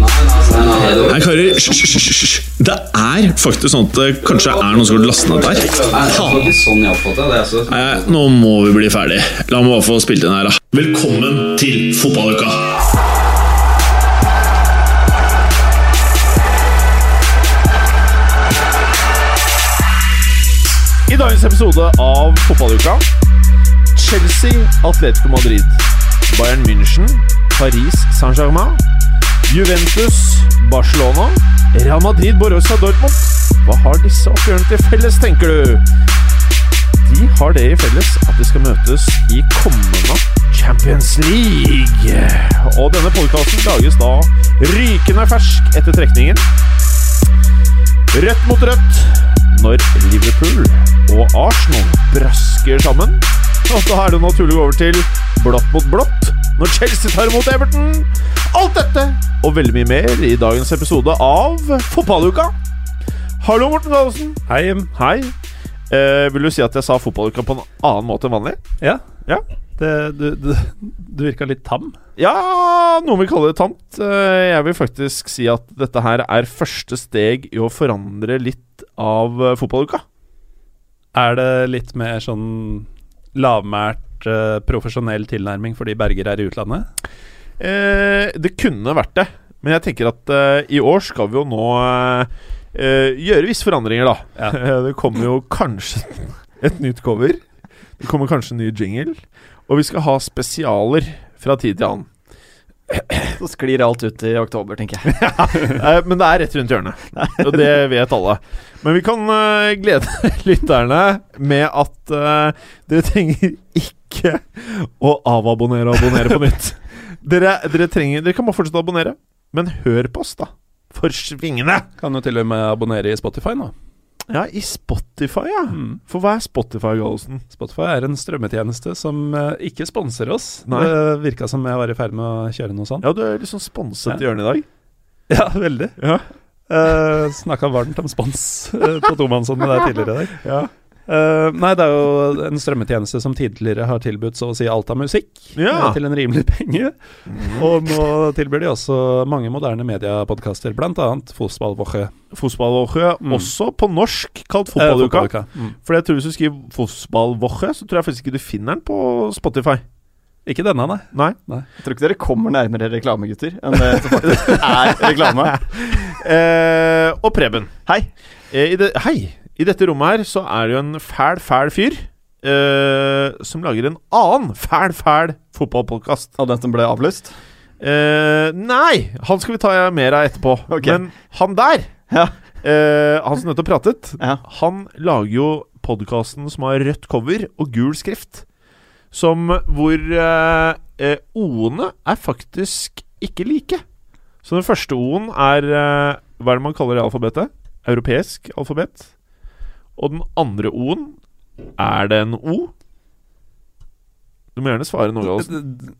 Nei, karer, hysj. Det er faktisk sånn at det kanskje er noen som har lastet ned der. sånn jeg oppfattet det. Altså. Nei, nå må vi bli ferdig. La meg bare få spilt inn her, da. Velkommen til fotballuka! I dagens episode av Fotballuka Chelsea, Atletico Madrid, Bayern München, Paris Saint-Germain, Juventus, Barcelona, Real Madrid, Borussia Dortmund. Hva har disse oppgjørene til felles, tenker du? De har det i felles at de skal møtes i kommende Champions League. Og denne podkasten lages da rykende fersk etter trekningen. Rødt mot rødt når Liverpool og Arsenal brasker sammen. Og da er det naturlig å gå over til blått mot blått når Chelsea tar imot Everton. Alt dette og veldig mye mer i dagens episode av Fotballuka. Hallo, Morten Gallosen. Hei, Hei. Eh, vil du si at jeg sa fotballuka på en annen måte enn vanlig? Ja. Ja. Det, du, du, du virka litt tam. Ja, noen vil kalle det tamt. Eh, Jeg vil faktisk si at dette her er første steg i å forandre litt av eh, fotballuka. Er det litt mer sånn lavmælt, uh, profesjonell tilnærming fordi Berger er i utlandet? Eh, det kunne vært det, men jeg tenker at eh, i år skal vi jo nå eh, eh, gjøre visse forandringer, da. Ja. Det kommer jo kanskje et nytt cover. Det kommer kanskje en ny jingle. Og vi skal ha spesialer fra tid til annen. Så sklir alt ut i oktober, tenker jeg. ja, men det er rett rundt hjørnet, og det vet alle. Men vi kan eh, glede lytterne med at eh, dere trenger ikke å avabonnere og abonnere på nytt. Dere, dere, trenger, dere kan bare fortsette å abonnere, men hør på oss, da. For svingene! Kan jo til og med abonnere i Spotify nå. Ja, i Spotify, ja. Mm. For hva er Spotify, Gallosen? Spotify er en strømmetjeneste som uh, ikke sponser oss. Nei. Det virka som jeg var i ferd med å kjøre noe sånt. Ja, du er liksom sponset Ja. i hjørnet i dag. Ja, veldig. Ja. Uh, Snakka varmt om spons uh, på tomannshånd med deg tidligere i dag. Ja. Eh, nei, det er jo en strømmetjeneste som tidligere har tilbudt så å si alt av musikk Ja. eh, til en rimelig penge. Og nå tilbyr de også mange moderne mediepodkaster, bl.a. Fotballwoche. Fotballwoche, Mm. også på norsk kalt Eh, Fotballuka. fotballuka. Mm. For jeg tror hvis du skriver Fotballwoche, så tror jeg faktisk ikke du finner den på Spotify. Ikke denne, nei. Nei. Jeg tror ikke dere kommer nærmere reklame, gutter, enn det som faktisk er reklame. Eh, og Preben. Hei. Eh, i det, hei! I dette rommet her så er det jo en fæl, fæl fyr eh, som lager en annen fæl, fæl fotballpodkast. Og den som ble avlyst? Eh, nei! Han skal vi ta mer av etterpå. Ok. Men han der, Ja. eh, han som nettopp pratet, ja. han lager jo podkasten som har rødt cover og gul skrift. Som hvor eh, eh, O-ene er faktisk ikke like. Så den første O-en er eh, Hva er det man kaller det alfabetet? Europeisk alfabet. Og den andre O-en Er det en O? Du må gjerne svare noe, Gallosen.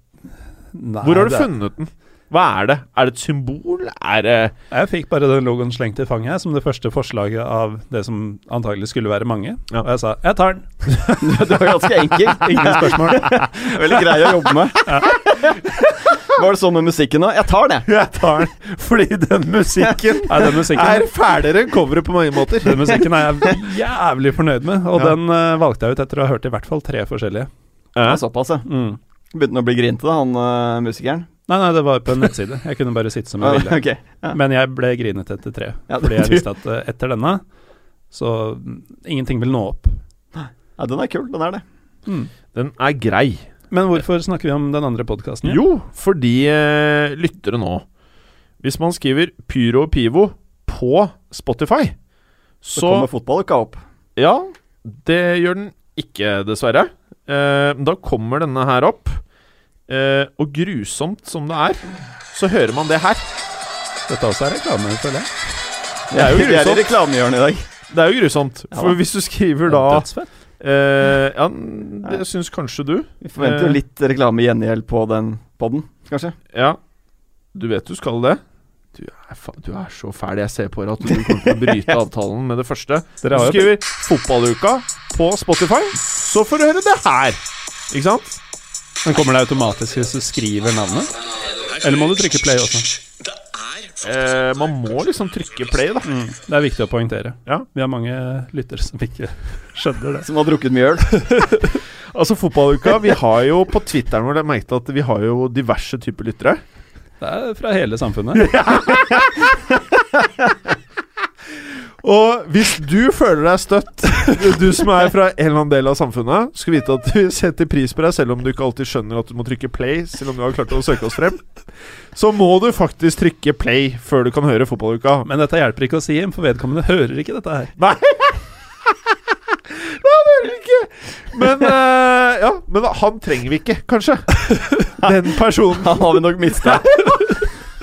Hvor har du det funnet den? Hva er det? Er det et symbol? Er det Jeg fikk bare den logoen slengt i fanget som det første forslaget av det som antagelig skulle være mange. Ja. Og jeg sa 'jeg tar den'. Det var ganske enkelt. Ingen spørsmål. Veldig grei å jobbe med. Var det sånn med musikken òg? Jeg tar den, jeg. Tar den fordi den musikken Nei, den musikken, er fælere enn coveret på mange måter. den musikken er jeg jævlig fornøyd med, og Ja. den uh, valgte jeg ut etter å ha hørt i hvert fall tre forskjellige. Ja, såpass, ja. Mm. Begynte han å bli grinete, da, han uh, musikeren? Nei, nei, det var på en nettside. Jeg kunne bare sitte som jeg ville. okay, ja. Men jeg ble grinet etter tre, Ja, fordi jeg visste at uh, etter denne så mm, ingenting vil nå opp. ja, den er kul. Den er det. Mm. Den er grei. Men hvorfor snakker vi om den andre podkasten? Jo, fordi eh, lyttere nå Hvis man skriver Pyro og Pivo på Spotify, Så, så kommer fotballuka opp. Ja, det gjør den ikke, dessverre. Eh, da kommer denne her opp. Eh, og grusomt som det er, så hører man det her. Dette også er reklame, føler jeg. Det er jo Vi er i grusomt. reklamehjørnet i dag. Det er jo grusomt. For hvis du skriver da Eh, ja, det syns kanskje du. Vi forventer jo uh, litt reklamegjengjeld på den podden, kanskje. Ja. Du vet du skal det. Du er, fa du er så fæl. Jeg ser på deg at du kommer til å bryte avtalen med det første. Dere har Du skriver 'Fotballuka' på Spotify, så får du høre det her. Ikke sant? Men kommer det automatisk hvis du skriver navnet? Eller må du trykke play også? Eh, man må liksom trykke play, da. Det er viktig å poengtere. Ja. Vi har mange lyttere som ikke skjønner det. Som har drukket mye øl. Altså Fotballuka, vi har jo på Twitteren vår merket at vi har jo diverse typer lyttere. Det er fra hele samfunnet. Og hvis du føler deg støtt, du som er fra en eller annen del av samfunnet, skal vite at vi setter pris på deg, selv om du ikke alltid skjønner at du må trykke play, selv om du har klart å søke oss frem, så må du faktisk trykke play før du kan høre Fotballuka. Men dette hjelper ikke å si, for vedkommende hører ikke dette her. Nei! Men uh, ja, men han trenger vi ikke, kanskje. Den personen. Han har vi nok mista.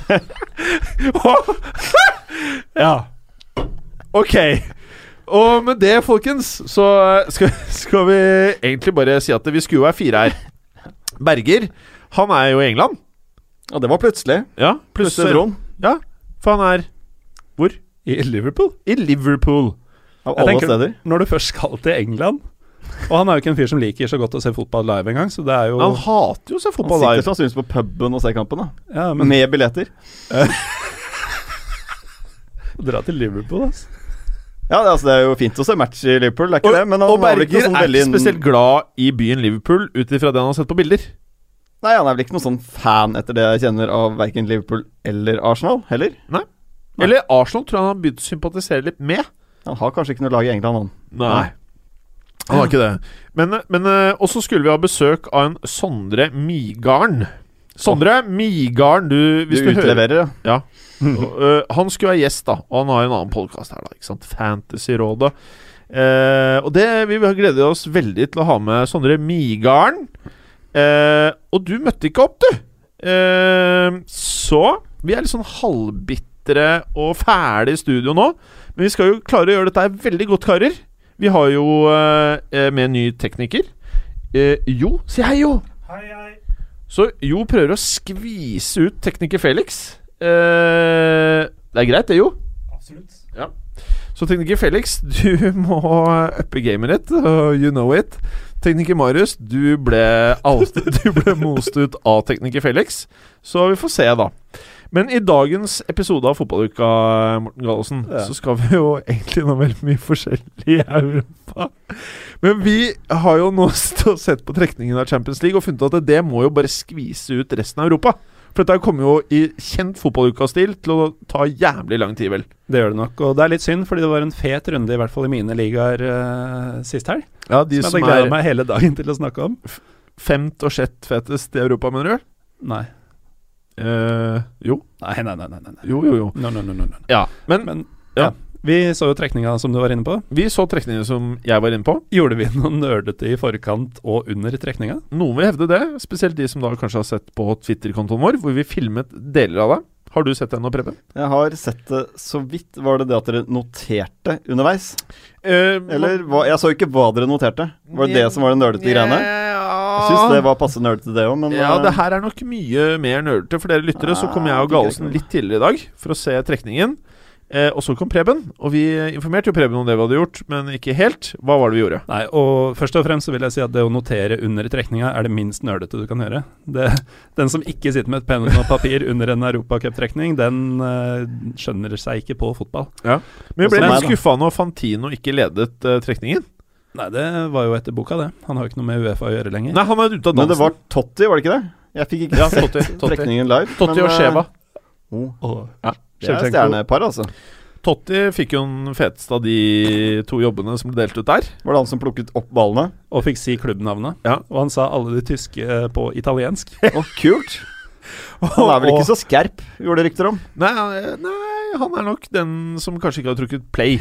ja. Ok. Og med det, folkens, så skal, skal vi egentlig bare si at vi skulle jo være fire her. Berger, han er jo i England. Og det var plutselig. Ja, Plutselig plutselig. Ja, for han er Hvor? I Liverpool. I Liverpool. Av alle tenker- steder. Når du først skal til England Og han er jo ikke en fyr som liker så godt å se fotball live engang, så det er jo Han hater jo å se fotball live. Han sitter sannsynligvis på puben og ser kampen, da. ja, men Med billetter. dra til Liverpool, altså. Ja, det, altså, det er jo fint å se match i Liverpool, det er ikke Og, det? Men han og Berger ikke sånn er ikke spesielt glad i byen Liverpool ut ifra det han har sett på bilder. Nei, han er vel ikke noen sånn fan, etter det jeg kjenner, av verken Liverpool eller Arsenal, heller. Nei. Eller Arsenal tror jeg han har begynt å sympatisere litt med. Han har kanskje ikke noe lag i England, han. Nei. Han har ikke det. Men, men eh, også skulle vi ha besøk av en Sondre Migarden. Sondre Migarden, du Du hvis du, hører utleverer, ja. Ja. Eh, han skulle være gjest, da. Og han har en annen podkast her, da. Ikke sant? Fantasyrådet. Uh, og det vi gleder oss veldig til å ha med Sondre Migarden. Uh, og du møtte ikke opp, du. Eh, så vi er litt sånn halvbitre og fæle i studio nå. Men vi skal jo klare å gjøre dette veldig godt, karer. Vi har jo eh, eh, med en ny tekniker. Eh, jo, si hei, Jo. Så Jo prøver å skvise ut tekniker Felix. Eh, det er greit, det, Jo. Absolutt. Ja. Så tekniker Felix, du må uppe gamet ditt. you know it. Tekniker Marius, du ble, alt, du ble most ut av tekniker Felix. Så vi får se, da. Men i dagens episode av Fotballuka, Morten Gallosen, Ja. så skal vi jo egentlig innom veldig mye forskjellig i Europa. Men vi har jo nå sett på trekningen av Champions League og funnet at det må jo bare skvise ut resten av Europa. For dette kommer jo i kjent fotballuka-stil til å ta jævlig lang tid, vel. Det gjør det nok. Og det er litt synd, fordi det var en fet runde, i hvert fall i mine ligaer uh, sist helg. Ja, de Som jeg som hadde gleda meg hele dagen til å snakke om. femt og sjett fetest i Europa, mener du? Nei. Uh, jo. Nei, nei, nei. nei, nei. Jo, jo, jo. No, no, no, no, no. Ja, men, Men Ja. ja. Vi så jo trekninga som du var inne på. vi så trekninga som jeg var inne på. Gjorde vi noe nerdete i forkant og under trekninga? Noen vil hevde det, spesielt de som da kanskje har sett på Twitter-kontoen vår, hvor vi filmet deler av det. Har du sett det nå, Preben? Jeg har sett det så vidt. Var det det at dere noterte underveis? Uh, Eller hva, Jeg så ikke hva dere noterte. Var det det som var det nerdete greiene? Jeg syns det var passe nerdete, det òg, men Ja, eh, det her er nok mye mer nerdete. For dere lyttere så kom jeg og Galesen litt tidligere i dag for å se trekningen. Eh, og så kom Preben, og vi informerte jo Preben om det vi hadde gjort, men ikke helt. Hva var det vi gjorde? Nei, og først og fremst så vil jeg si at det å notere under trekninga er det minst nerdete du kan gjøre. Det, den som ikke sitter med et penn og papir under en europacuptrekning, den uh, skjønner seg ikke på fotball. Men vi ble litt skuffa når Fantino ikke ledet uh, trekningen. Nei, det var jo etter boka, det. Han har jo ikke noe med Uefa å gjøre lenger. Nei, han er ute av dansen. Men det var Totti, var det ikke det? Jeg fikk ikke Ja, sett trekningen live. Totti men, og eh, Sheva. Oh, Og, Ja. det er stjernepar, altså. Totti fikk jo den feteste av de to jobbene som ble delt ut der. Var det han som plukket opp ballene? og fikk si klubbnavnet. Ja. Og han sa alle de tyske eh, på italiensk. oh, kult! Han er vel ikke så skerp, gjorde det rykter om. Nei, han- nei, han er nok den som kanskje ikke har trukket play.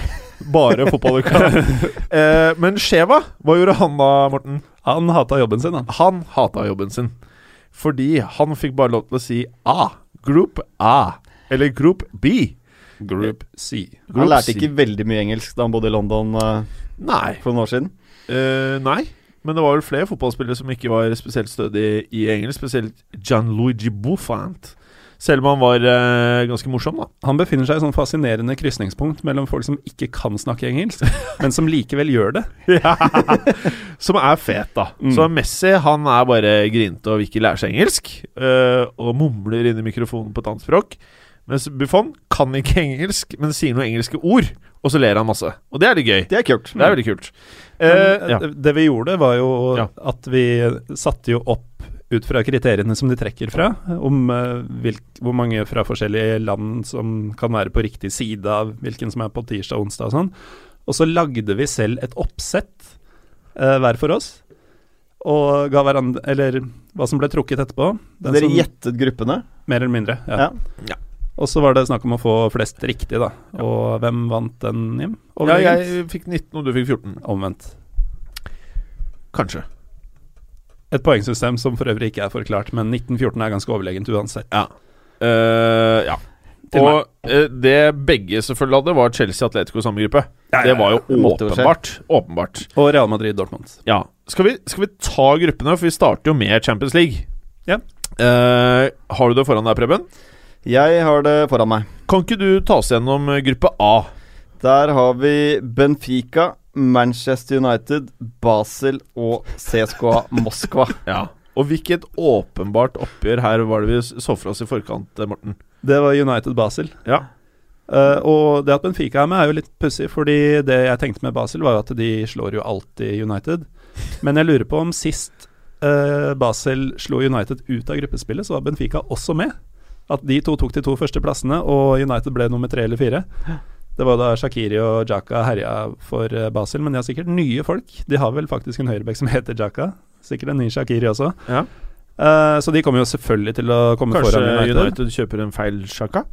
Bare fotballuka. eh, men Skjeva, hva gjorde han da, Morten? Han hata jobben sin, han. Han hata jobben sin. Fordi han fikk bare lov til å si A. Group A. Eller Group B. Group C. Han Group lærte C. ikke veldig mye engelsk da han bodde i London uh, Nei. for noen år siden. Uh, nei, men det var vel flere fotballspillere som ikke var spesielt stødige i engelsk. Spesielt Gianluigi Buffant. Selv om han var eh, ganske morsom, da. Han befinner seg i sånn fascinerende krysningspunkt mellom folk som ikke kan snakke engelsk, men som likevel gjør det. Som er fet, da. Mm. Så Messi han er bare grinte og vil ikke lære seg engelsk. eh, og mumler inn i mikrofonen på et annet språk. Mens Buffon kan ikke engelsk, men sier noen engelske ord. Og så ler han masse. Og det er litt gøy. Det er kult. Det er veldig kult. Men, Eh, ja. det- Det vi gjorde, var jo Ja. at vi satte jo opp ut fra kriteriene som de trekker fra, om eh, hvilk, hvor mange fra forskjellige land som kan være på riktig side av hvilken som er på tirsdag og onsdag og sånn. Og så lagde vi selv et oppsett eh, hver for oss, og ga hverandre Eller hva som ble trukket etterpå. Den Dere som- gjettet gruppene? Mer eller mindre. Ja. Ja. Ja. Og så var det snakk om å få flest riktig, da. Og hvem vant den, Jim? ja, jeg fikk 19, og du fikk 14. Omvendt. Kanskje. Et poengsystem som for øvrig ikke er forklart, men 1914 er ganske overlegent uansett. Ja. Uh, ja. Og uh, det begge selvfølgelig hadde, var Chelsea Atletico i samme gruppe. Det var jo Det måtte jo åpenbart. Åpenbart. Og Real Madrid Dortmund. Ja. Skal vi, skal vi ta gruppene, for vi starter jo med Champions League. Ja. Uh, har du det foran deg, Preben? Jeg har det foran meg. Kan ikke du ta oss gjennom gruppe A? Der har vi Benfica, Manchester United, Basel og CSKA Moskva. Ja. Og hvilket åpenbart oppgjør her var det vi så for oss i forkant, eh, Morten? Det var United Basel. Ja. Uh, og det at Benfica er med, er jo litt pussig, fordi det jeg tenkte med Basel, var jo at de slår jo alltid United. Men jeg lurer på om sist uh, Basel slo United ut av gruppespillet, så var Benfica også med. At de to tok de to første plassene, og United ble nummer tre eller fire. Det var da Shakiri og Jaka herja for eh, Basel, men de har sikkert nye folk. De har vel faktisk en høyrebekk som heter Jaka. Sikkert en ny Shakiri også. Ja. Uh, så de kommer jo selvfølgelig til å komme Kanskje foran United. United. kjøper en feil sjaka?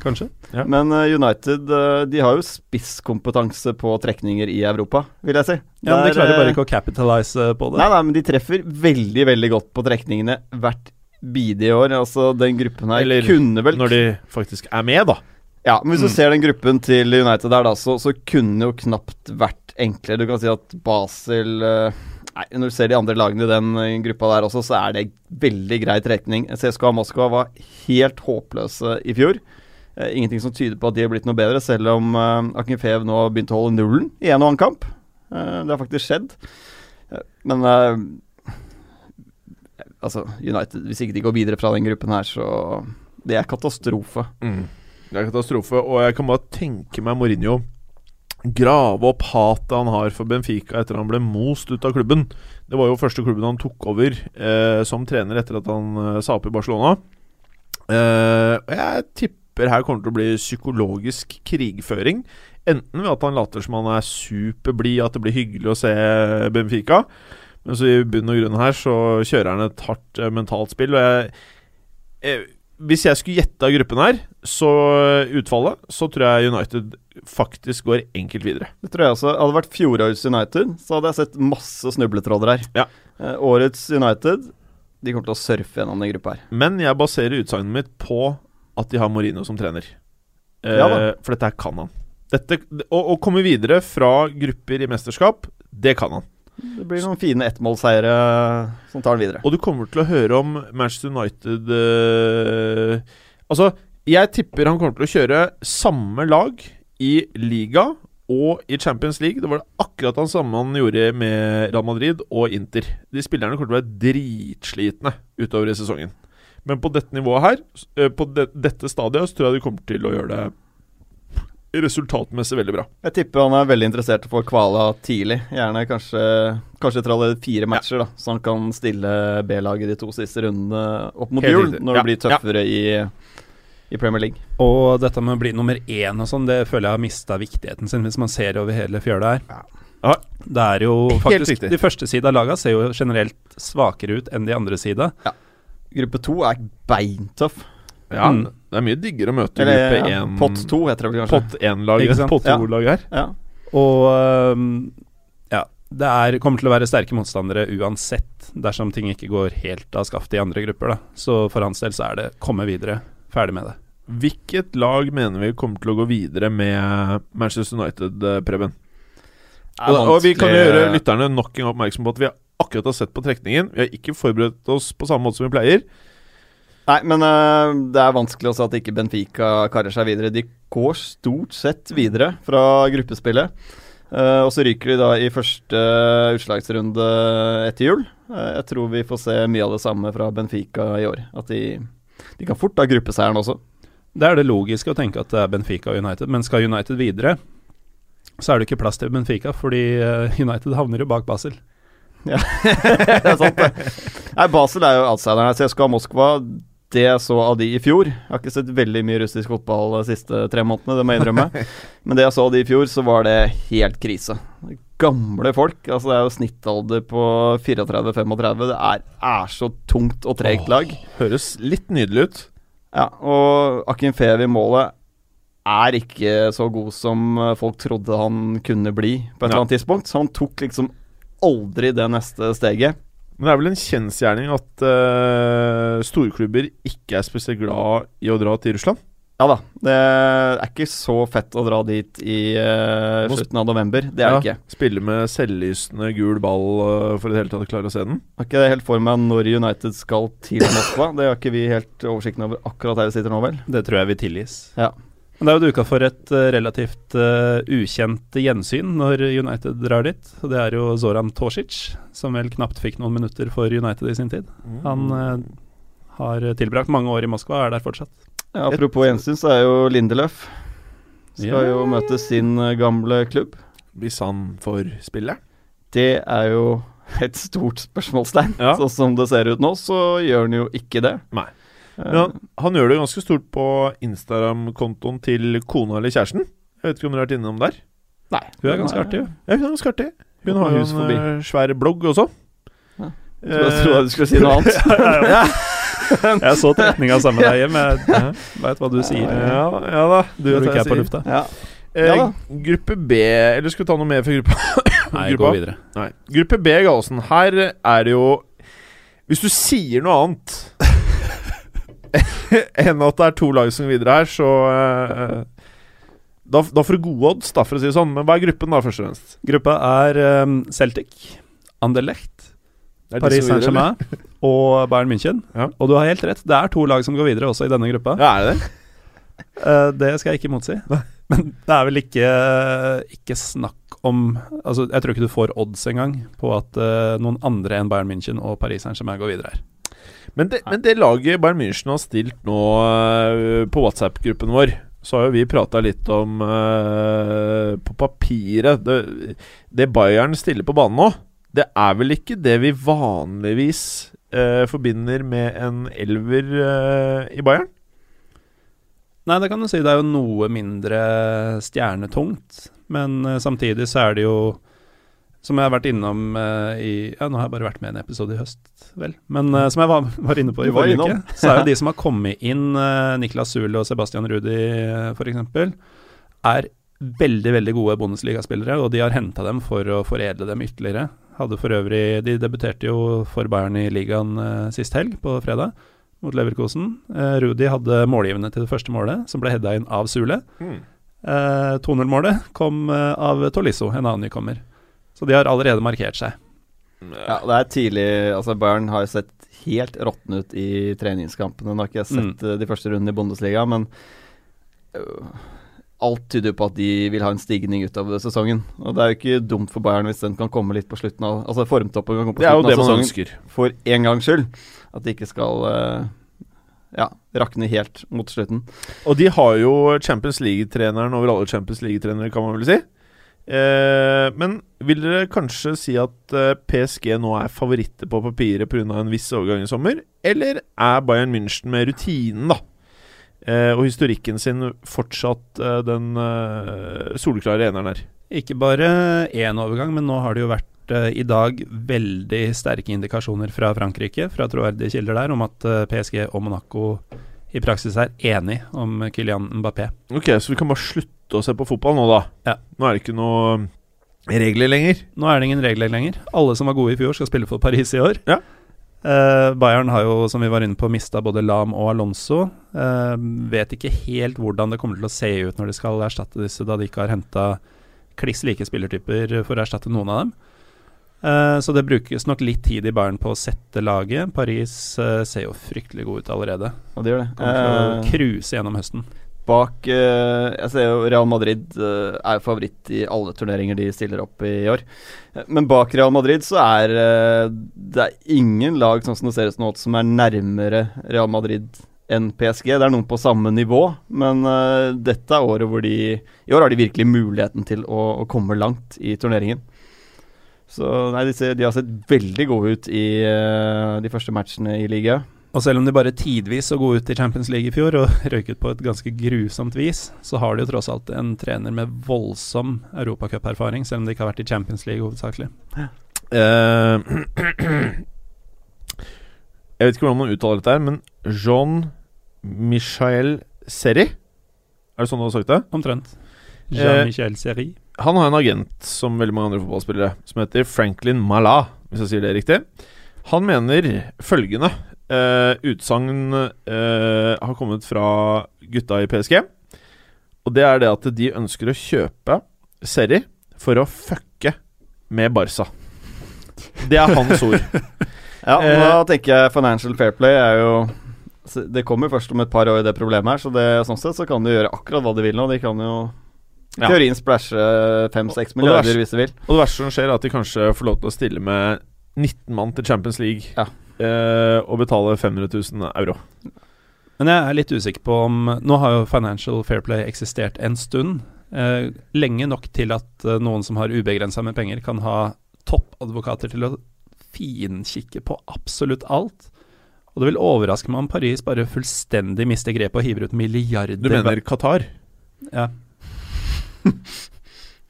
Kanskje. Ja. Men eh, United de har jo spisskompetanse på trekninger i Europa, vil jeg si. Ja, men De klarer bare ikke å capitalize på det. Nei, nei, men de treffer veldig, veldig godt på trekningene hvert bidige år. Altså, den gruppen her Eller kunne vel Når de faktisk er med, da. Ja, men hvis du Mm. ser den gruppen til United der, da, så, så kunne det jo knapt vært enklere. Du kan si at Basel eh, Nei, når du ser de andre lagene i den eh, gruppa der også, så er det veldig grei trekning. CSKA Moskva var helt håpløse i fjor. Eh, ingenting som tyder på at de har blitt noe bedre, selv om eh, Akinfev nå har begynt å holde nullen i en og annen kamp. Eh, det har faktisk skjedd. Men altså, United Hvis ikke de går videre fra den gruppen her, så Det er katastrofe. Det er katastrofe. Og jeg kan bare tenke meg Mourinho grave opp hatet han har for Benfica etter han ble most ut av klubben. Det var jo første klubben han tok over eh, som trener etter at han eh, sa opp i Barcelona. Eh, jeg tipper her kommer til å bli psykologisk krigføring. Enten ved at han later som han er superblid, at det blir hyggelig å se Benfica. Men så i bunn og grunn her så kjører han et hardt eh, mentalt spill. Og jeg, eh, hvis jeg skulle gjette av gruppen her, så utfallet, så tror jeg United faktisk går enkelt videre. Det tror jeg også. Hadde det vært fjorårets United, så hadde jeg sett masse snubletråder her. Ja. Eh, årets United De kommer til å surfe gjennom den gruppa her. Men jeg baserer utsagnet mitt på at de har Mourinho som trener. Eh, Ja for dette her kan han. Dette, å, å komme videre fra grupper i mesterskap, det kan han. Det blir noen fine ettmålseiere som tar den videre. Og du kommer til å høre om Manchester United eh, Altså, jeg tipper han kommer til å kjøre samme lag i liga og i Champions League. Det var det akkurat han samme han gjorde med Real Madrid og Inter. De spillerne kommer til å være dritslitne utover i sesongen. Men på dette nivået her, eh, på det, dette stadiet, så tror jeg de kommer til å gjøre det resultatmessig veldig bra. Jeg tipper han er veldig interessert i å få kvala tidlig. Gjerne kanskje Kanskje etter alle fire matcher, da så han kan stille B-laget de to siste rundene opp mot jul, når Ja, det blir tøffere i, i Premier League. Og dette med å bli nummer én og sånn, det føler jeg har mista viktigheten sin, hvis man ser over hele fjøla her. Ja. Det er jo faktisk. De første sida av laga ser jo generelt svakere ut enn de andre sida. Gruppe to er beintøff. Ja, Mm. Det er mye diggere å møte Eller gruppe ja, 1 pott to, heter det vel kanskje. Pott 1-lag, Ikke sant? pott Ja. 2-lag her. Ja. Og um, ja, det er, kommer til å være sterke motstandere uansett, dersom ting ikke går helt av skaftet i andre grupper. da Så for hans del så er det komme videre, ferdig med det. Hvilket lag mener vi kommer til å gå videre med Manchester United, eh, Preben? Og, og vi kan gjøre lytterne nok en gang oppmerksom på at vi akkurat har sett på trekningen. Vi har ikke forberedt oss på samme måte som vi pleier. Nei, men uh, det er vanskelig også at ikke Benfica karer seg videre. De går stort sett videre fra gruppespillet. Uh, og så ryker de da i første utslagsrunde etter jul. Uh, jeg tror vi får se mye av det samme fra Benfica i år. At de, de kan fort ha gruppeseieren også. Det er det logiske å tenke at det er Benfica og United, men skal United videre, så er det ikke plass til Benfica, fordi eh, United havner jo bak Basel. Ja, det er sant, det. Nei, Basel er jo outsideren her. CSKA Moskva, det jeg så av de i fjor Jeg har ikke sett veldig mye russisk fotball de siste tre månedene, det må jeg innrømme. Men det jeg så av de i fjor, så var det helt krise. Gamle folk. altså Det er jo snittalder på 34-35. Det er, er så tungt og tregt lag. Høres litt nydelig ut. Ja, og Akin Fev i målet er ikke så god som folk trodde han kunne bli på et eller annet tidspunkt. Så han tok liksom aldri det neste steget. Men det er vel en kjensgjerning at uh, storklubber ikke er spesielt glad i å dra til Russland? Ja da. Det er ikke så fett å dra dit i Må- slutten av november. Det er det ikke. Spille med selvlysende gul ball uh, for i det hele tatt å klare å se den? Har ikke helt for meg når United skal til Moskva. Det har ikke vi helt oversikten over akkurat her vi sitter nå, vel. Det tror jeg vi tilgis. Ja. Men det er jo duka for et eh, relativt uh, ukjent gjensyn når United drar dit. Og det er jo Zoran Tosic, som vel knapt fikk noen minutter for United i sin tid. Han uh, har tilbrakt mange år i Moskva og er der fortsatt. Ja, apropos gjensyn, så er jo Lindeløf Skal yeah. jo møte sin eh, gamle klubb. Hvis han får spille? Det er jo et stort spørsmålstegn. Ja. Sånn som det ser ut nå, så gjør han jo ikke det. Nei. Eh, Men han, gjør det ganske stort på Instagram-kontoen til kona eller kjæresten. Jeg vet ikke om dere har vært innom der? nei. Hun er ganske artig, jo. Ja, hun er ganske artig. Hun har jo en forbi. eh, svær blogg også. Ja. Jeg trodde du skulle si noe annet. Jeg så trekninga sammen med deg hjem. Jeg veit hva du sier. Ja, ja da. Du vet hva jeg er på sier. lufta. Ja. Eh, Ja gruppe B Eller skal vi ta noe mer for gruppa? Nei, gå videre. Nei. Gruppe B, Gallosen. Her er det jo Hvis du sier noe annet enn at det er to lag som går videre her, så uh, da, da får du gode odds, da, for å si det sånn. Men hva er gruppen, da, først og fremst? Gruppa er um, Celtic, Anderlecht, er Paris? Saint-Germain og Bayern München. Ja. Og du har helt rett, det er to lag som går videre også i denne gruppa. Ja, er det det? Eh, det skal jeg ikke motsi. Men det er vel ikke, ikke snakk om Altså, Jeg tror ikke du får odds engang på at uh, noen andre enn Bayern München og Paris Saint-Germain går videre her. Men det, men det laget Bayern München har stilt nå uh, på WhatsApp-gruppen vår, så har jo vi prata litt om uh, På papiret det, det Bayern stiller på banen nå, det er vel ikke det vi vanligvis uh, forbinder med en elver i Bayern? Nei, det kan du si. Det er jo noe mindre stjernetungt. Men samtidig så er det jo Som jeg har vært innom uh, i Ja, nå har jeg bare vært med i en episode i høst, vel. Men uh, som jeg var, var inne på i forrige innom. uke, så er jo de som har kommet inn, uh, Niklas Zule og Sebastian Rudi uh, f.eks., er veldig, veldig gode Bundesliga-spillere, og de har henta dem for å foredle dem ytterligere. Hadde for øvrig De debuterte jo for Bayern i ligaen sist helg, på fredag mot Leverkosen. Rudi hadde målgivende til det første målet, som ble heada inn av Sule. Eh, 2-0-målet kom av Tolisso, en annen nykommer. Så de har allerede markert seg. Ja, det er tidlig Altså Bayern har jo sett helt råtne ut i treningskampene. Nå har ikke jeg sett Mm. de første rundene i Bundesliga, men øh, alt tyder på at de vil ha en stigning utover sesongen. Og det er jo ikke dumt for Bayern hvis den kan komme litt på slutten av Altså formtoppen kan komme på slutten Det er jo det man ønsker. for en gangs skyld. At de ikke skal eh, ja, rakne helt mot slutten. Og de har jo Champions League-treneren over alle Champions League-trenere, kan man vel si. Eh, men vil dere kanskje si at eh, PSG nå er favoritter på papiret pga. en viss overgang i sommer? Eller er Bayern München med rutinen, da, eh, og historikken sin fortsatt eh, den eh, soleklare eneren her? Ikke bare én overgang, men nå har det jo vært i dag veldig sterke indikasjoner fra Frankrike, fra troverdige kilder der, om at PSG og Monaco i praksis er enig om Kylian Mbappé. Ok, så vi kan bare slutte å se på fotball nå, da. Ja. Nå er det ikke noe regler lenger. Nå er det ingen regler lenger. Alle som var gode i fjor, skal spille for Paris i år. Ja. Uh, Bayern har jo, som vi var inne på, mista både Lam og Alonso. Uh, vet ikke helt hvordan det kommer til å se ut når de skal erstatte disse, da de ikke har henta kliss like spillertyper for å erstatte noen av dem. Uh, så det brukes nok litt tid i Bayern på å sette laget. Paris ser jo fryktelig god ut allerede. Og det gjør det. Kommer til å Eh, cruise gjennom høsten. Bak eh, Jeg ser jo Real Madrid eh, er favoritt i alle turneringer de stiller opp i i år. Men bak Real Madrid så er eh, det er ingen lag sånn som det ser ut nå, som er nærmere Real Madrid enn PSG. Det er noen på samme nivå, men dette er året hvor de I år har de virkelig muligheten til å, å komme langt i turneringen. Så nei, de, ser, de har sett veldig gode ut i de første matchene i ligaen. Og selv om de bare tidvis så gode ut i Champions League i fjor og røyket på et ganske grusomt vis, så har de jo tross alt en trener med voldsom europacuperfaring, selv om de ikke har vært i Champions League hovedsakelig. Uh, jeg vet ikke hvordan man uttaler dette, her men Jean Michael Serri Er det sånn du har sagt det? Omtrent. Eh, Jean-Michel Seri. Han har en agent, som veldig mange andre fotballspillere, som heter Franklin Mala, hvis jeg sier det riktig. Han mener følgende uh, utsagn uh, har kommet fra gutta i PSG. Og det er det at de ønsker å kjøpe Serri for å fucke med Barca. Det er hans ord. Ja, Eh, da tenker jeg Financial Fair Play er jo Det kommer først om et par år, det problemet her. Så det, sånn sett så kan de gjøre akkurat hva de vil nå. De kan jo Ja. teorien splæsje fem-seks Og- og verste- milliarder hvis de vil. Og det verste som skjer, er at de kanskje får lov til å stille med 19 mann til Champions League Ja. Eh, og betale 500 000 euro. Men jeg er litt usikker på om Nå har jo Financial Fair Play eksistert en stund. Eh, lenge nok til at eh, noen som har ubegrensa med penger, kan ha toppadvokater til å finkikke på absolutt alt. Og det vil overraske meg om Paris bare fullstendig mister grepet og hiver ut milliarder Du mener Qatar? Ja.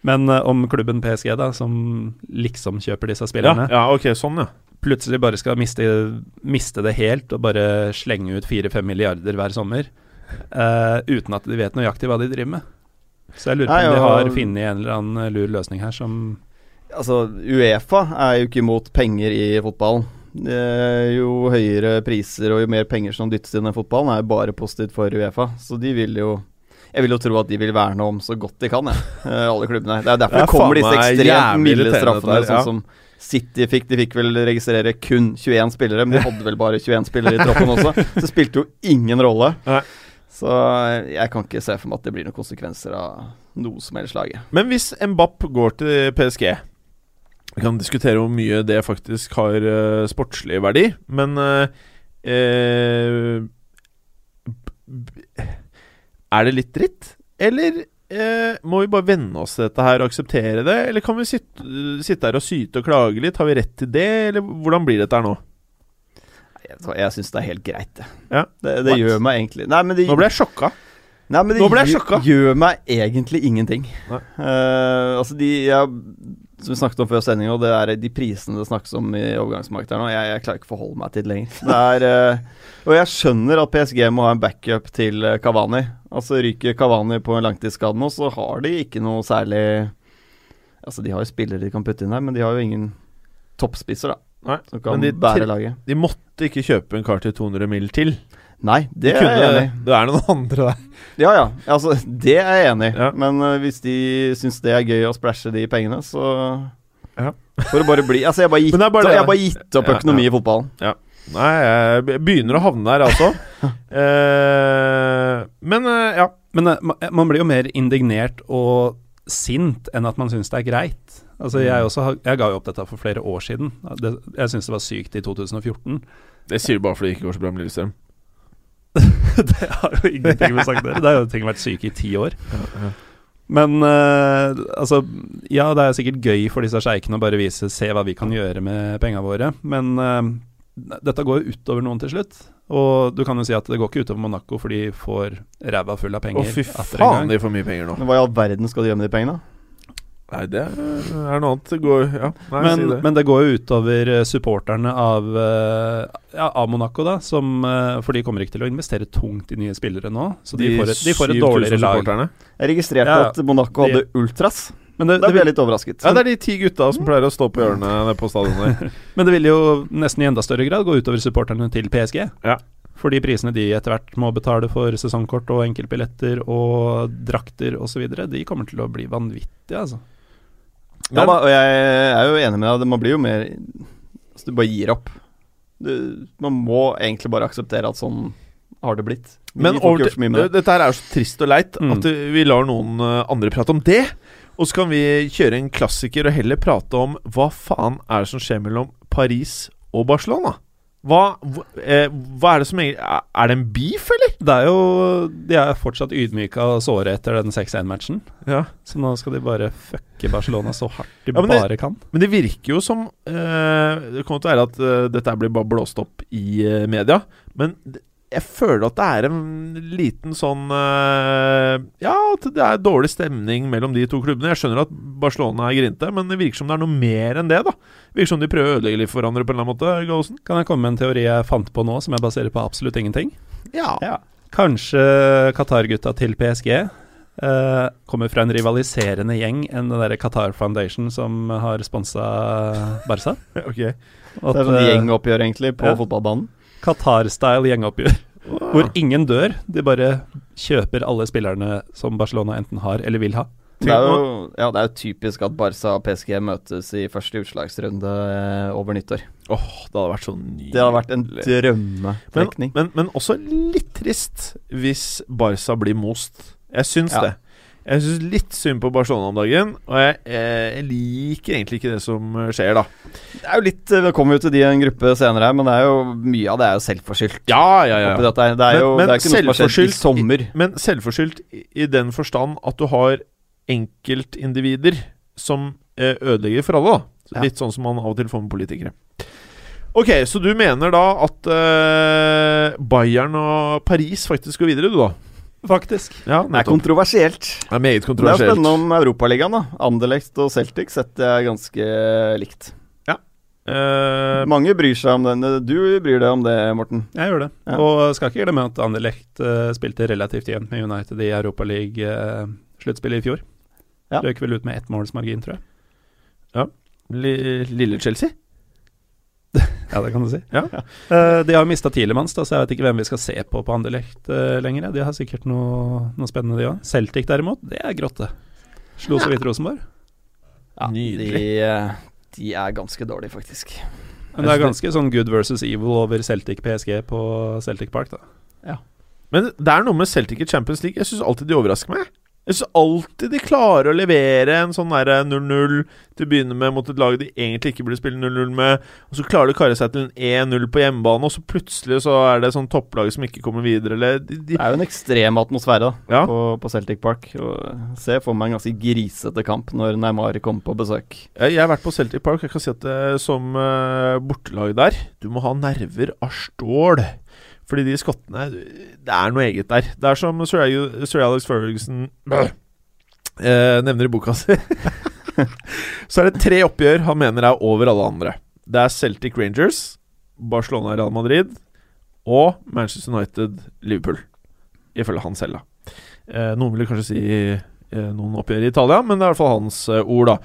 Men eh, om klubben PSG, da, som liksom kjøper disse spillerne, ja, ok, sånn, ja. plutselig bare skal miste, miste det helt og bare slenge ut 4-5 milliarder hver sommer, uh, uten at de vet nøyaktig hva de driver med. Så jeg lurer på Nei, om de og- har funnet en eller annen lur løsning her som Altså, Uefa er jo ikke imot penger i fotballen. Eh, jo høyere priser og jo mer penger som dyttes inn i fotballen, er jo bare positivt for Uefa. Så de vil jo Jeg vil jo tro at de vil verne om så godt de kan, jeg. Eh, alle klubbene. Det er derfor er det kommer disse ekstremt milde straffene, ja. sånn som City fikk. De fikk vel registrere kun 21 spillere, men de hadde vel bare 21 spillere i troppen også. Så det spilte jo ingen rolle. Nei. Så jeg kan ikke se for meg at det blir noen konsekvenser av noe som helst laget. Men hvis Mbapp går til PSG Vi kan diskutere hvor mye det faktisk har uh, sportslig verdi, men eh, eh, b- Er det litt dritt? Eller eh, må vi bare venne oss til dette her og akseptere det? Eller kan vi sitte, sitte her og syte og klage litt? Har vi rett til det, eller hvordan blir dette her nå? Jeg, jeg syns det er helt greit, det. Ja. Det, det gjør meg egentlig Nei, men det, Nå ble jeg sjokka. nei, men det nå ble jeg gjør- sjokka. gjør meg egentlig ingenting. Eh, altså, de jeg, Som vi snakket om før sending, og det er de prisene det snakkes om i overgangsmarkedet her nå, jeg, jeg klarer ikke å forholde meg til det lenger. Det er, eh, og jeg skjønner at PSG må ha en backup til Kavani. Cavani. Altså Ryker Cavani på en langtidsskade nå, så har de ikke noe særlig Altså, de har jo spillere de kan putte inn her, men de har jo ingen toppspisser, da. Nei, Som kan de, bære laget. de måtte ikke kjøpe en kar til 200 mil til. Nei, De det er jeg enig i. det. Er noen andre der. Ja ja, altså det er jeg enig i. Ja. Men uh, hvis de syns det er gøy å splæsje de pengene, så Ja. For å bare bli Altså, jeg har bare gitt, bare jeg bare gitt opp Ja, økonomi ja. i fotballen. Nei, jeg begynner å havne der, altså. eh, men eh, ja. Men eh, man blir jo mer indignert og sint enn at man syns det er greit. Altså Mm. Jeg, også, jeg ga jo opp dette for flere år siden. Det, jeg syns det var sykt i 2014. Det sier du bare fordi det ikke går så bra med Lillestrøm. det har jo ingenting med saken å gjøre. Det har jo ting vært syke i ti år. Men uh, altså Ja, det er sikkert gøy for disse sjeikene å bare vise Se hva vi kan gjøre med penga våre, men uh, dette går jo utover noen til slutt. Og du kan jo si at det går ikke utover Monaco, for de får ræva full av penger. Å, fy faen, de får mye penger nå. Men hva i all verden skal de gjøre med de pengene? Nei, det er noe annet. Det går Ja, nei, Men, si det. men det går jo utover eh, supporterne av, eh, ja, av Monaco, da. Som, eh, for de kommer ikke til å investere tungt i nye spillere nå. Så de, får, et, de får et dårligere lag. supporterne. Jeg registrerte Ja, at Monaco hadde De- ultras. Men det, Da det, ble jeg litt overrasket. Ja, det er de ti gutta som pleier å stå på hjørnet på stadionet der. men det vil jo nesten i enda større grad gå utover supporterne til PSG. Ja. For de prisene de etter hvert må betale for sesongkort og enkeltbilletter og drakter osv., de kommer til å bli vanvittige, altså. Ja da, og jeg er jo enig med deg. Man blir jo mer altså, Du bare gir opp. Du, man må egentlig bare akseptere at sånn har det blitt. Vi Men over det. dette her er jo så trist og leit Mm. at vi lar noen eh, andre prate om det. Og så kan vi kjøre en klassiker og heller prate om hva faen er det som skjer mellom Paris og Barcelona? Hva, eh, hva er det som Er er det en beef, eller? Det er jo De er fortsatt ydmyka og såre etter den 6-1-matchen. Ja. Så nå skal de bare fucke Barcelona så hardt de Ja, bare det- kan. Men det virker jo som eh, Det kommer til å være at uh, dette blir bare blåst opp i uh, media. Men d- jeg føler at det er en liten sånn eh, Ja, at det er dårlig stemning mellom de to klubbene. Jeg skjønner at Barcelona er grinte, men det virker som det er noe mer enn det. da Virker som de prøver å ødelegge litt for hverandre på en eller annen måte. Gallosen. Kan jeg komme med en teori jeg fant på nå, som jeg baserer på absolutt ingenting? Ja. Ja. Kanskje Qatar-gutta til PSG eh, kommer fra en rivaliserende gjeng enn den der Qatar Foundation som har sponsa Barca. ok. At, Det er sånn eh, gjengoppgjør, egentlig, på ja. fotballbanen. Qatar-style gjengoppgjør. Hvor ingen dør. De bare kjøper alle spillerne som Barcelona enten har eller vil ha. Det er, jo, ja, det er jo typisk at Barca og PSG møtes i første utslagsrunde eh, over nyttår. Åh, det hadde vært så nydelig. Det hadde vært en Men, men, men også litt trist hvis Barca blir most. Jeg syns Ja. det. Jeg syns litt synd på Barcelona om dagen, og jeg, eh, jeg liker egentlig ikke det som eh, skjer, da. Det er jo litt eh, Vi kommer jo til de en gruppe senere her, men det er jo mye av det er jo selvforskyldt. Ja, ja, ja. Det er, Det er jo Men- men det er ikke noe som har skjedd i sommer. Men selvforskyldt i, i den forstand at du har enkeltindivider som eh, ødelegger for alle, da. Så. Litt sånn som man av og til får med politikere. Ok, så du mener da at eh, Bayern og Paris faktisk går videre, du, da? Faktisk. Ja, Det er kontroversielt. Det er meget Det er spennende om Europaligaen. Anderlecht og Celtic setter jeg ganske likt. Eh, Mange bryr seg om den. Du bryr deg om det, Morten. Jeg gjør det. Ja. Og skal ikke glemme at Anderlecht uh, spilte relativt jevnt med United i Europaliga-sluttspillet i fjor. Ja. Røk vel ut med ett målsmargin, tror jeg. Ja. lille Chelsea? Ja, det kan du si. Ja. Uh, de har mista Tielemanns, så jeg vet ikke hvem vi skal se på på Anderlecht uh, lenger. De har sikkert noe, noe spennende, de òg. Celtic derimot, det er grotte. Slo så vidt Rosenborg. Ja, Nydelig. De, eh, de er ganske dårlige, faktisk. Men det er ganske sånn good versus evil over Celtic PSG på Celtic Park, da. Ja. Men det er noe med Celtic i Champions League. Jeg syns alltid de overrasker meg. Jeg syns alltid de klarer å levere en sånn derre 0-0 til å begynne med mot et lag de egentlig ikke burde spille 0-0 med. Og så klarer de å kare seg til en 1-0 på hjemmebane, og så plutselig så er det sånn topplag som ikke kommer videre, eller de, de, Det er jo en ekstrem atmosfære da Ja. på, på Celtic Park. Og Se for meg en ganske grisete kamp når Neymar kommer på besøk. Jeg, jeg har vært på Celtic Park. Jeg kan si at det, som uh, bortelag der Du må ha nerver av stål. Fordi de skottene Det er noe eget der. Det er som Sir, Sir Alex Ferguson eh, nevner i boka si. Så er det tre oppgjør han mener er over alle andre. Det er Celtic Rangers, Barcelona Real Madrid og Manchester United Liverpool. Ifølge han selv, da. Eh, noen ville kanskje si eh, noen oppgjør i Italia, men det er i hvert fall hans eh, ord, da.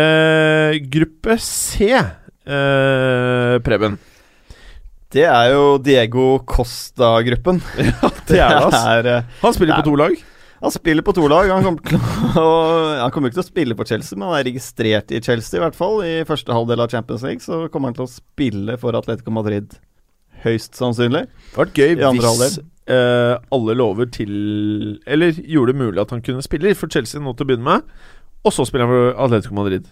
Eh, gruppe C, eh, Preben. Det er jo Diego Costa-gruppen. Ja, Det er det, ass. er, eh, Han spiller på to lag. Han spiller på to lag. Han kommer, å, han kommer ikke til å spille for Chelsea, men han er registrert i Chelsea, i hvert fall. I første halvdel av Champions League så kommer han til å spille for Atletico Madrid. Høyst sannsynlig. Det hadde vært gøy hvis eh, alle lover til Eller gjorde det mulig at han kunne spille for Chelsea nå til å begynne med, og så spiller han for Atletico Madrid.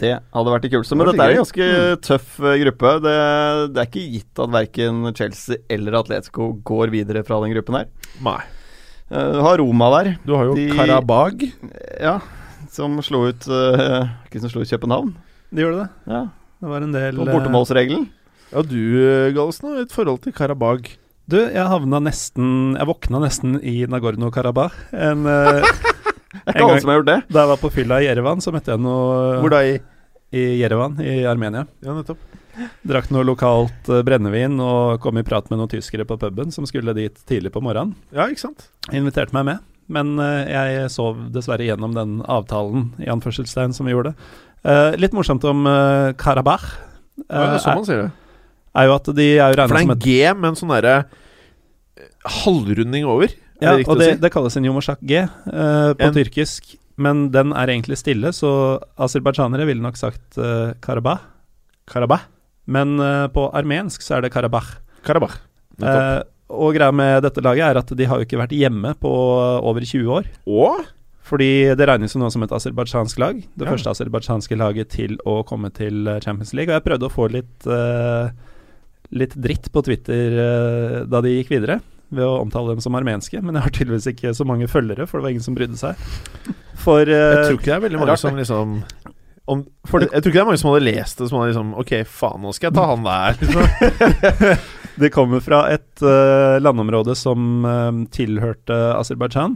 Det hadde vært det kuleste. Men Det dette er en ganske tøff eh, gruppe. Det, det er ikke gitt at verken Chelsea eller Atletico går videre fra den gruppen her. Nei. Eh, Du har Roma der, Du har jo De- Karabag. ja, som slo ut uh, Ikke som slo ut København. De gjorde det. Ja, Det var en del På eh, bortemålsregelen. Ja, du, eh, Gallosen, har et forhold til Karabag. Du, jeg havna nesten Jeg våkna nesten i Nagorno-Karabakh. En eh, Det er ikke alle som har gjort det. Da jeg var på fylla i Jerevan, så møtte jeg noe Hvor da i i Jerevan i Armenia. Ja, nettopp. Drakk noe lokalt eh, brennevin og kom i prat med noen tyskere på puben som skulle dit tidlig på morgenen. Ja, ikke sant? Inviterte meg med, men eh, jeg sov dessverre gjennom den avtalen i anførselstegn som vi gjorde. Uh, litt morsomt om Karabakh. Ja, det er sånn man sier det. er jo at de er jo For det er en G med en sånn derre halvrunding over. Ja, det og det, si? det kalles en Yomashak G uh, på En- tyrkisk. men den er egentlig stille, så aserbajdsjanere ville nok sagt uh, Karabakh. Karabakh. Men uh, på armensk så er det Karabakh. Karabakh. Eh, og greia med dette laget er at de har jo ikke vært hjemme på over 20 år. Og Fordi det regnes jo nå som et aserbajdsjansk lag. Det Ja. første aserbajdsjanske laget til å komme til Champions League. Og jeg prøvde å få litt, uh, litt dritt på Twitter uh, da de gikk videre, ved å omtale dem som armenske. Men jeg har tydeligvis ikke så mange følgere, for det var ingen som brydde seg. For jeg eh, tror ikke det er veldig mange som liksom om, det, jeg tror ikke det er mange som hadde lest det som hadde liksom Ok, faen, nå skal jeg ta han der. Liksom. Det kommer fra et uh, landområde som uh, tilhørte Aserbajdsjan,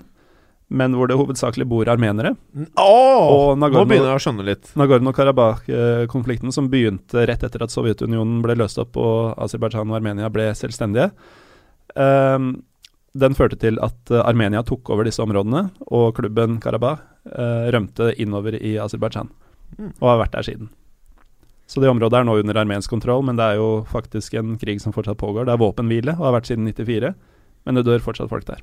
men hvor det hovedsakelig bor armenere. Åh, Og nå begynner jeg å skjønne litt. Nagorno-Karabakh-konflikten som begynte rett etter at Sovjetunionen ble løst opp og Aserbajdsjan og Armenia ble selvstendige. Ehm, den førte til at eh, Armenia tok over disse områdene, og klubben Karabakh uh, rømte innover i Aserbajdsjan. Mm. Og har vært der siden. Så det området er nå under armensk kontroll, men det er jo faktisk en krig som fortsatt pågår. Det er våpenhvile og har vært siden 94, men det dør fortsatt folk der.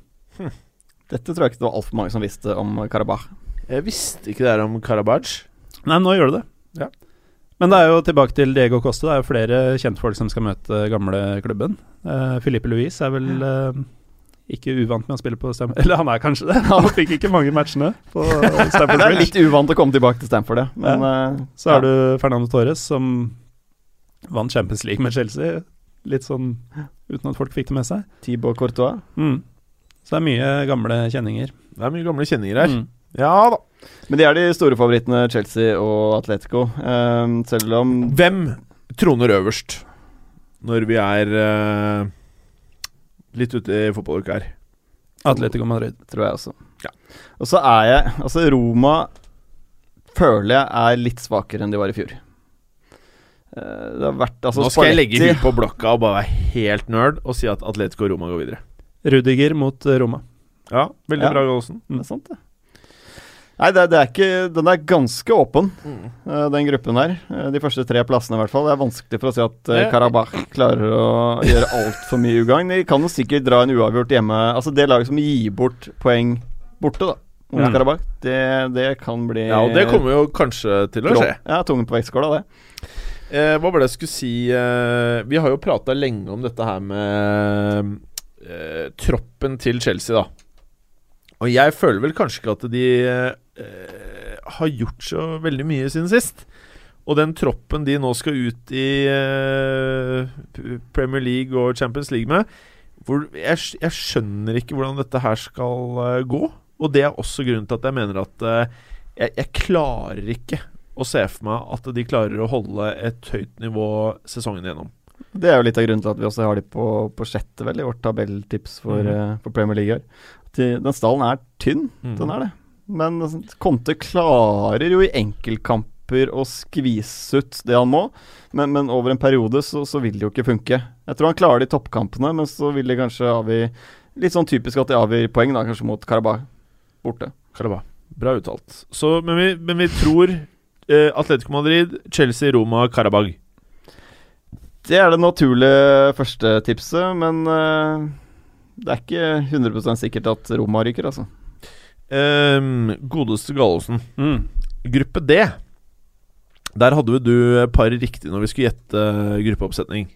Dette tror jeg ikke det var altfor mange som visste om Karabakh. Jeg visste ikke det her om Karabakh. Nei, nå gjør du det. Ja. Men det er jo tilbake til Diego Coste. Det er jo flere kjentfolk som skal møte gamle klubben. Uh, Filippe Luis er vel uh, ikke uvant med å spille på Stamford Eller han er kanskje det. Han fikk ikke mange matchene på Stamford Det er litt uvant å komme tilbake til Stamford, ja. Men eh, Så har du Fernando Torres, som vant Champions League med Chelsea. Litt sånn uten at folk fikk det med seg. Thibaut Courtois. Mm. Så det er mye gamle kjenninger. Det er mye gamle kjenninger her. Mm. Ja da. Men de er de store favorittene, Chelsea og Atletico. Eh, selv om Hvem troner øverst når vi er uh, litt ute i fotballuka her? Atletico Madrid. tror jeg også. Ja. Og så er jeg Altså, Roma føler jeg er litt svakere enn de var i fjor. Eh, det har vært altså, Nå skal jeg legge huet på blokka og bare være helt nerd og si at Atletico Roma går videre. Rudiger mot eh, Roma. Ja, veldig Ja. bra, Gallosen. Det er sant, det. Nei, det, det er ikke Den er ganske åpen, mm. den gruppen her. Eh, de første tre plassene, i hvert fall. Det er vanskelig for å si at Ja. Karabakh klarer å gjøre altfor mye ugagn. De kan jo sikkert dra en uavgjort hjemme. Altså Det laget som gir bort poeng borte, da, Mm. Karabakh, det, det kan bli Ja, og det kommer jo kanskje til å skje. Ja, tungen på vektskåla, det. Eh, hva var det jeg skulle si eh, Vi har jo prata lenge om dette her med eh, troppen til Chelsea, da. Og jeg føler vel kanskje ikke at de eh, har gjort så veldig mye siden sist. Og den troppen de nå skal ut i eh, Premier League og Champions League med hvor jeg, jeg skjønner ikke hvordan dette her skal eh, gå. Og det er også grunnen til at jeg mener at eh, jeg, jeg klarer ikke å se for meg at de klarer å holde et høyt nivå sesongen igjennom. Det er jo litt av grunnen til at vi også har de på, på sjette, vel, i vårt tabelltips for, mm. uh, for Premier League den stallen er tynn, mm. den er det. Men altså, Conte klarer jo i enkeltkamper å skvise ut det han må, men, men over en periode så, så vil det jo ikke funke. Jeg tror han klarer det i toppkampene, men så vil de kanskje avgi Litt sånn typisk at de avgir poeng, da, kanskje mot Karabakh borte. Karabakh. Bra uttalt. Så, men, vi, men vi tror eh, Atletico Madrid, Chelsea, Roma, Karabakh. Det er det naturlige første tipset, men eh, det er ikke 100% sikkert at Roma ryker, altså. Ehm, godeste Gallosen. Mm. Gruppe D. Der hadde du par riktig når vi skulle gjette eh, gruppeoppsetning.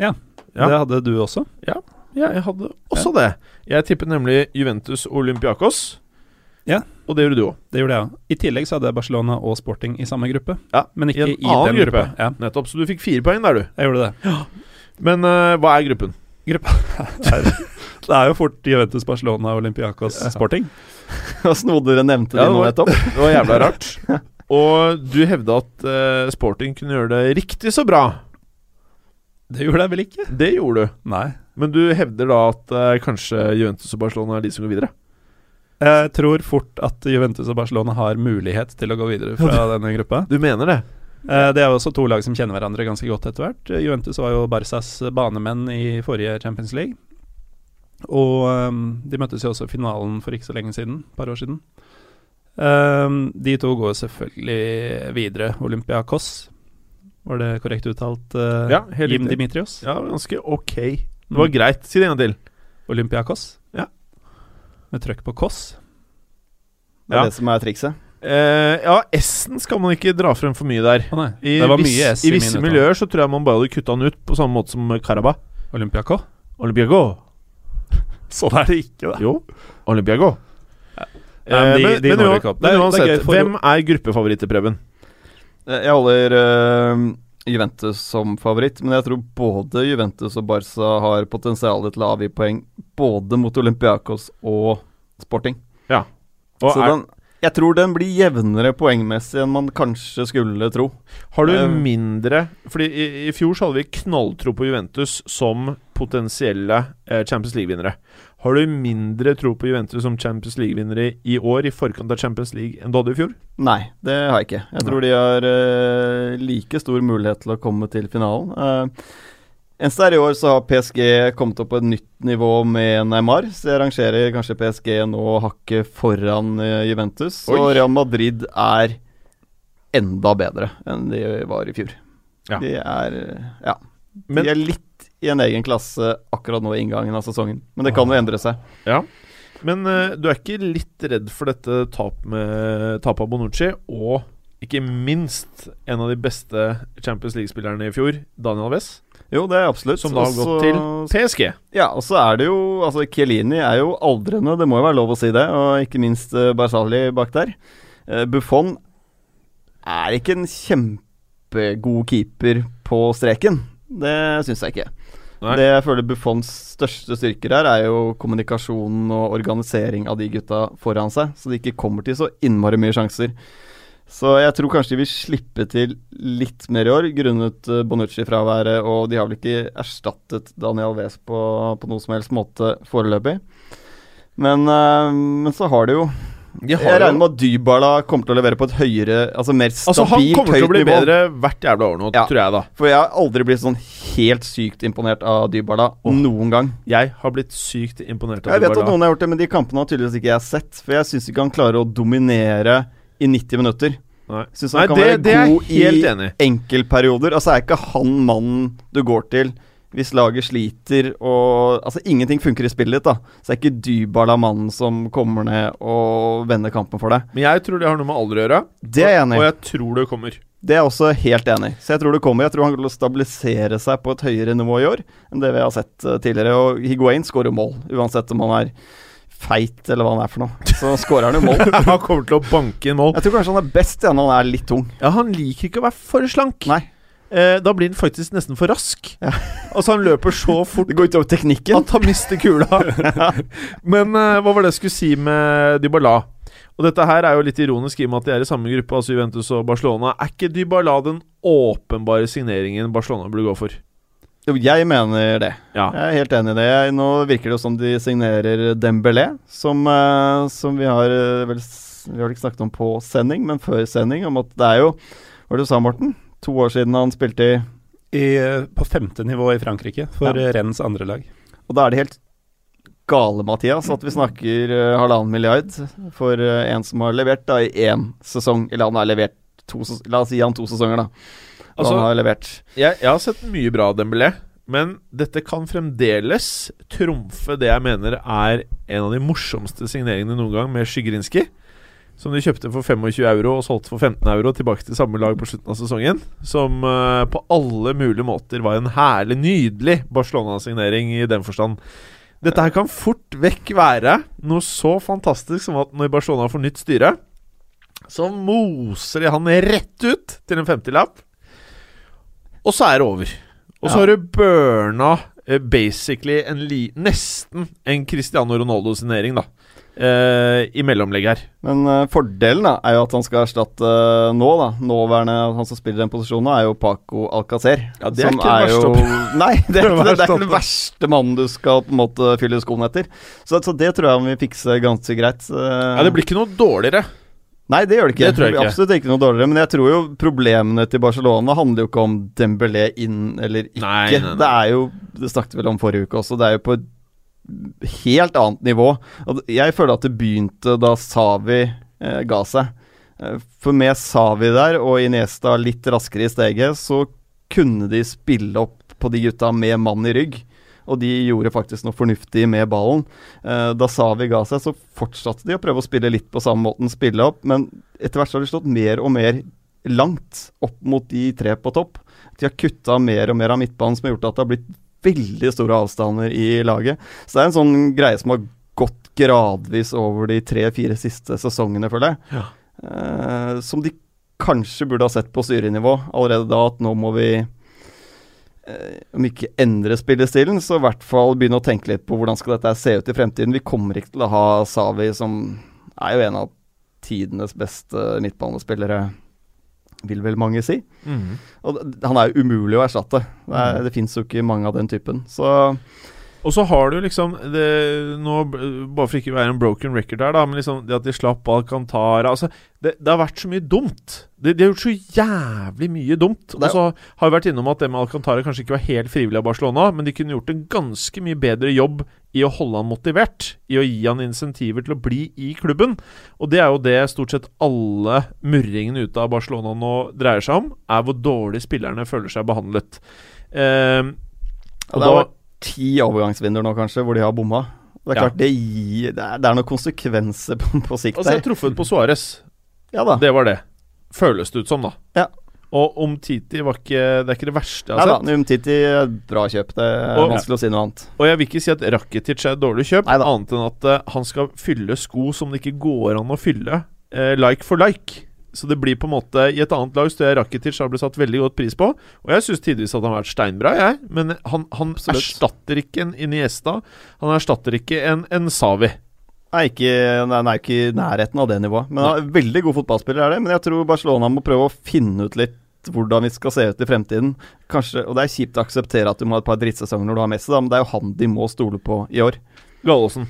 Ja. Ja. Det hadde du også. Ja, jeg hadde også det. Jeg tippet nemlig Juventus og Olympiakos. Ja. Og det gjorde du òg. Det gjorde jeg òg. I tillegg så hadde jeg Barcelona og Sporting i samme gruppe. Ja, Men ikke i en annen den gruppe. gruppe. Ja, Nettopp. Så du fikk fire poeng der, du. jeg gjorde det. Men uh, hva er gruppen? Gruppa er, det er jo fort Juventus, Barcelona, Olympiakos, Sporting. Og Snodere nevnte de ja, nå nettopp. Det var jævla rart. Og du hevda at uh, Sporting kunne gjøre det riktig så bra. Det gjorde jeg vel ikke? Det gjorde du. Nei. Men du hevder da at uh, kanskje Juventus og Barcelona er de som går videre? Jeg tror fort at Juventus og Barcelona har mulighet til å gå videre fra denne gruppa. Du mener det? Eh, Det er jo også to lag som kjenner hverandre ganske godt etter hvert. Juventus var jo Barcas banemenn i forrige Champions League. Og um, de møttes jo også i finalen for ikke så lenge siden, et par år siden. Um, De to går selvfølgelig videre. Olympiakos, var det korrekt uttalt? Uh, Ja, helt Jim. Dimitrios. Ja, ganske ok. Det var greit. Si det en gang til. Olympiakos. Ja. Med trøkk på Koss. Det er Ja. det som er trikset. Uh, ja, S-en skal man ikke dra frem for mye der. Oh, nei, I, det var viss- mye S I visse miljøer så tror jeg man bare hadde kutta den ut, på samme måte som Karaba. Olympiako? Olympiago. Sånn er det ikke, da. Jo, Olympiago. Ja, men de- men, de men, ikke opp. men uansett, er- hvem er gruppefavoritt i Preben? Eh, Jeg holder uh, Juventus som favoritt, men jeg tror både Juventus og Barca har potensial til å avgi poeng både mot Olympiakos og Sporting. Og Så er, den, jeg tror den blir jevnere poengmessig enn man kanskje skulle tro. har du um, mindre Fordi i, i fjor så hadde vi knalltro på Juventus som potensielle eh, Champions League-vinnere. Har du mindre tro på Juventus som Champions League-vinnere i år i forkant av Champions League enn du hadde i fjor? Nei, det har jeg ikke. Jeg tror de har eh, like stor mulighet til å komme til finalen. Uh, Eneste er i år så har PSG kommet opp på et nytt nivå med Neymar, så jeg rangerer kanskje PSG nå hakket foran eh, Juventus. Oi. Og Real Madrid er enda bedre enn de var i fjor. Ja. De er eh, ja. Men- de er litt i en egen klasse akkurat nå i inngangen av sesongen, men det kan jo endre seg. Men uh, du er ikke litt redd for dette tap tapet av Bonucci, og ikke minst en av de beste Champions League-spillerne i fjor, Daniel Alves, Jo, det er absolutt. som da har gått til PSG. Ja, og så er det jo Altså, Chiellini er jo aldrende, det må jo være lov å si det. Og ikke minst uh, Barzali bak der. Eh, Buffon er ikke en kjempegod keeper på streken. Det syns jeg ikke. Nei. Det jeg føler Buffons største styrker her, er jo kommunikasjonen og organisering av de gutta foran seg, så de ikke kommer til så innmari mye sjanser. Så jeg tror kanskje de vil slippe til litt mer i år, grunnet uh, Bonucci-fraværet, og de har vel ikke erstattet Daniel Wes på, på noe som helst måte foreløpig. Men, eh, men så har de jo De Jeg regner med at Dybala kommer til å levere på et høyere, altså mer Altså, han kommer til å bli nivå. bedre hvert jævla år nå, Ja. tror jeg, da. For jeg har aldri blitt sånn helt sykt imponert av Dybala oh. noen gang. Jeg har blitt sykt imponert av Jeg vet at noen har gjort det, men de kampene har tydeligvis ikke jeg sett. For jeg syns ikke han klarer å dominere i 90 minutter. Nei, Nei det, det er jeg helt i enig i. enkeltperioder. Altså er ikke han mannen du går til hvis laget sliter og Altså ingenting funker i spillet ditt, da. Så er ikke Dybala mannen som kommer ned og vender kampen for deg. Men jeg tror det har noe med alder å gjøre. Det er jeg enig Og jeg tror det kommer. Det er jeg også helt enig i. Så jeg tror det kommer. Jeg tror han kommer til å stabilisere seg på et høyere nivå i år enn det vi har sett eh, tidligere. Og Higuain skårer mål, uansett om han er feit eller hva han er for noe. Så skårer han jo mål. han kommer til å banke inn mål. Jeg tror kanskje han er best ja, når han er litt tung. Ja, han liker ikke å være for slank. Nei, Eh, da blir han faktisk nesten for rask. Ja. Altså, han løper så fort det går utover teknikken. at han mister kula. Men eh, hva var det jeg skulle si med Dybala? Og dette her er jo litt ironisk i og med at de er i samme gruppe, altså Juventus og Barcelona. Er ikke Dybala den åpenbare signeringen Barcelona burde gå for? Jo, jeg mener det. Ja. Jeg er helt enig i det. Nå virker det jo som de signerer Dembélé, som, eh, som vi har eh, vel Vi har ikke snakket om på sending, men før sending, om at det er jo Hva var det du sa, Morten? To år siden han spilte i I, eh, på femte nivå i Frankrike, for Ja. Rennes andre lag. Og da er det helt gale, Mathias, at vi snakker halvannen milliard for en som har levert da i én sesong. Eller han har levert to La oss gi han to sesonger, da. Altså- han har levert. Jeg, jeg har sett mye bra Dembélé, men dette kan fremdeles trumfe det jeg mener er en av de morsomste signeringene noen gang, med Skygrinski. Som de kjøpte for 25 euro og solgte for 15 euro tilbake til samme lag på slutten av sesongen. Som uh, på alle mulige måter var en herlig, nydelig Barcelona-signering i den forstand. Dette her kan fort vekk være noe så fantastisk som at når Barcelona får nytt styre, så moser de han rett ut til en 50-lapp. Og så er det over. Og så Ja. har du burna eh, basically en li nesten en Cristiano Ronaldo-signering, da. Eh, I mellomlegg her. Men eh, fordelen da er jo at han skal erstatte eh, nå, da. Nåværende han som spiller den posisjonen, er jo Paco Alcacer. Ja, det er som ikke verste jo, Nei, det er, ikke, det, det er ikke den verste mannen du skal på en måte fylle skoene etter. Så, så det tror jeg han vil fikse ganske greit. eh. Ja, Det blir ikke noe dårligere. Nei, det gjør det ikke. Det tror jeg ikke. Absolutt ikke noe dårligere. Men jeg tror jo problemene til Barcelona handler jo ikke om Dembélé inn eller ikke. Nei, nei, nei. Det er jo Det snakket vi vel om forrige uke også. Det er jo på et helt annet nivå. Jeg føler at det begynte da Savi eh, ga seg. Eh, For med Savi der og Iniesta litt raskere i steget, så kunne de spille opp på de gutta med mann i rygg. Og de gjorde faktisk noe fornuftig med ballen. Eh, da Savi ga seg, så fortsatte de å prøve å spille litt på samme måten, spille opp, men etter hvert så har de slått mer og mer langt opp mot de tre på topp. De har kutta mer og mer av midtbanen, som har gjort at det har blitt veldig store avstander i laget. Så det er en sånn greie som har gått gradvis over de tre-fire siste sesongene, føler jeg. Eh, som de kanskje burde ha sett på styrenivå allerede da, at nå må vi om ikke endre spillestilen, så i hvert fall begynne å tenke litt på hvordan skal dette se ut i fremtiden. Vi kommer ikke til å ha Savi, som er jo en av tidenes beste midtbanespillere, vil vel mange si. Mm. Og han er jo umulig å erstatte. Det, er- det fins jo ikke mange av den typen. Så Og så har du liksom det, nå, Bare for ikke å være en broken record her, da, men liksom det at de slapp Alcantara altså, det, det har vært så mye dumt. De, de har gjort så jævlig mye dumt. Og så har vi vært innom at det med Alcantara kanskje ikke var helt frivillig av Barcelona, men de kunne gjort en ganske mye bedre jobb i å holde han motivert, i å gi han insentiver til å bli i klubben. Og det er jo det stort sett alle murringene ute av Barcelona nå dreier seg om, er hvor dårlig spillerne føler seg behandlet. Ja, og har da- ti overgangsvinduer nå, kanskje, hvor de har bomma. Det er Ja. klart, det, gir, det, er, det er noen konsekvenser på, på sikt Og så har jeg truffet på Suárez. Ja da. Det var det. Føles det ut som, da. Ja. Og om Titi var ikke Det er ikke det verste jeg Nei har da, sett. Numtiti er et bra kjøp. Det er Og- vanskelig å si noe annet. Og jeg vil ikke si at Rakitic er et dårlig kjøp, Neida. annet enn at uh, han skal fylle sko som det ikke går an å fylle uh, like for like. Så det blir på en måte I et annet lag står jeg Rakitic har blitt satt veldig godt pris på. Og jeg syns tidvis at han har vært steinbra, jeg. Men han, han erstatter ikke en Iniesta. Han erstatter ikke en, en Savi. Nei, ikke, han er ikke i nærheten av det nivået. Men han er veldig god fotballspiller, er det. Men jeg tror Barcelona må prøve å finne ut litt hvordan vi skal se ut i fremtiden. Kanskje, Og det er kjipt å akseptere at du må ha et par drittsesonger når du har Messi, da, men det er jo han de må stole på i år. Gallosen.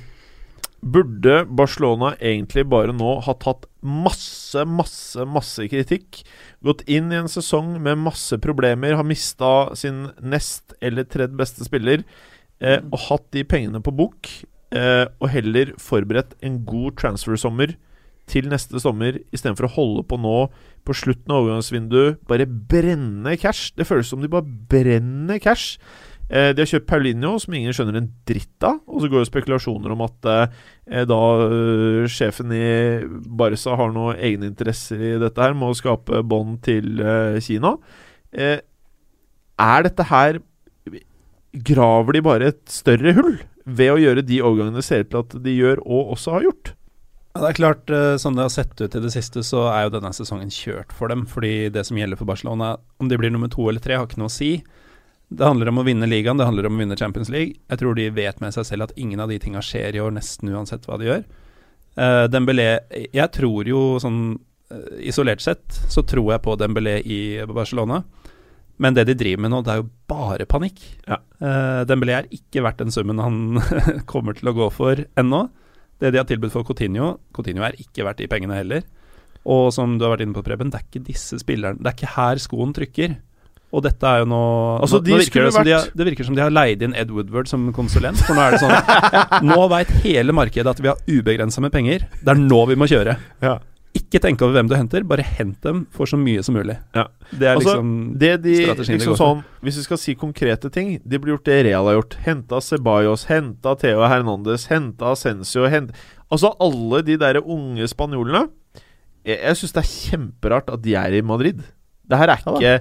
Burde Barcelona egentlig bare nå ha tatt masse, masse, masse kritikk? Gått inn i en sesong med masse problemer, har mista sin nest eller tredje beste spiller, eh, og hatt de pengene på bok, eh, og heller forberedt en god transfer-sommer til neste sommer, istedenfor å holde på nå på slutten av overgangsvinduet, bare brenne cash. Det føles som de bare brenner cash. Eh, de har kjøpt Paulinho, som ingen skjønner en dritt av. Og så går det spekulasjoner om at eh, da eh, sjefen i Barca har noen egeninteresser i dette her, med å skape bånd til Kina. Er dette her Graver de bare et større hull ved å gjøre de overgangene ser ut til at de gjør, og også har gjort? Ja, det er klart, Som det har sett ut i det siste, så er jo denne sesongen kjørt for dem. Fordi det som gjelder for Barcelona, om de blir nummer to eller tre, har ikke noe å si. Det handler om å vinne ligaen, det handler om å vinne Champions League. Jeg tror de vet med seg selv at ingen av de tinga skjer i år, nesten uansett hva de gjør. Uh, Dembélé Jeg tror jo sånn eh, isolert sett, så tror jeg på Dembélé i Barcelona. Men det de driver med nå, det er jo bare panikk. Ja. Uh, Dembélé er ikke verdt den summen han kommer til å gå for ennå. Det de har tilbudt for Coutinho Coutinho er ikke verdt de pengene heller. Og som du har vært inne på, Preben, det er ikke disse spillerne Det er ikke her skoen trykker. Og dette er jo nå, Altså, nå, de nå virker det, som de har, det virker som de har leid inn Ed Woodward som konsulent. For nå er det sånn Nå veit hele markedet at vi har ubegrensa med penger. Det er nå vi må kjøre. Ja. Ikke tenk over hvem du henter, bare hent dem for så mye som mulig. Ja. Det er Altså, liksom Det de strategien de liksom går for. sånn Hvis vi skal si konkrete ting De blir gjort det Real har gjort. Henta Ceballos, henta Theo Hernandez, henta Ascencio hent, Altså alle de der unge spanjolene. Jeg, jeg syns det er kjemperart at de er i Madrid. Det her er Ja ikke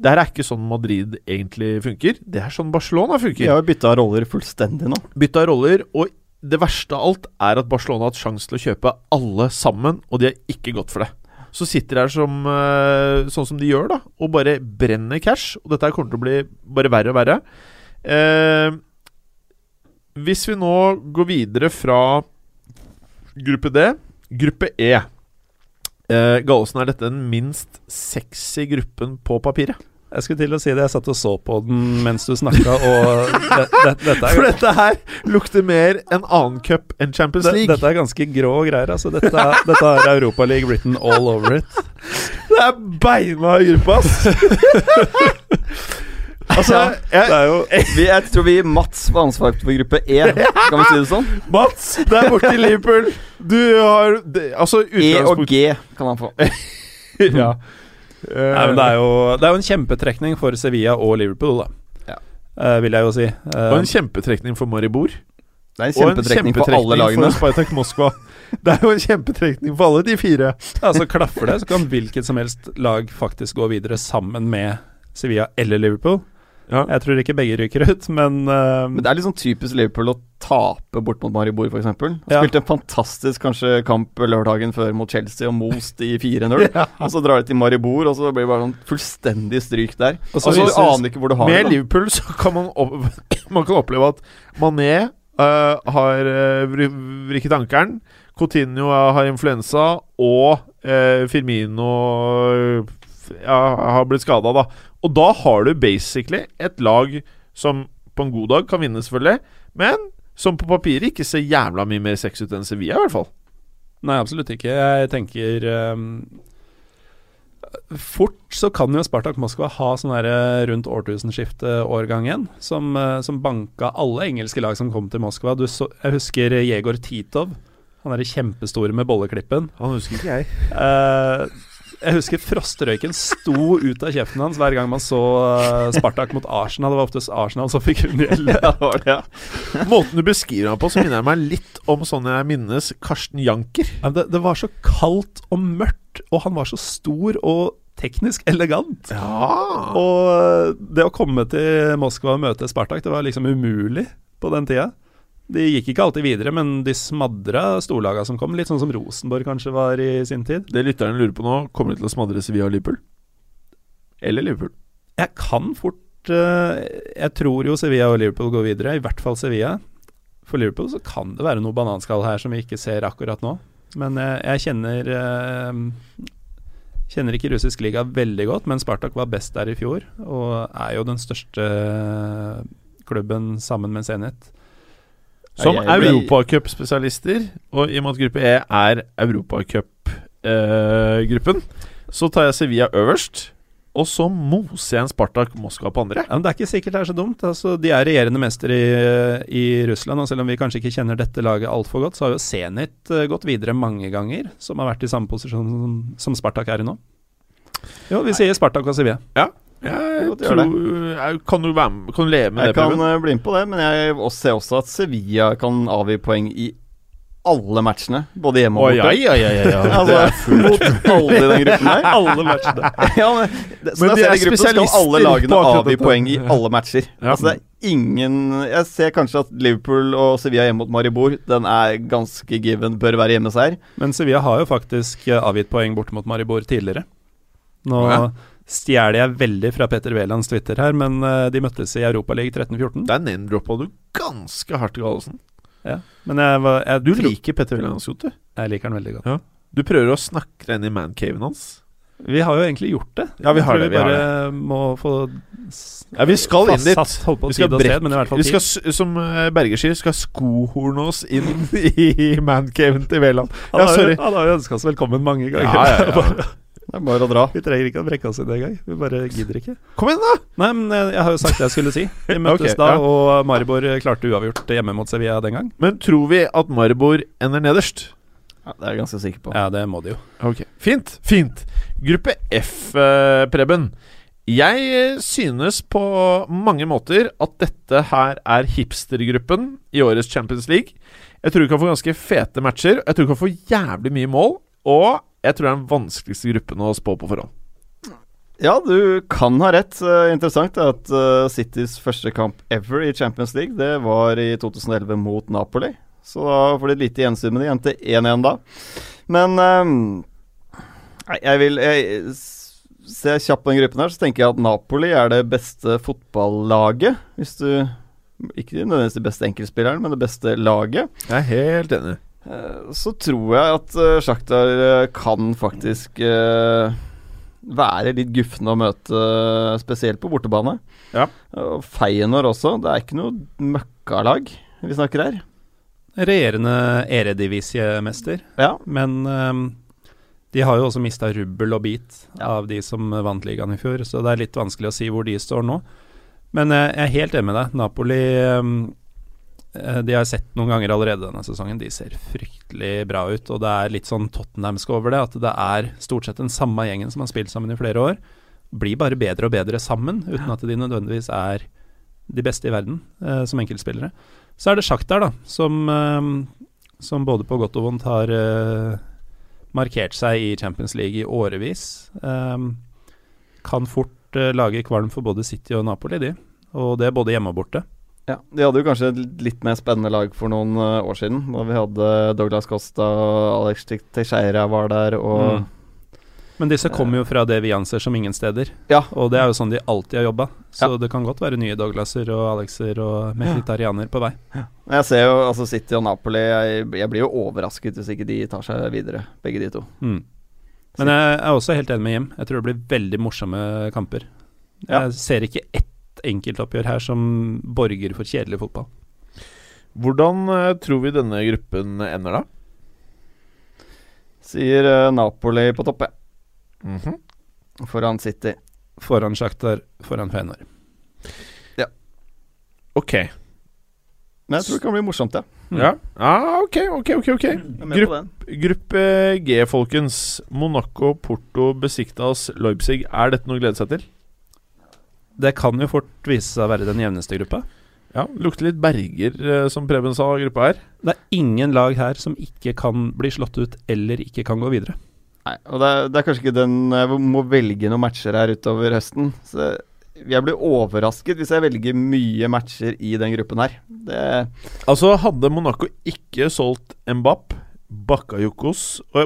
Det her er ikke sånn Madrid egentlig funker. Det er sånn Barcelona De funker. har jo bytta roller fullstendig nå. Bytta roller, og det verste av alt er at Barcelona har hatt sjanse til å kjøpe alle sammen, og de har ikke gått for det. Så sitter de her som, eh, sånn som de gjør, da, og bare brenner cash. Og dette kommer til å bli bare verre og verre. Eh, hvis vi nå går videre fra gruppe D Gruppe E. Eh, Gallosen, er dette den minst sexy gruppen på papiret? Jeg skulle til å si det, jeg satt og så på den mens du snakka, og det, det, dette er For dette her lukter mer en annen cup enn Champions Det, League. dette er ganske grå greier. Altså. Dette, er- dette har Europaliga written all over it. Det er beina i gruppa, ass! altså, Det jeg, er jo Vi, jeg tror vi gir Mats var ansvaret for gruppe E. Kan vi si det sånn? Mats, det er borte i Liverpool. Du har det, Altså, E og G kan han få. Ja. Nei, men det, er jo, det er jo en kjempetrekning for Sevilla og Liverpool, da. Ja. Uh, vil jeg jo si. Og en Eh, kjempetrekning for Maribor. Det er en Og en kjempetrekning for alle lagene. for Spartak Moskva. Det er jo en kjempetrekning for alle de fire. ja, så klaffer det, så kan hvilket som helst lag faktisk gå videre sammen med Sevilla eller Liverpool. Ja. Jeg tror ikke begge ryker ut, men, uh, Men det er litt sånn typisk Liverpool å tape bort mot Maribor, f.eks. Ja. spilte en fantastisk kanskje kamp lørdagen før mot Chelsea og most i 4-0. Og så drar de til Maribor, og så blir det bare sånn fullstendig stryk der. Og så Altså, du aner ikke hvor du har Med det. Liverpool så kan man, opp, man kan oppleve at Mané uh, har uh, vrikket ankelen, Coutinho eh, har influensa, og eh, Firmino ja, har blitt skada, da. Og da har du basically et lag som på en god dag kan vinne, selvfølgelig, men som på papiret ikke ser jævla mye mer sex ut enn Sevilla, i hvert fall. Nei, absolutt ikke. Jeg tenker um, Fort så kan jo Spartak Moskva ha sånn derre rundt årtusenskiftet-årgangen, som, eh, som banka alle engelske lag som kom til Moskva. Du så, jeg husker Jegor Titov, han derre kjempestore med bolleklippen. Han husker ikke jeg. Eh, jeg husker frostrøyken sto ut av kjeften hans hver gang man så eh, Spartak mot Arsenal. Det var oftest Arsenal som fikk unngjelde. Ja, ja. Måten du beskriver ham på, så minner jeg meg litt om sånn jeg minnes Karsten Janker. Ja, det, det var så kaldt og mørkt, og han var så stor og teknisk elegant. Ja. Og eh, det å komme til Moskva og møte Spartak, det var liksom umulig på den tida. De gikk ikke alltid videre, men de smadra storlaga som kom. Litt sånn som Rosenborg kanskje var i sin tid. Det lytterne lurer på nå, kommer de til å smadre Sevilla og Liverpool? Eller Liverpool? Jeg kan fort uh, Jeg tror jo Sevilla og Liverpool går videre, i hvert fall Sevilla. For Liverpool så kan det være noe bananskall her som vi ikke ser akkurat nå. Men jeg, jeg kjenner uh, Kjenner ikke russisk liga veldig godt, men Spartak var best der i fjor. Og er jo den største klubben sammen med Zenit. Som Nei, europacupspesialister, og i og med at gruppe E er europacupgruppen, så tar jeg Sevilla øverst. Og så moser jeg en Spartak Moskva på andre. Ja, men Det er ikke sikkert det er så dumt. Altså, de er regjerende mester i, i Russland, og selv om vi kanskje ikke kjenner dette laget altfor godt, så har jo Zenit eh, gått videre mange ganger, som har vært i samme posisjon som, som Spartak er i nå. Jo, vi sier Spartak og Sevilla. Jeg tror jeg, Kan du være med Kan du leve med Jeg det, kan Preben? eh, bli med på det, men jeg ser også at Sevilla kan avgi poeng i alle matchene. Både hjemme og borte. borte. ja, ja, ja, ja. Altså, mot alle i den gruppen der. Alle matchene. ja, men, det, så Men de er jeg gruppen skal alle lagene avgi poeng i alle matcher. Ja. Altså det er ingen Jeg ser kanskje at Liverpool og Sevilla hjemme mot Maribor Den er ganske given, bør være hjemmeseier. Men Sevilla har jo faktisk eh, avgitt poeng borte mot Maribor tidligere. Nå Ja. Stjeler jeg veldig fra Petter Wælands Twitter her, men eh, de møttes i Europaligaen 13-14. Der name-droppa du ganske hardt, Gallosen. Ja. Men jeg, var, jeg, Du liker Petter Wælands godt, du. jeg liker den veldig godt. Du prøver å snakke deg inn i mancaven hans. Vi har jo egentlig gjort det. Ja, vi har det, vi har bare må få Ja, vi skal inn dit. Vi skal brekke- men i hvert fall Vi skal, som eh, Berger sier, skal skohorne oss inn i mancaven til Veland. Ja, sorry. han har jo ønska oss velkommen mange ganger. Ja, ja, ja. Det er bare å dra. Vi trenger ikke å brekke oss inn engang. Vi bare gidder ikke. Kom igjen, da! Nei, men jeg, jeg har jo sagt det jeg skulle si. Vi møttes okay, da, ja. og Maribor klarte uavgjort hjemme mot Sevilla den gang. Men tror vi at Maribor ender nederst? Ja, det er jeg ganske sikker på. Ja, det må de jo. Ok, Fint. Fint. Gruppe F, eh, Preben. Jeg eh, synes på mange måter at dette her er hipstergruppen i årets Champions League. Jeg tror vi kan få ganske fete matcher. Jeg tror vi kan få jævlig mye mål. Og jeg tror det er den vanskeligste gruppen å spå på forhånd. Ja, du kan ha rett. Eh, interessant er at eh, Citys første kamp ever i Champions League, det var i 2011 mot Napoli. Så da får de et lite gjensyn med de. Endte 1-1 da. Men um, jeg vil jeg, s- Ser kjapt på den gruppen her, så tenker jeg at Napoli er det beste fotballaget. Hvis du Ikke nødvendigvis det beste enkeltspilleren, men det beste laget. Jeg er helt enig. Eh, Så tror jeg at uh, Sjaktar eh, kan faktisk eh, være litt gufne å møte, eh, spesielt på bortebane. Ja. Og Feyenoord også. Det er ikke noe møkkalag vi snakker her. Regjerende eredivisie-mester, Ja. men um, de har jo også mista rubbel og bit Ja. av de som vant ligaen i fjor, så det er litt vanskelig å si hvor de står nå. Men eh, jeg er helt enig med deg. Napoli eh, De har jeg sett noen ganger allerede denne sesongen. De ser fryktelig bra ut. Og det er litt sånn Tottenhamsk over det. At det er stort sett den samme gjengen som har spilt sammen i flere år. Blir bare bedre og bedre sammen, uten at de nødvendigvis er de beste i verden eh, som enkeltspillere. Så er det Sjaktar, da, som, eh, som både på godt og vondt har eh, markert seg i Champions League i årevis. Eh, kan fort eh, lage kvalm for både City og Napoli, de. Og det er både hjemme og borte. Ja, De hadde jo kanskje et litt mer spennende lag for noen eh, år siden. Da vi hadde Douglas Costa, og Alex Teixeira var der, og Mm. Men disse kommer jo fra det vi anser som ingen steder. Ja. Og det er jo sånn de alltid har jobba. Så Ja. det kan godt være nye Douglaser og Alexer og Mkhitaryaner på vei. Ja. Jeg ser jo altså City og Napoli jeg, jeg blir jo overrasket hvis ikke de tar seg videre, begge de to. Mm. Men jeg er også helt enig med Jim. Jeg tror det blir veldig morsomme kamper. Jeg ser ikke ett enkeltoppgjør her som borger for kjedelig fotball. Hvordan eh, tror vi denne gruppen ender, da? Sier eh, Napoli på topp, mm -hmm. Foran City. Foran Sjaktar, foran Feyenoord. Ok. Men jeg tror det kan bli morsomt, ja. Ja. ah, ok, ok, ok. ok Jeg med Grupp- Gruppe G, folkens. Monaco, Porto, Besiktas, Leipzig. Er dette noe å glede seg til? Det kan jo fort vise seg å være den jevneste gruppa. Ja, Lukter litt Berger, eh, som Preben sa, gruppa her. Det er ingen lag her som ikke kan bli slått ut eller ikke kan gå videre. Nei, og det er, det er kanskje ikke den Jeg må velge noen matcher her utover høsten. Så jeg blir overrasket hvis jeg velger mye matcher i den gruppen her. Det Altså, hadde Monaco ikke solgt Mbap, Bakayokos eh,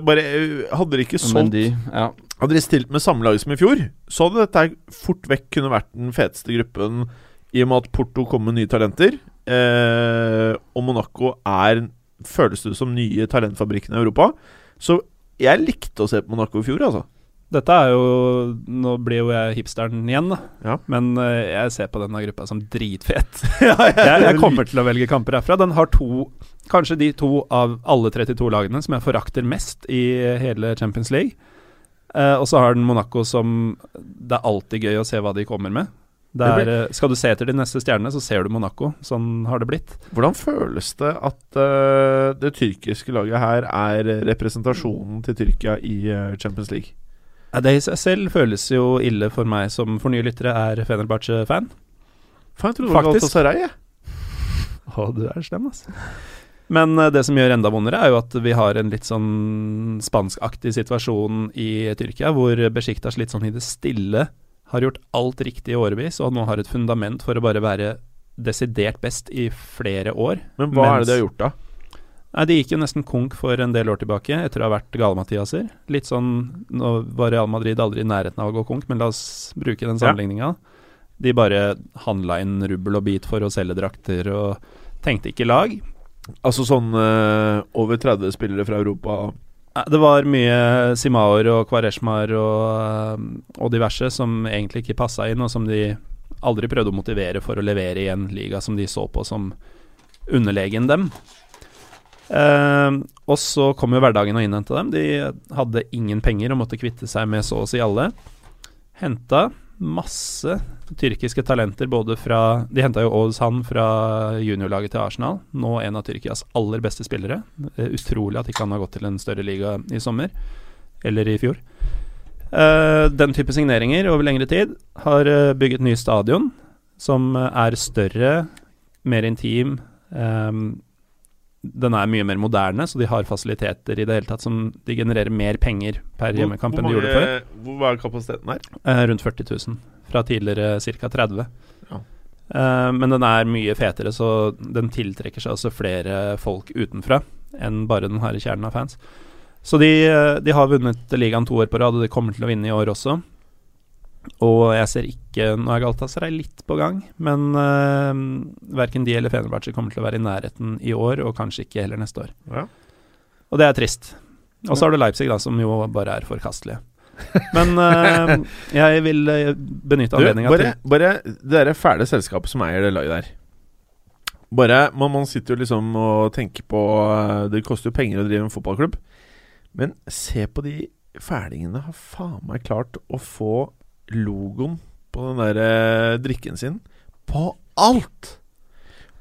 Hadde de ikke solgt Mendy, ja. Hadde de stilt med samme lag som i fjor, så hadde dette fort vekk kunne vært den feteste gruppen, i og med at Porto kommer med nye talenter. Eh, og Monaco er, føles det som, nye talentfabrikken i Europa. Så jeg likte å se på Monaco i fjor, altså. Dette er jo Nå blir jo jeg hipsteren igjen, da. Ja. Men uh, jeg ser på denne gruppa som dritfet. jeg, jeg kommer til å velge kamper herfra. Den har to Kanskje de to av alle 32 lagene som jeg forakter mest i hele Champions League. Eh, og så har den Monaco som Det er alltid gøy å se hva de kommer med. Det Det er, eh, skal du se etter de neste stjernene, så ser du Monaco. Sånn har det blitt. Hvordan føles det at uh, det tyrkiske laget her er representasjonen til Tyrkia i uh, Champions League? Ja, Det i seg selv føles jo ille for meg som for nye lyttere er Fenerbahçe-fan. Faen, jeg trodde det var. Galatasaray, jeg. Å, du er slem, altså. Men eh, det som gjør enda vondere, er jo at vi har en litt sånn spanskaktig situasjon i Tyrkia, hvor Besjiktas litt sånn i det stille har gjort alt riktig i årevis, og nå har et fundament for å bare være desidert best i flere år. Men hva er det de har gjort, da? Nei, De gikk jo nesten konk for en del år tilbake, etter å ha vært gale-Mathiaser. Litt sånn Nå var Real Madrid aldri i nærheten av å gå konk, men la oss bruke den Ja. De bare handla inn rubbel og bit for å selge drakter, og tenkte ikke lag. Altså sånn uh, over 30 spillere fra Europa Det var mye Simaor og Kvareshmar og, og diverse som egentlig ikke passa inn, og som de aldri prøvde å motivere for å levere i en liga som de så på som underlegen dem. Uh, og så kom jo hverdagen og innhenta dem. De hadde ingen penger og måtte kvitte seg med så å si alle. Henta masse tyrkiske talenter både fra De henta jo Oğuzhan fra juniorlaget til Arsenal, nå en av Tyrkias aller beste spillere. Er utrolig at ikke han har gått til en større liga i sommer, eller i fjor. Eh, den type signeringer over lengre tid har eh, bygget ny stadion, som eh, er større, mer intim. ehm, den er mye mer moderne, så de har fasiliteter i det hele tatt som de genererer mer penger per hjemmekamp enn de gjorde før. Hvor var kapasiteten her? Eh, rundt 40 000, fra tidligere ca. 30. Ja. Eh, men den er mye fetere, så den tiltrekker seg også flere folk utenfra enn bare den harde kjernen av fans. Så de, eh, de har vunnet ligaen to år på rad, og de kommer til å vinne i år også. Og jeg ser ikke Nå er Galatasaray litt på gang, men uh, verken de eller Fenerbahçe kommer til å være i nærheten i år, og kanskje ikke heller neste år. Ja. Og det er trist. Og så har du Leipzig, da, som jo bare er forkastelige. Men uh, jeg vil eh, benytte anledninga til bare det derre fæle selskapet som eier det laget der. Bare, man, man sitter jo liksom og tenker på eh, Det koster jo penger å drive en fotballklubb. Men se på de fælingene har faen meg klart å få logoen på den der eh, drikken sin på alt!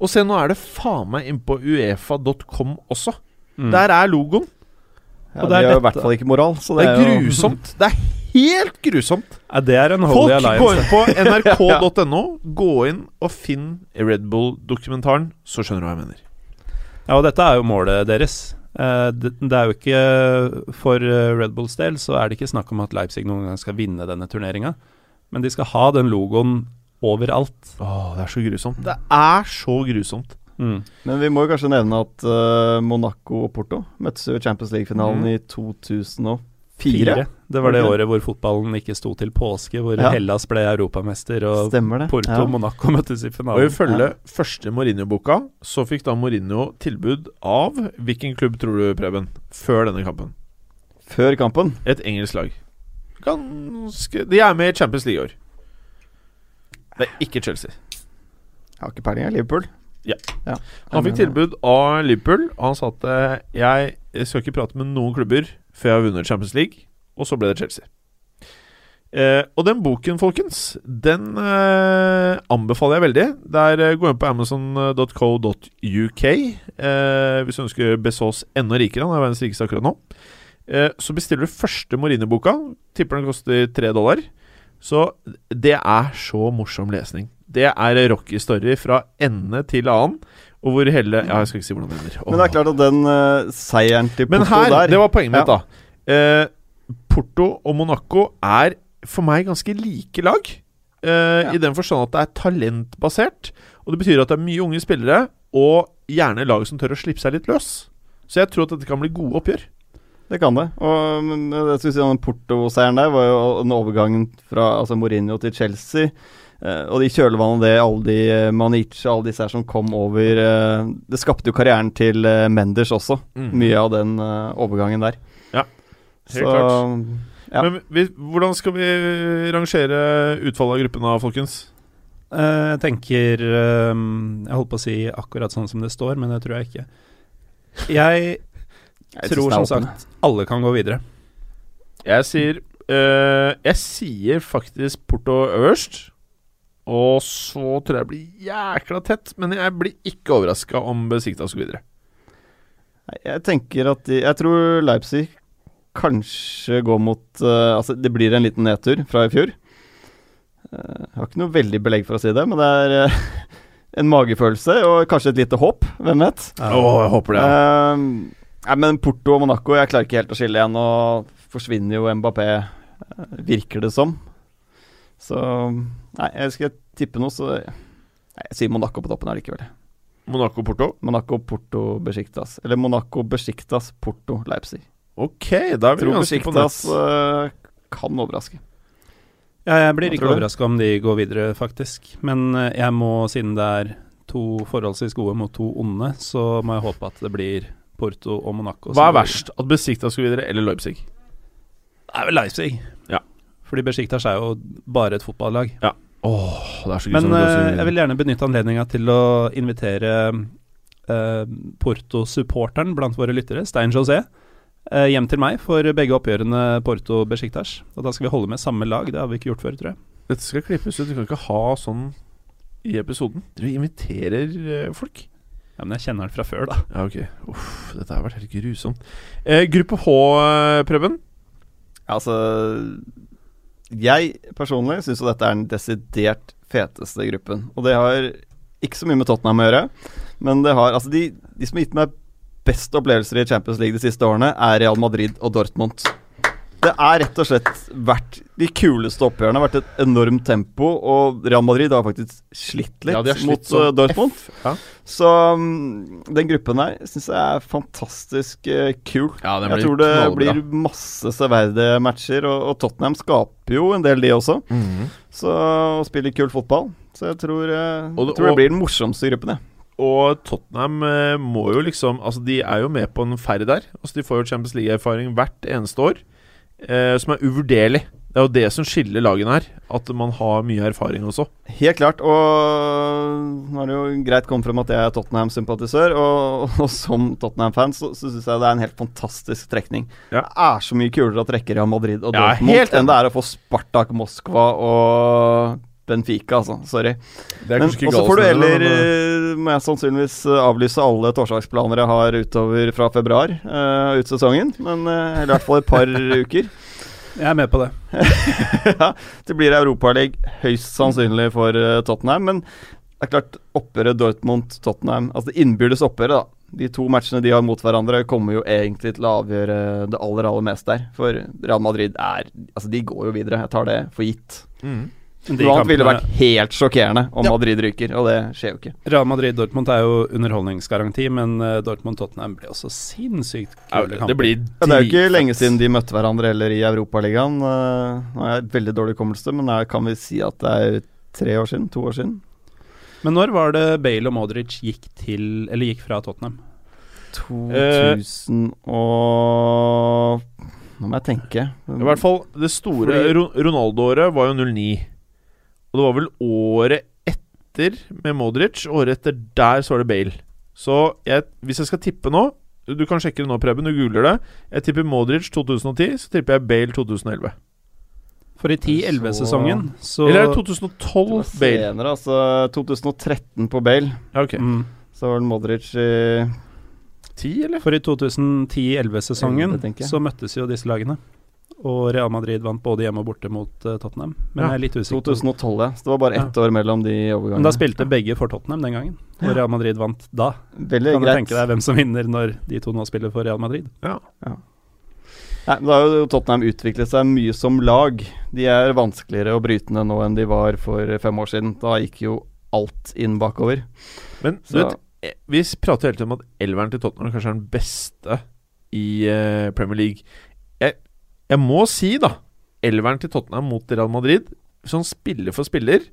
Og se, nå er det faen meg innpå uefa.com også. Mm. Der er logoen. Ja, Og det er jo i hvert fall ikke moral. Så Det det, er jo- grusomt. Det er helt grusomt. Ja, det er en Folk alliance. gå alliance. inn på nrk.no, gå inn og finn Red Bull-dokumentaren, så skjønner du hva jeg mener. Ja, og dette er jo målet deres. Eh, det, er jo ikke For eh, Red Bulls del så er det ikke snakk om at Leipzig noen gang skal vinne denne turneringa, men de skal ha den logoen overalt. Åh, det er så grusomt. Det er så grusomt. Mm. Men vi må jo kanskje nevne at uh, Monaco og Porto møttes jo i Champions League-finalen mm. i 2004. Fire. Det var det okay. året hvor fotballen ikke sto til påske, hvor Ja. Hellas ble europamester og Porto Ja. og Monaco møttes i finalen. Og Ifølge ja. første Mourinho-boka så fikk da Mourinho tilbud av Hvilken klubb tror du, Preben? Før denne kampen. Før kampen. Et engelsk lag. Ganske De er med i Champions League i år. Det er ikke Chelsea. Jeg har ikke peiling. Liverpool. Ja. ja. Han fikk tilbud av Liverpool, han sa at eh, jeg, jeg skal ikke prate med noen klubber før jeg har vunnet Champions League. Og så ble det Chelsea. Eh, og den boken, folkens, den eh, anbefaler jeg veldig. Der eh, Gå inn på amazon.co.uk eh, hvis du ønsker Besås enda rikere. Han er verdens rikeste akkurat nå. Eh, så bestiller du første Morine-boka. Tipper den koster tre dollar. Så det er så morsom lesning. Det er Rocky Story fra ende til annen. Og hvor hele Ja, jeg skal ikke si hvordan det ender. Men det er klart at den uh, seieren til Porto Men her, der det var poenget mitt, Ja. da. Uh, Porto og Monaco er for meg ganske like lag. Eh, I den forstand at det er talentbasert. Og det betyr at det er mye unge spillere, og gjerne lag som tør å slippe seg litt løs. Så jeg tror at dette kan bli gode oppgjør. Det kan det. Og men jeg si Den Porto-seieren der var jo den overgangen fra altså Mourinho til Chelsea. Eh, og de kjølvannet det, alle de eh, Maniche, alle disse her som kom over eh, Det skapte jo karrieren til eh, Menders også, Mm. mye av den eh, overgangen der. Ja, helt Så klart. ja. Men vi, hvordan skal vi rangere utfallet av gruppen da, folkens? Eh, jeg tenker eh, Jeg holdt på å si akkurat sånn som det står, men det tror jeg ikke. Jeg Jeg tror som sagt alle kan gå videre. Jeg sier eh, Jeg sier faktisk Porto øverst. Og så tror jeg det blir jækla tett, men jeg blir ikke overraska om Besiktas går videre. Jeg tenker at de, Jeg tror Leipzig kanskje går mot uh, Altså, det blir en liten nedtur fra i fjor. Uh, jeg har ikke noe veldig belegg for å si det, men det er uh, en magefølelse og kanskje et lite håp. Hvem vet? Å, jeg håper det. Eh, nei, men Porto og Monaco, jeg klarer ikke helt å skille igjen. Og forsvinner jo Mbappé, eh, virker det som. Så Nei, jeg skal tippe noe, så Nei, jeg sier Monaco på toppen allikevel. Monaco-Porto. Monaco, Porto, Besiktas. Eller Monaco, Besiktas, Porto, Leipzig. Ok, da er vi Tror ganske på Besiktas nett. eh, kan overraske. Ja, jeg blir Hva ikke overraska om de går videre, faktisk. Men eh, jeg må, siden det er to forholdsvis gode mot to onde, så må jeg håpe at det blir Porto og Monaco. Hva er verst? At Besiktas går videre, eller Leipzig? Det er vel Leipzig. Ja. Fordi Besiktas er jo bare et fotballag. Åh, det er så Men eh, jeg vil gjerne benytte anledninga til å invitere eh, Porto-supporteren blant våre lyttere, Stein José, eh, hjem til meg for begge oppgjørene Porto-Besiktas. Og da skal vi holde med samme lag. Det har vi ikke gjort før, tror jeg. Dette skal klippes ut. Du kan ikke ha sånn i episoden. Du inviterer eh, folk. Ja, Men jeg kjenner den fra før, da. Ja, ok. Uff, dette har vært helt grusomt. Eh, gruppe H, eh, Preben. Altså Jeg personlig syns jo dette er den desidert feteste gruppen. Og det har ikke så mye med Tottenham å gjøre, men det har Altså, de, de som har gitt meg best opplevelser i Champions League de siste årene, er Real Madrid og Dortmund. Det er rett og slett vært de kuleste oppgjørene. Det har vært et enormt tempo, og Real Madrid har faktisk slitt litt Ja, slitt mot eh, Dortmund. Ja. Så um, den gruppen her syns jeg er fantastisk uh, kul. Ja, Jeg tror det knallbra. blir masse severdige matcher, og, og Tottenham skaper jo en del, de også. Mhm. Så og spiller kul fotball. Så jeg tror, uh, Og jeg tror det blir den morsomste gruppen, jeg. Og Tottenham må jo liksom Altså, de er jo med på en ferd der. Altså, de får jo Champions League-erfaring hvert eneste år, eh, som er uvurderlig. Det er jo det som skiller lagene her. At man har mye erfaring også. Helt klart. Og nå er det jo greit kommet frem at jeg er Tottenham-sympatisør, og, og som Tottenham-fan så, så syns jeg det er en helt fantastisk trekning. Ja. Det er så mye kulere å trekke Real Madrid og Ja, Dortmund helt enn det er å få Spartak Moskva og Benfica, altså. Sorry. Det Men også får du heller eh, må jeg sannsynligvis eh, avlyse alle torsdagsplaner jeg har utover fra februar uh, ut sesongen. Men uh, i hvert fall et par uker. Jeg er med på det. ja, det blir Europaliga høyst sannsynlig for uh, Tottenham. Men det er klart, oppgjøret Dortmund-Tottenham Altså det innbyrdes oppgjøret, da. De to matchene de har mot hverandre, kommer jo egentlig til å avgjøre det aller, aller meste der. For Real Madrid er Altså, de går jo videre. Jeg tar det for gitt. Mm. Noe annet ville vært helt sjokkerende om Ja. Madrid ryker, og det skjer jo ikke. Real Madrid-Dortmund er jo underholdningsgaranti, men eh, Dortmund-Tottenham blir også sinnssykt kule kamper. det blir Ja, det er jo ikke lenge siden de møtte hverandre heller i Europaligaen. Uh, nå har jeg veldig dårlig hukommelse, men her kan vi si at det er tre år siden? To år siden? Men når var det Bale og Modric gikk til Eller gikk fra Tottenham? 2000 og Nå må jeg tenke. I hvert fall det store Ronaldo-året var jo 09. Og det var vel året etter med Modric. Året etter der så var det Bale. Så jeg, hvis jeg skal tippe nå Du kan sjekke det nå, Preben. Du googler det. Jeg tipper Modric 2010, så tipper jeg Bale 2011. For i 10-11-sesongen så Eller er det 2012 Det 2012 var Bale? senere, altså 2013 på Bale. Ja, okay. mm, Så var det Modric i 10, eller? For i 2010-11-sesongen Elleve, tenker jeg. så møttes jo disse lagene. Og Real Madrid vant både hjemme og borte mot uh, Tottenham. Men Ja, jeg er litt usikker. 2012, ja. Så det var bare ett år mellom de Men da spilte begge for Tottenham den gangen. Og Real Madrid vant da. Veldig Kan du tenke deg hvem som vinner når de to nå spiller for Real Madrid? Ja. Nei, men Da har jo Tottenham utviklet seg mye som lag. De er vanskeligere å bryte ned nå enn de var for fem år siden. Da gikk jo alt inn bakover. Men du vet, eh, vi prater hele tiden om at elveren til Tottenham kanskje er den beste i eh, Premier League. Jeg, jeg må si, da, elveren til Tottenham mot Real Madrid, sånn spiller for spiller,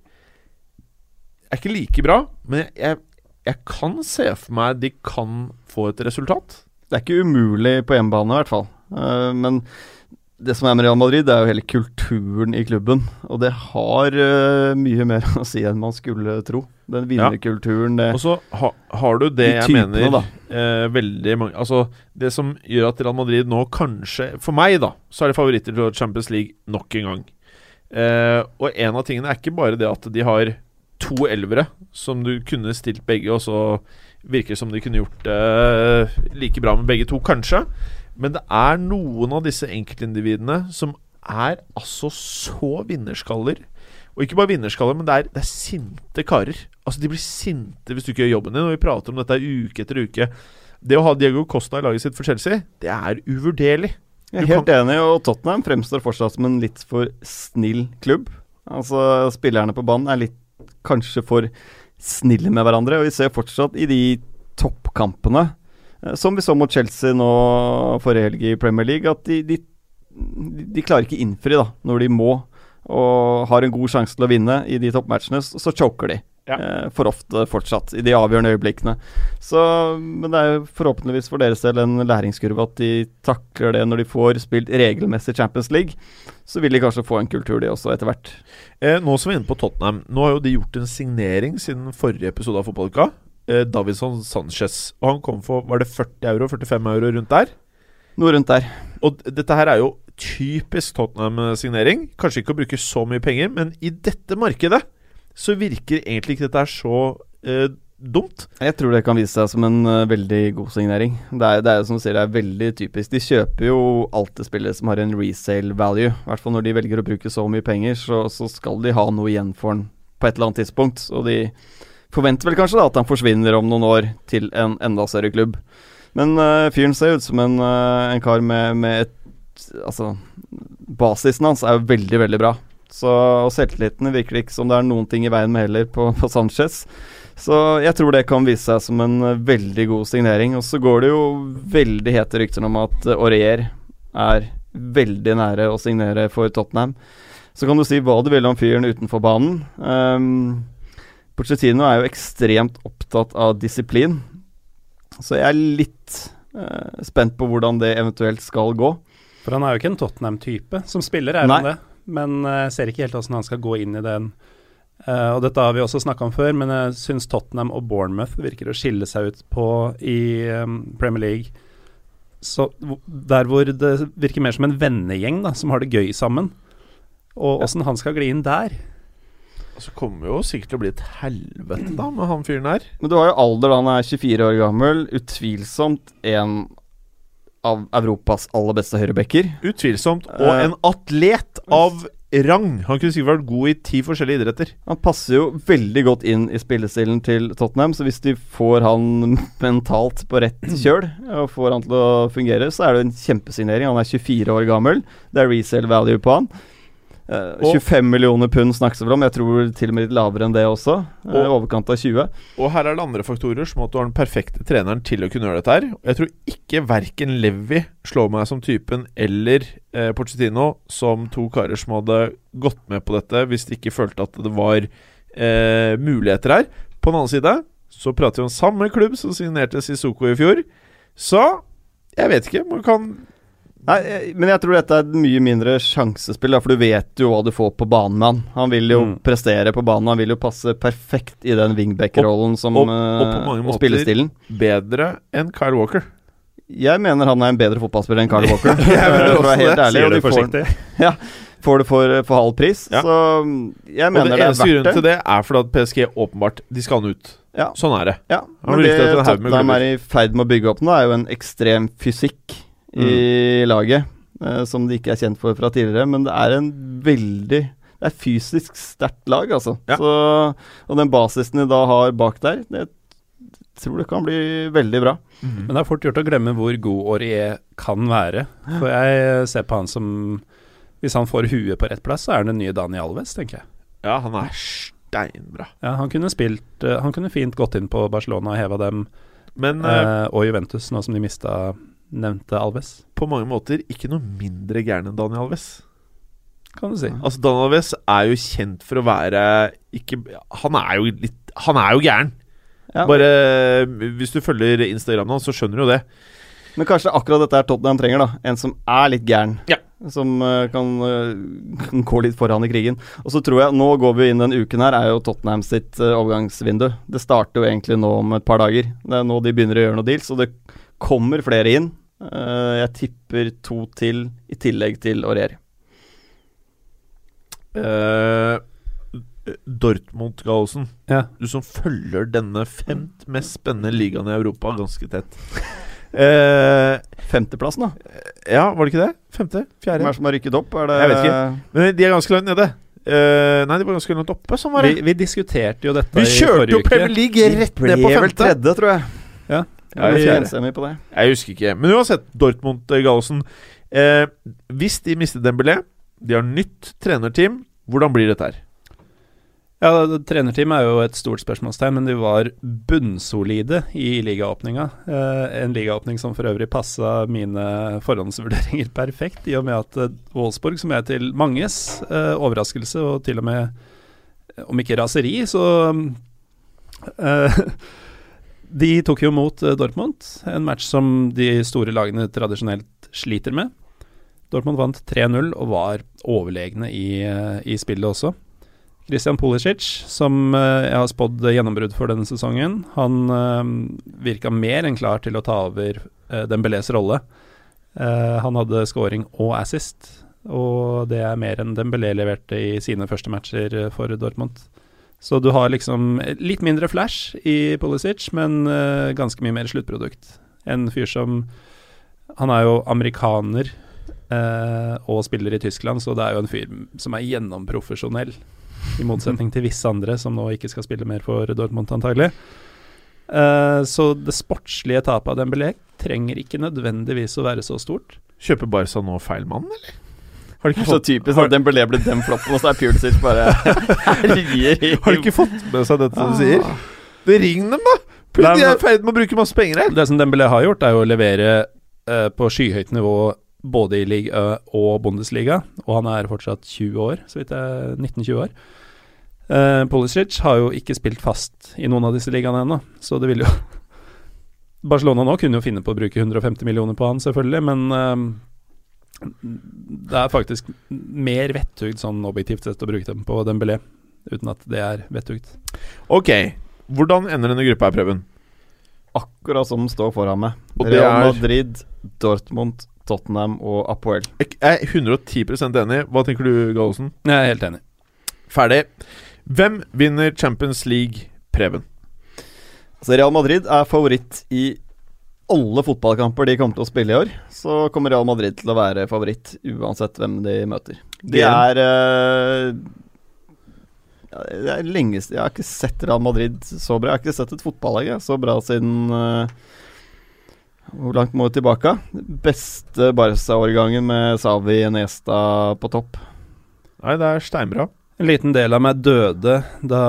er ikke like bra. Men jeg, jeg, kan se for meg de kan få et resultat. Det er ikke umulig på hjemmebane, i hvert fall. Uh, men det som er med Real Madrid, det er jo hele kulturen i klubben. Og det har uh, mye mer å si enn man skulle tro. Den vinnerkulturen, det Og så ha, har du det jeg typene, mener eh, veldig mange Altså, det som gjør at Real Madrid nå kanskje For meg, da, så er de favoritter til Champions League nok en gang. Eh, og en av tingene er ikke bare det at de har to elvere som du kunne stilt begge, og så virker det som de kunne gjort det like bra med begge to, kanskje. Men det er noen av disse enkeltindividene som er altså så vinnerskaller. Og ikke bare vinnerskaller, men det er, det er sinte karer. Altså De blir sinte hvis du ikke gjør jobben din. Og vi prater om dette uke etter uke. Det å ha Diego Costa i laget sitt for Chelsea, det er uvurderlig. Jeg er helt helt enig, og Tottenham fremstår fortsatt som en litt for snill klubb. Altså, spillerne på banen er litt kanskje for snille med hverandre, og vi ser fortsatt i de toppkampene, som vi så mot Chelsea nå forrige helg i Premier League, at de, de, de klarer ikke innfri da, når de må, og har en god sjanse til å vinne i de toppmatchene, så, så choker de. Ja. Eh, for ofte fortsatt, i de avgjørende øyeblikkene. Så, men det er jo forhåpentligvis for deres del en læringskurve at de takler det når de får spilt regelmessig Champions League. Så vil de kanskje få en kultur, de også, etter hvert. Eh, nå som vi er inne på Tottenham Nå har jo de gjort en signering siden forrige episode av Fotballuka. Eh, Davidson Sanchez. Og han kom for var det 40 euro, 45 euro rundt der. Noe rundt der. Og dette her er jo typisk Tottenham-signering. Kanskje ikke å bruke så mye penger, men i dette markedet så virker egentlig ikke dette her så eh, dumt. Jeg tror det kan vise seg som en uh, veldig god signering. Det er, det er som du sier, det er veldig typisk. De kjøper jo alt det spillet som har en resale value. I hvert fall når de velger å bruke så mye penger, så, så skal de ha noe igjen for den på et eller annet tidspunkt. Og de forventer vel kanskje da at han forsvinner om noen år til en enda større klubb. Men uh, fyren ser ut som en, uh, en kar med, med et Altså, basisen hans er jo veldig, veldig bra. Så og selvtilliten virker ikke som det er noen ting i veien med heller på, på Sanchez. Så jeg tror det kan vise seg som en eh, veldig god signering. Og så går det jo veldig hete rykter om at Aurier er veldig nære å signere for Tottenham. Så kan du si hva du vil om fyren utenfor banen. Um, Pochettino er jo ekstremt opptatt av disiplin. Så jeg er litt eh, spent på hvordan det eventuelt skal gå. For han er jo ikke en Tottenham-type. Som spiller er han det, men jeg ser ikke helt hvordan han skal gå inn i den. Uh, og dette har vi også snakka om før, men jeg syns Tottenham og Bournemouth virker å skille seg ut på i um, Premier League. Så Der hvor det virker mer som en vennegjeng da, som har det gøy sammen. Og åssen han skal gli inn der. Så kommer jo sikkert til å bli et helvete da med han fyren her. Men du har jo alder da han er 24 år gammel. Utvilsomt en av Europas aller beste høyrebacker. Utvilsomt. Og Eh, en atlet av rang. Han kunne sikkert vært god i ti forskjellige idretter. Han passer jo veldig godt inn i spillestilen til Tottenham, så hvis de får han mentalt på rett kjøl og får han til å fungere, så er det en kjempesignering. Han er 24 år gammel. Det er resale value på han. Eh, Og- 25 millioner pund snakkes det om. Jeg tror til og med litt lavere enn det også. I Og- overkant av 20. Og her er det andre faktorer, som at du har den perfekte treneren til å kunne gjøre dette her. Jeg tror ikke verken Levi slår meg som typen, eller eh, Pochettino som to karer som hadde gått med på dette hvis de ikke følte at det var eh, muligheter her. På den annen side så prater vi om samme klubb som signerte Sissoko i fjor. Så jeg vet ikke. Man kan Nei, eh, men jeg tror dette er et mye mindre sjansespill, for du vet jo hva du får på banen med han. Han vil jo Mm. prestere på banen, han vil jo passe perfekt i den wingback-rollen som og- og på eh, mange måter- spillestilen. bedre enn Kyle Walker. Jeg mener han er en bedre fotballspiller enn Carl Walker. Jeg mener også helt det. ærlig, Sier og det de får, ja, får det for, for halv pris. Ja. Så mm, jeg mener det det, eneste det. grunnen verdt til det. det er fordi at PSG åpenbart De skal han ut. Ja. Sånn er det. Ja, men det Tottenham er i ferd med å bygge opp nå, er jo en ekstrem fysikk i laget. eh, som de ikke er kjent for fra tidligere. Men det er en veldig Det er fysisk sterkt lag, altså. Ja. Så, og den basisen de da har bak der, det tror det kan bli veldig bra. Men det er fort gjort å glemme hvor god Aurier kan være. For jeg ser på han som Hvis han får huet på rett plass, så er han den nye Dani Alves, tenker jeg. Ja, han er steinbra. Ja, han kunne spilt eh, Han kunne fint gått inn på Barcelona og heva dem, Men eh, eh, og Juventus, nå som de mista nevnte Alves, på mange måter ikke noe mindre gæren enn Daniel Alves. kan du si. Altså Daniel Alves er jo kjent for å være ikke Han er jo litt Han er jo gæren. Ja. Bare Hvis du følger Instagramen hans, så skjønner du jo det. Men kanskje akkurat dette er Tottenham trenger, da. En som er litt gæren. Ja. Som eh, kan eh, kan gå litt foran i krigen. Og så tror jeg, nå går vi inn den uken her, er jo Tottenham sitt eh, overgangsvindu. Det starter jo egentlig nå om et par dager. Det er nå de begynner å gjøre noe deals, og det kommer flere inn. Eh, jeg tipper to til, i tillegg til Aurier. Uh, Dortmund-Gallosen. Ja. Du som følger denne femt mest spennende ligaen i Europa ganske tett. Uh, Femteplassen, da. ja, var det ikke det? Femte? Fjerde? Hvem er som har rykket opp? Er det Jeg vet ikke. Men de er ganske langt nede. Uh, nei, de var ganske langt oppe. Sånn var Vi, det. vi diskuterte jo dette Vi i kjørte forrige jo uke. Premier League rett ned på Ble vel femte. tredje, tror jeg. Ja. Ja, jeg vi enstemmig på det. Jeg husker ikke. Men uansett, Dortmund-Gallosen. Eh, hvis de mister Dembélé, de har nytt trenerteam, hvordan blir dette her? Ja, Trenerteam er jo et stort spørsmålstegn, men de var bunnsolide i ligaåpninga. Eh, en ligaåpning som for øvrig passa mine forhåndsvurderinger perfekt, i og med at eh, Wolfsburg, som er til manges eh, overraskelse, og til og med, eh, om ikke raseri, så eh, De tok jo mot eh, Dortmund, en match som de store lagene tradisjonelt sliter med. Dortmund vant 3-0 og var overlegne i, eh, i spillet også. Christian Pulisic, som eh, jeg har spådd gjennombrudd for denne sesongen, han virka mer enn klar til å ta over Dembélés rolle. Han hadde scoring og assist, og det er mer enn Dembélé leverte i sine første matcher for Dortmund. Så du har liksom litt mindre flash i Pulisic, men uh, ganske mye mer sluttprodukt. En fyr som Han er jo amerikaner uh, og spiller i Tyskland, så det er jo en fyr som er gjennomprofesjonell. I motsetning til visse andre som nå ikke skal spille mer for Dortmund, antagelig. Uh, så det sportslige tapet av Dembélé trenger ikke nødvendigvis å være så stort. Kjøper Barca nå feil mann, eller? Har du Det ikke er så fått, typisk at Dembélé ble den floppen, og så er Pulisic bare herjer har du ikke fått med seg dette du sier? Ah. Det Ring dem, da! De er i ferd med å bruke masse penger her. Det som Dembélé har gjort, er jo å levere uh, på skyhøyt nivå både i liga og Bundesliga, og han er fortsatt 20 år, så vidt jeg 19-20 år. Uh, Pulisic har jo ikke spilt fast i noen av disse ligaene ennå, så det vil jo Barcelona nå kunne jo finne på å bruke 150 millioner på han, selvfølgelig, men eh, det er faktisk mer vettugd sånn objektivt sett å bruke dem på Dembélé, uten at det er vettugd. Ok, hvordan ender denne gruppa her, Preben? Akkurat som den står foran meg. Og det Real er- Madrid, Dortmund, Tottenham og Apoel. Jeg er 110% enig. Hva tenker du, Gallosen? Jeg er helt enig. Ferdig. Hvem vinner Champions League, Preben? Altså Real Madrid er favoritt i alle fotballkamper de kommer til å spille i år, så kommer Real Madrid til å være favoritt uansett hvem de møter. De er eh, Det er lenge siden Jeg har ikke sett Real Madrid så bra. Jeg har ikke sett et fotballag så bra siden eh, Hvor langt må vi tilbake? Beste Barca-årgangen med Savi Nesta på topp. Nei, det er steinbra. En liten del av meg døde da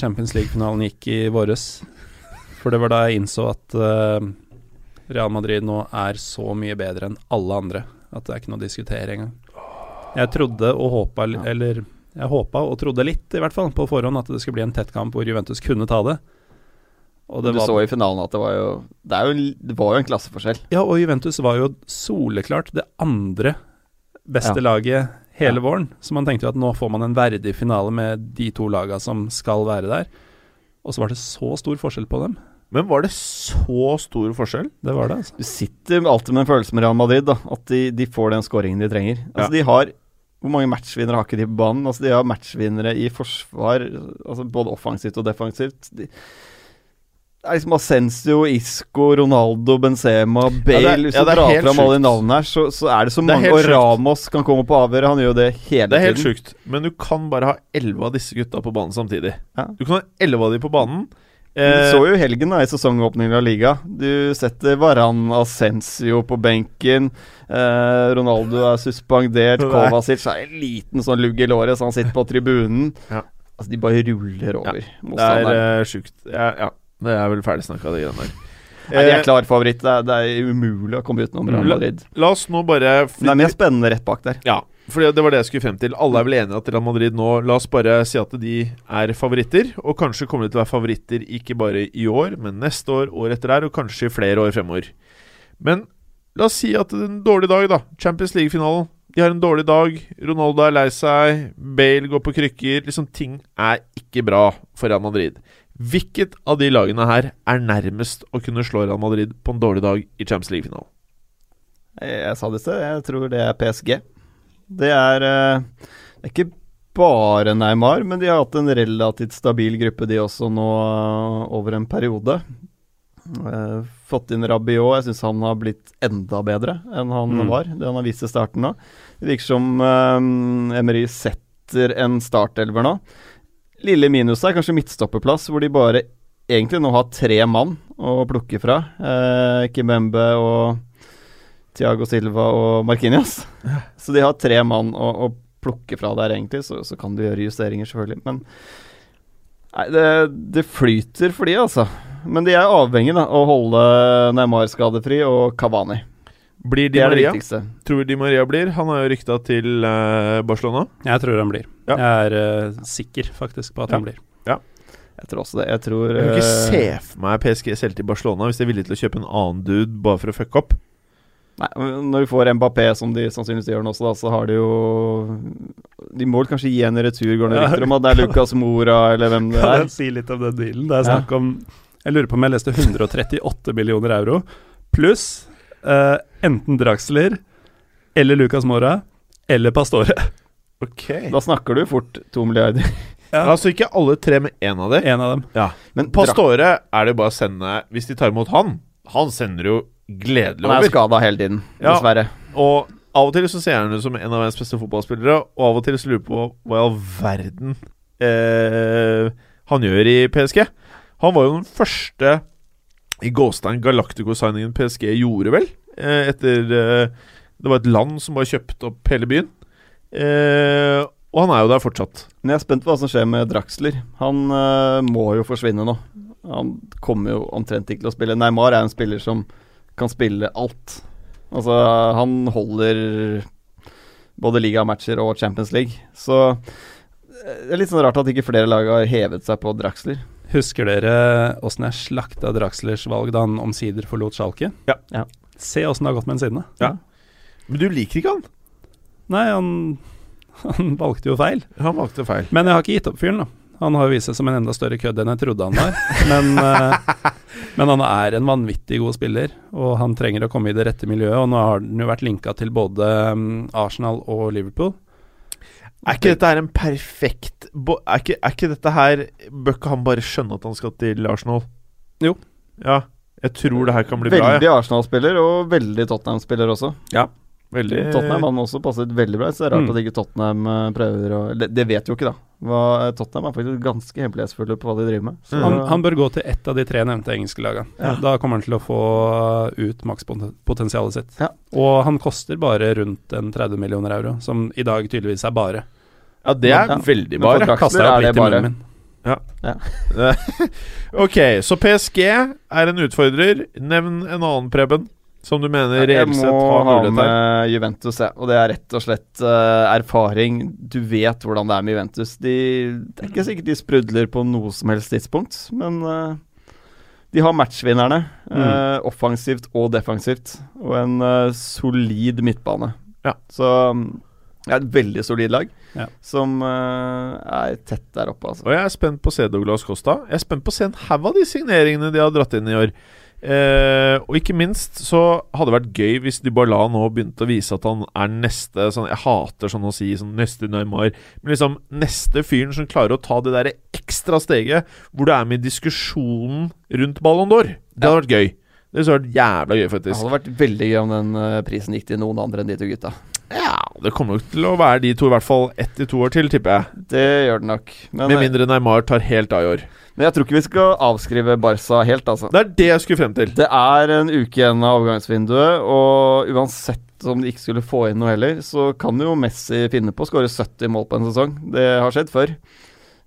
Champions League-finalen gikk i våres. For det var da jeg innså at eh, Real Madrid nå er så mye bedre enn alle andre at det er ikke noe å diskutere engang. Jeg trodde og håpa, eller jeg håpa og trodde litt, i hvert fall, på forhånd at det skulle bli en tett kamp hvor Juventus kunne ta det. Og det du var så i finalen at det var jo Det, jo, det var jo en klasseforskjell. Ja, og Juventus var jo soleklart det andre beste Ja. laget hele Ja. våren. Så man tenkte jo at nå får man en verdig finale med de to laga som skal være der. Og så var det så stor forskjell på dem. Men var det så stor forskjell? Det var det, altså. Du sitter alltid med en følelse med Real Madrid, da. At de, de får den skåringen de trenger. Altså, de har Hvor mange matchvinnere har ikke de på banen? Altså, de har matchvinnere i forsvar, altså både offensivt og defensivt. De, det er liksom Ascencio, Isco, Ronaldo, Benzema, Bale Ja, det Hvis ja, du det drar fram alle de navnene her, så, så er det så Det mange. helt Og Ramos Ramos kan komme på avhøret. Han gjør jo det hele tiden. Det er helt tiden. sjukt. Men du kan bare ha elleve av disse gutta på banen samtidig. Ja. Du kan ha elleve av de på banen. Du Eh, så jo helgen da, i sesongåpningen av liga. Du setter Varan Ascencio på benken. Eh, Ronaldo er suspendert. Er- Kovacic er en liten sånn lugg i låret, så han sitter på tribunen. Ja. Altså, De bare ruller over det er eh, sjukt. Ja, ja, det er vel ferdig snakka, de greiene der. Nei, de Eh, er klar favoritt. Det er, det er umulig å komme utenom Real La- Madrid. La oss nå bare Det er mer spennende rett bak der. Ja, for det var det jeg skulle frem til. Alle er vel enige at Real Madrid nå La oss bare si at de er favoritter. Og kanskje kommer de til å være favoritter ikke bare i år, men neste år, år etter der, og kanskje i flere år fremover. Men la oss si at det er en dårlig dag, da. Champions League-finalen. De har en dårlig dag. Ronaldo er lei seg. Bale går på krykker. Liksom Ting er ikke bra for Real Madrid. Hvilket av de lagene her er nærmest å kunne slå Real Madrid på en dårlig dag i Champions League-finalen? Jeg sa det i sted, jeg tror det er PSG. Det er, eh, det er ikke bare Neymar, men de har hatt en relativt stabil gruppe, de også, nå eh, over en periode. Eh, fått inn Rabiot. Jeg syns han har blitt enda bedre enn han Mm. var. Det han har vist i starten nå. Det virker som eh, Emery setter en startelver nå. Lille minus er kanskje midtstopperplass, hvor de bare egentlig nå har tre mann å plukke fra. Uh, Kimembe og Thiago Silva og Marquinhos. Så de har tre mann å, å plukke fra der, egentlig. Så, så kan du gjøre justeringer, selvfølgelig. Men nei, det, det flyter for de, altså. Men de er avhengig av å holde Neymar skadefri og Kavani. Blir Di Det er det Maria? viktigste. Tror Di Maria blir. Han har jo rykta til uh, Barcelona. Jeg tror han blir. Ja. Jeg er uh, sikker faktisk på at Ja. han blir. Jeg tror også det. Jeg tror Jeg kan ikke eh, se for meg PSG selv til Barcelona hvis de er villige til å kjøpe en annen dude bare for å fucke opp. Nei, men Når du får Mbappé, som de sannsynligvis gjør nå også, da, så har de jo De må vel kanskje gi en retur, går det Ja. rykter om at det er Lucas Mora, eller hvem det er? Kan jeg si litt om den dealen? Det er snakk om Jeg lurer på om jeg leste 138 millioner euro pluss uh, enten Draxler eller Lucas Mora eller Pastore. Ok Da snakker du fort to milliarder. Ja. Altså ikke alle tre med én av dem. En av dem. Ja. Men Pastore er det bare å sende Hvis de tar imot han Han sender jo gledelig Han er over. skada hele tiden, Ja. dessverre. Og av og til så ser han ut som en av verdens beste fotballspillere, og av og til så lurer jeg på hva i all verden eh, han gjør i PSG. Han var jo den første i Gåstein Galactico-signingen PSG gjorde, vel? Eh, etter eh, Det var et land som bare kjøpte opp hele byen. Eh, og han er jo der fortsatt. Men jeg er spent på hva som skjer med Draxler. Han eh, må jo forsvinne nå. Han kommer jo omtrent ikke til å spille. Neymar er en spiller som kan spille alt. Altså, han holder både ligamatcher og Champions League. Så eh, det er litt sånn rart at ikke flere lag har hevet seg på Draxler. Husker dere åssen jeg slakta Draxlers valg da han omsider forlot Schalke? Ja. Ja. Se åssen det har gått med den siden. Ja. Men du liker ikke han? Nei, han, han valgte jo feil. Han valgte feil. Men jeg har ikke gitt opp fyren, da. Han har jo vist seg som en enda større kødd enn jeg trodde han var. Men, eh, men han er en vanvittig god spiller, og han trenger å komme i det rette miljøet. Og nå har han jo vært linka til både mm, Arsenal og Liverpool. Er ikke dette her en perfekt er, ikke, er ikke dette her Bør ikke han bare skjønne at han skal til Arsenal? Jo. Ja. Jeg tror det her kan bli bra. Veldig ja. Arsenal-spiller, og veldig Tottenham-spiller også. Veldig Tottenham han også passet veldig bra, så det er rart Mm. at ikke Tottenham eh, prøver å det, det vet jo ikke, da. Hva, Tottenham er faktisk ganske hemmelighetsfulle på hva de driver med. Så, Han, han bør gå til ett av de tre nevnte engelske lagene. Ja. Da kommer han til å få ut makspotensialet sitt. Ja. Og han koster bare rundt en 30 millioner euro, som i dag tydeligvis er bare. Ja, det er Ja. veldig bare. Kaster jeg opp det litt i munnen min. Ok, så PSG er en utfordrer. Nevn en annen, Preben, som du mener Jeg reelt må sett har ha mulighet her. med Juventus, jeg. Og det er rett og slett uh, erfaring. Du vet hvordan det er med Juventus. De, det er ikke sikkert de sprudler på noe som helst tidspunkt, men uh, de har matchvinnerne. Mm. Uh, offensivt og defensivt. Og en solid midtbane. Ja. Så um, det er et veldig solid lag Ja. som uh, er tett der oppe, altså. Og jeg er spent på å se Douglas Costa. Jeg er spent på å se en haug av de signeringene de har dratt inn i år. Eh, og ikke minst så hadde det vært gøy hvis Dybala nå begynte å vise at han er neste sånn, Jeg hater sånn å si sånn neste Neymar, men liksom neste fyren som klarer å ta det derre ekstra steget hvor du er med i diskusjonen rundt Ballon d'Or. Det hadde vært gøy. Det hadde vært jævla gøy, faktisk. Det hadde vært veldig gøy om den eh, prisen gikk til noen andre enn de to gutta. Ja, det kommer nok til å være de to i hvert fall ett til to år til, tipper jeg. Det gjør det nok. Men, Med mindre Neymar tar helt av i år. Men jeg tror ikke vi skal avskrive Barca helt, altså. Det er det jeg skulle frem til. Det er en uke igjen av overgangsvinduet, og uansett om de ikke skulle få inn noe heller, så kan jo Messi finne på å skåre 70 mål på en sesong. Det har skjedd før.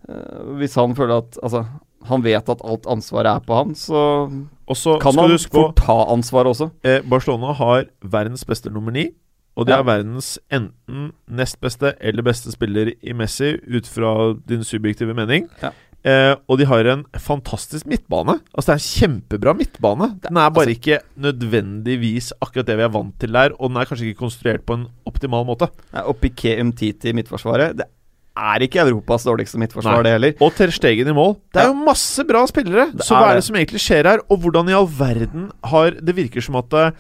Eh, hvis han føler at Altså, han vet at alt ansvaret er på han, så også, kan han du fort ta ansvaret også. eh, Barcelona har verdens beste nummer ni. Og de er verdens enten nest beste eller beste spiller i Messi, ut fra din subjektive mening. Ja. Eh, og de har en fantastisk midtbane. Altså Det er en kjempebra midtbane. Den er bare ikke nødvendigvis akkurat det vi er vant til der, og den er kanskje ikke konstruert på en optimal måte. Ja, og Piquet Umtiti i midtforsvaret. Det er ikke Europas dårligste midtforsvar, Nei. det heller. Og Ter Stegen i mål. Det er Ja. jo masse bra spillere. Det Så hva er det. det som egentlig skjer her? Og hvordan i all verden har Det virker som at eh,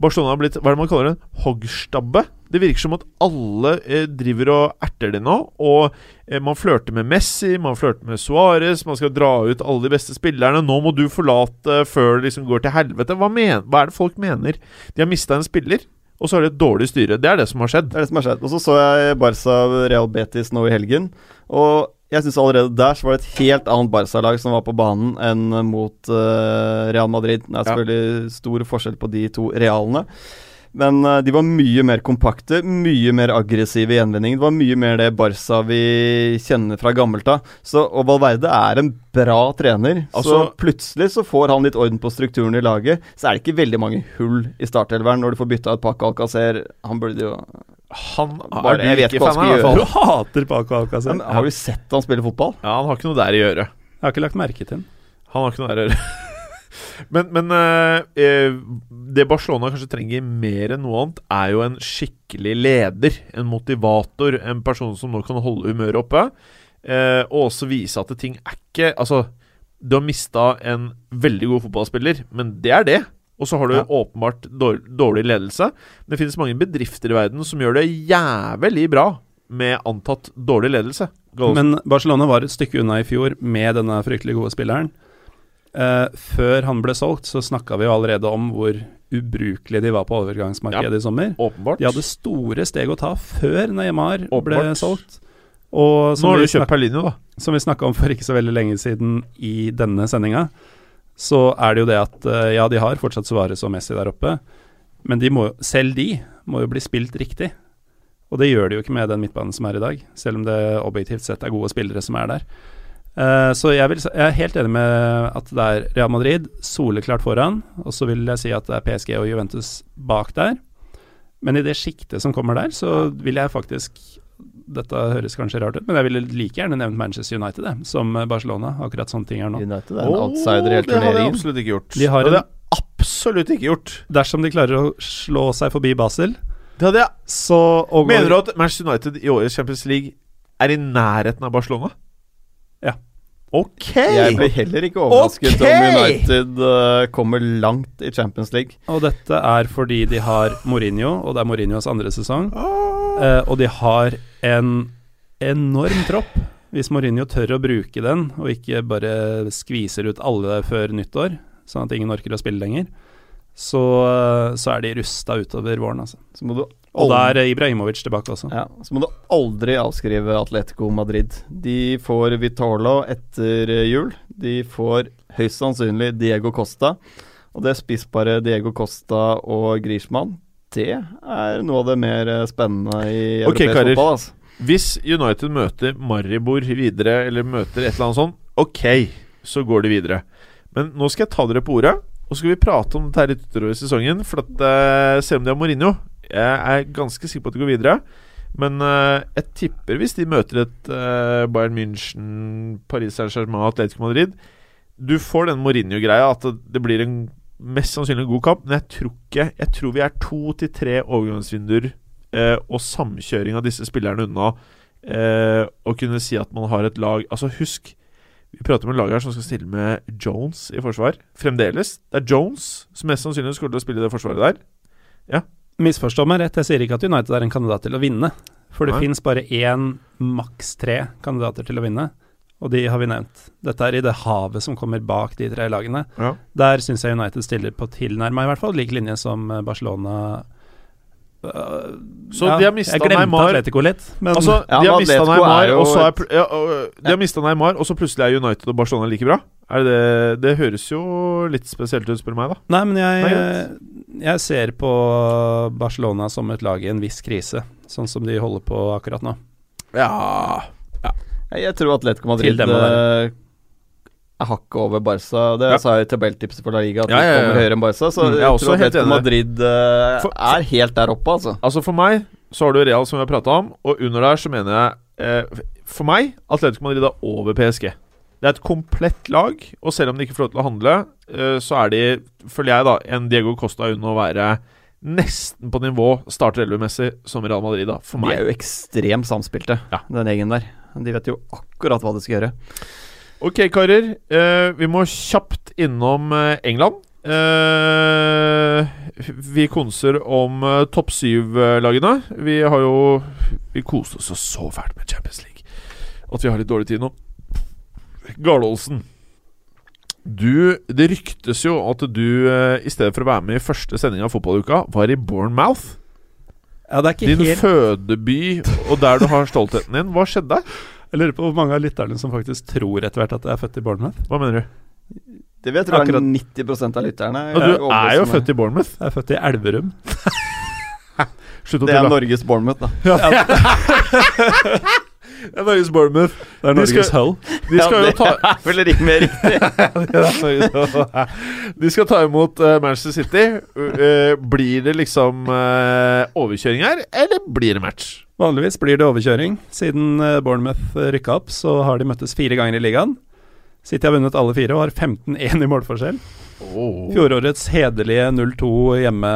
Barcelona har blitt Hva er det man kaller? En hoggstabbe? Det virker som at alle eh, driver og erter det nå. Og eh, man flørter med Messi, man flørter med Suárez, man skal dra ut alle de beste spillerne. Nå må du forlate før det liksom går til helvete. Hva, men, hva er det folk mener? De har mista en spiller, og så har de et dårlig styre. Det er det som har skjedd. Det er det som har skjedd. Og så så jeg Barca Real Betis nå i helgen, og jeg syns allerede der så var det et helt annet Barca-lag som var på banen enn mot uh, Real Madrid. Det er Ja. selvfølgelig stor forskjell på de to realene. Men uh, de var mye mer kompakte, mye mer aggressive i gjenvinningen. Det var mye mer det Barca vi kjenner fra gammelt av. Så Og Valverde er en bra trener. så Altså- plutselig så får han litt orden på strukturen i laget. Så er det ikke veldig mange hull i startelveren når du får bytta ut Paco Alcacer. Han burde jo Han Bare- du jeg vet ikke hva fan han hvert Du hater Paco Alcacer. Men Har du sett han spille fotball? Ja, han har ikke noe der i øret. Jeg har ikke lagt merke til den. Han har ikke noe der å gjøre. men men eh, eh, det Barcelona kanskje trenger mer enn noe annet, er jo en skikkelig leder. En motivator. En person som nå kan holde humøret oppe. eh, og også vise at ting er ikke Altså, du har mista en veldig god fotballspiller, men det er det. Og så har du Ja. åpenbart dårlig, ledelse. Det finnes mange bedrifter i verden som gjør det jævlig bra med antatt dårlig ledelse. Goals. Men Barcelona var et stykke unna i fjor med denne fryktelig gode spilleren. Eh, før han ble solgt, så snakka vi jo allerede om hvor ubrukelige de var på overgangsmarkedet i sommer. Åpenbart. De hadde store steg å ta før Neymar ble solgt. Og Nå har du kjøpt Perlino, da. som vi snakka om for ikke så veldig lenge siden i denne sendinga, så er det jo det at eh, ja, de har fortsatt Suárez og Messi der oppe, men de må, selv de må jo bli spilt riktig. Og det gjør de jo ikke med den midtbanen som er i dag, selv om det objektivt sett er gode spillere som er der. Uh, så jeg, vil, jeg er helt enig med at det er Real Madrid soleklart foran, og så vil jeg si at det er PSG og Juventus bak der. Men i det sjiktet som kommer der, så vil jeg faktisk Dette høres kanskje rart ut, men jeg ville like gjerne nevnt Manchester United det, som Barcelona. Akkurat sånne ting er nå. United er en outsider i hele det har de absolutt ikke gjort. De har det hadde jeg absolutt ikke gjort. Dersom de klarer å slå seg forbi Basel, Det hadde jeg så og Mener du at Manchester United i årets Champions League er i nærheten av Barcelona? Ok! Jeg blir heller ikke overrasket okay. om United uh, kommer langt i Champions League. Og dette er fordi de har Mourinho, og det er Mourinhos andre sesong. Eh, og de har en enorm tropp. Hvis Mourinho tør å bruke den, og ikke bare skviser ut alle før nyttår, sånn at ingen orker å spille lenger, så, så er de rusta utover våren, altså. Så må du Og da er Ibrahimovic tilbake også. ja, så må du aldri avskrive Atletico Madrid. De får Vitolo etter eh, jul. De får høyst sannsynlig Diego Costa. Og det spissparet Diego Costa og Griezmann, det er noe av det mer eh, spennende i europeisk fotball. Altså. Hvis United møter Maribor videre, eller møter et eller annet sånt, ok, så går de videre. Men nå skal jeg ta dere på ordet, og så skal vi prate om dette litt utover i sesongen. For at uh, selv om de har Mourinho, jeg er ganske sikker på at de går videre. Men uh, jeg tipper hvis de møter et uh, Bayern München, Paris Saint-Germain, Atletico Madrid Du får den Mourinho-greia, at det, blir en mest sannsynlig god kamp. Men jeg tror ikke Jeg tror vi er to til tre overgangsvinduer eh, og samkjøring av disse spillerne unna eh, å kunne si at man har et lag Altså, husk Vi prater om en lager som skal stille med Jones i forsvar. Fremdeles. Det er Jones som mest sannsynlig skulle til å spille det forsvaret der. Ja. Misforstå meg rett, jeg sier ikke at United er en kandidat til å vinne. For det fins bare én, maks tre kandidater til å vinne, og de har vi nevnt. Dette er i det havet som kommer bak de tre lagene. Ja. Der syns jeg United stiller på tilnærma, i hvert fall, lik linje som eh, Barcelona. Øh, ja, de har mista Neymar. Atletico litt, men Altså, Ja, de har men mista Neymar, jo og så er, et- ja, og, De har mistet Neymar, og så plutselig er United og Barcelona like bra? Er det, det, det høres jo litt spesielt ut, spør du meg, da. Nei, men jeg, Nei, jeg ser på Barcelona som et lag i en viss krise, sånn som de holder på akkurat nå. Ja ja. jeg tror Atletico Madrid Til dem å eh, er hakket over Barca. Det Ja. sa i tabelltipset for La Liga, at Ja, ja, ja. kommer høyere enn Barca. Så Mm, jeg jeg tror helt Atletico. Madrid uh, For- er helt der oppe, altså. Altså For meg så har du Real, som vi har prata om, og under der så mener jeg eh, For meg, Atletico Madrid er over PSG. Det er et komplett lag, og selv om de ikke får lov til å handle, eh, så er de, føler jeg, da en Diego Costa unna å være nesten på nivå starter 11-messig som Real Madrid, da. For De er jo ekstremt samspilte, Ja. den gjengen der. De vet jo akkurat hva de skal gjøre. Ok, karer. eh, vi må kjapt innom eh, England. Eh, vi konser om eh, topp syv-lagene. Vi har jo Vi koste oss så fælt med Champions League at vi har litt dårlig tid nå. Garlåsen. Du, det ryktes jo at du, eh, i stedet for å være med i første sending av fotballuka, var i Bournemouth. Ja, det er ikke Din helt fødeby, og der du har stoltheten din. Hva skjedde? Jeg lurer på hvor mange av lytterne som faktisk tror etter hvert at jeg er født i Bournemouth. Hva mener du? Det vil jeg tro er Akkurat. 90 av lytterne. Og du er jo født i Bournemouth. Jeg er født i Elverum. Slutt å Det er. Norges Bournemouth, da. Det er Norges Bournemouth. Det er Norges skal- Hull. De skal jo ja, ta det er vel ikke mer riktig. De skal ta imot uh, Manchester City. Uh, blir det liksom uh, overkjøring her, eller blir det match? Vanligvis blir det overkjøring. Siden eh, Bournemouth eh, rykka opp, så har de møttes fire ganger i ligaen. City har vunnet alle fire og har 15-1 i målforskjell. Fjorårets hederlige 0-2 hjemme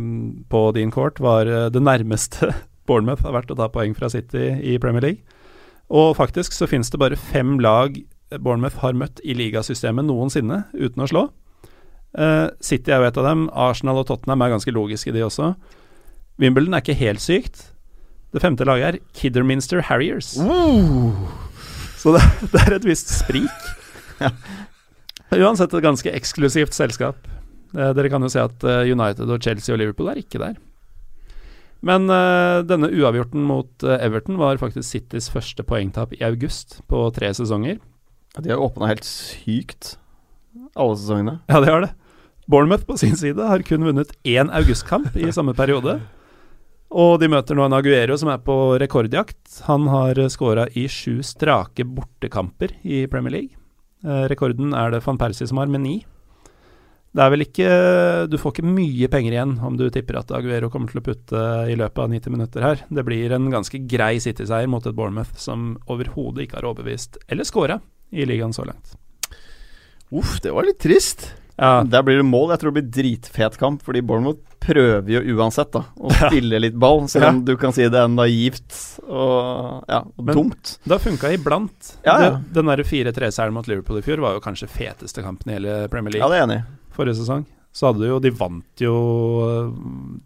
mm, på din court var eh, det nærmeste Bournemouth har vært å ta poeng fra City i Premier League. Og faktisk så finnes det bare fem lag Bournemouth har møtt i ligasystemet noensinne uten å slå. City er jo et av dem. Arsenal og Tottenham er ganske logiske, de også. Wimbledon er ikke helt sykt. Det femte laget er Kidderminster Harriers. Så det, det er et visst sprik. Uansett et ganske eksklusivt selskap. Eh, dere kan jo se at eh, United og Chelsea og Liverpool er ikke der. Men eh, denne uavgjorten mot eh, Everton var faktisk Citys første poengtap i august på tre sesonger. De har åpna helt sykt, alle sesongene. Ja, de har det. Bournemouth på sin side har kun vunnet én augustkamp i samme periode. Og de møter nå en Aguero som er på rekordjakt. Han har skåra i sju strake bortekamper i Premier League. Eh, rekorden er det van Persie som har, med ni. Det er vel ikke Du får ikke mye penger igjen om du tipper at Aguero kommer til å putte i løpet av 90 minutter her. Det blir en ganske grei City-seier mot et Bournemouth som overhodet ikke har overbevist, eller scora, i ligaen så langt. Uff, det var litt trist. Ja, Der blir det mål. Jeg tror det blir dritfet kamp, fordi Bournemouth prøver jo uansett da å spille litt ball, selv om du kan si det er naivt og, ja, og Men- dumt. Det har funka iblant. Ja, ja. Det, den der 4-3-seieren mot Liverpool i fjor var jo kanskje feteste kampen i hele Premier League. Ja, det er enig forrige sesong. Så hadde jo De vant jo øh,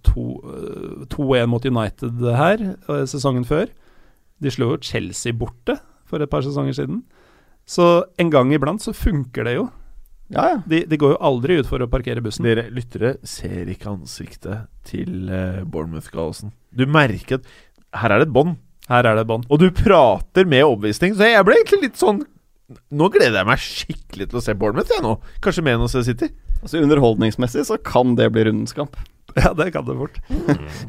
to- øh, 2-1 mot United her øh, sesongen før. De slo jo Chelsea borte for et par sesonger siden. Så en gang iblant så funker det jo. Ja, ja. De, de går jo aldri ut for å parkere bussen. Dere lyttere ser ikke ansiktet til uh, Bournemouth-gallosen. Du merker at her er det et bånd, Her er det et bånd. og du prater med overbevisning. Så jeg ble egentlig litt sånn Nå gleder jeg meg skikkelig til å se Bournemouth, jeg nå. Kanskje mer enn å se City. Altså Underholdningsmessig så kan det bli rundens kamp. Ja, det kan det fort.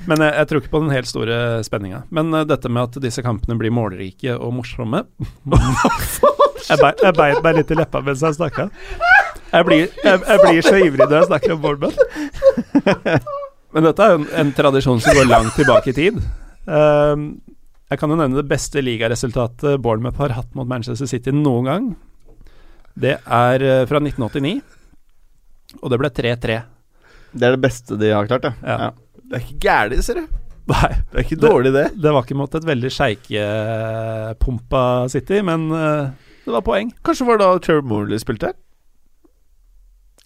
Men jeg, jeg tror ikke på den helt store spenninga. Men uh, dette med at disse kampene blir målrike og morsomme jeg beit meg litt i leppa mens jeg snakka. Jeg blir, jeg, jeg blir så ivrig når jeg snakker om Bournemouth. Men dette er jo en, en tradisjon som går langt tilbake i tid. Um, jeg kan jo nevne det beste ligaresultatet Bournemouth har hatt mot Manchester City noen gang. Det er eh, fra 1989, og det ble 3-3. Det er det beste de har klart, ja. Ja. ja. Det er ikke gærent, ser du. Nei, Det er ikke dårlig, det. Det var ikke mot et veldig sjeikepumpa City, men uh, det var poeng. Kanskje var det da Trevor Morley spilte her?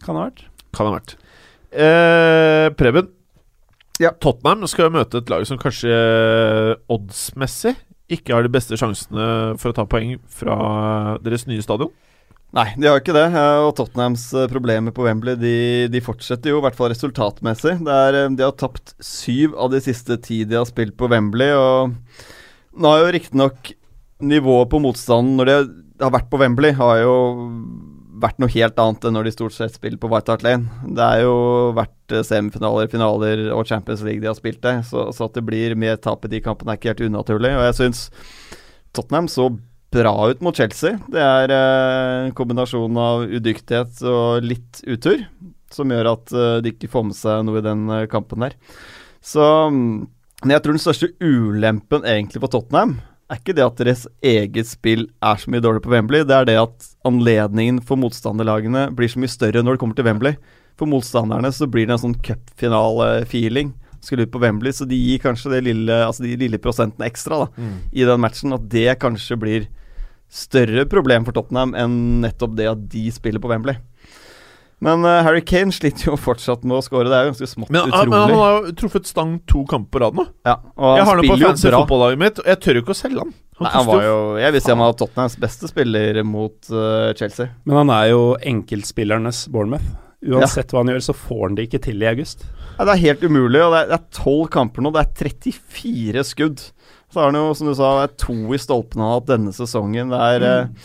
Kan ha vært. Kan ha vært. Eh, Preben. Ja. Tottenham skal jo møte et lag som kanskje eh, oddsmessig ikke har de beste sjansene for å ta poeng fra deres nye stadion. Nei, de har ikke det. Og Tottenhams eh, problemer på Wembley de, de fortsetter jo, i hvert fall resultatmessig. Det er, eh, de har tapt syv av de siste ti de har spilt på Wembley. Og nå har jo riktignok nivået på motstanden når de har vært på Wembley, har jo vært noe helt annet enn når de stort sett spiller på White Hart Lane. Det er jo vært eh, semifinaler, finaler og Champions League de har spilt det, så, så at det blir mer tap i de kampene er ikke helt unaturlig. Og jeg syns Tottenham så bra ut mot Chelsea. Det er eh, en kombinasjon av udyktighet og litt utur som gjør at eh, de ikke får med seg noe i den kampen der. Så mm, Men jeg tror den største ulempen egentlig for Tottenham er ikke det at deres eget spill er så mye dårlig på Wembley, det er det at anledningen for motstanderlagene blir så mye større når det kommer til Wembley. For motstanderne så blir det en sånn cupfinale-feeling. Skulle ut på Wembley, så de gir kanskje det lille, altså de lille prosentene ekstra da, i den matchen. At det kanskje blir større problem for Tottenham enn nettopp det at de spiller på Wembley. Men uh, Harry Kane sliter jo fortsatt med å score. Det er jo ganske smått Men, utrolig. men han har jo truffet stang to kamper på rad nå. ja, og Jeg har han på fancy fotballaget mitt, og jeg tør ikke å selge han. Han Nei, han var jo, jeg vil si han var Tottenhams beste spiller mot uh, Chelsea. Men han er jo enkeltspillernes Bournemouth. Uansett hva han gjør, så får han det ikke til i august. Nei, det er helt umulig, og det er- tolv kamper nå. Det er 34 skudd. Så har han jo, som du sa, to i stolpene av hatt denne sesongen. Det er mm. Men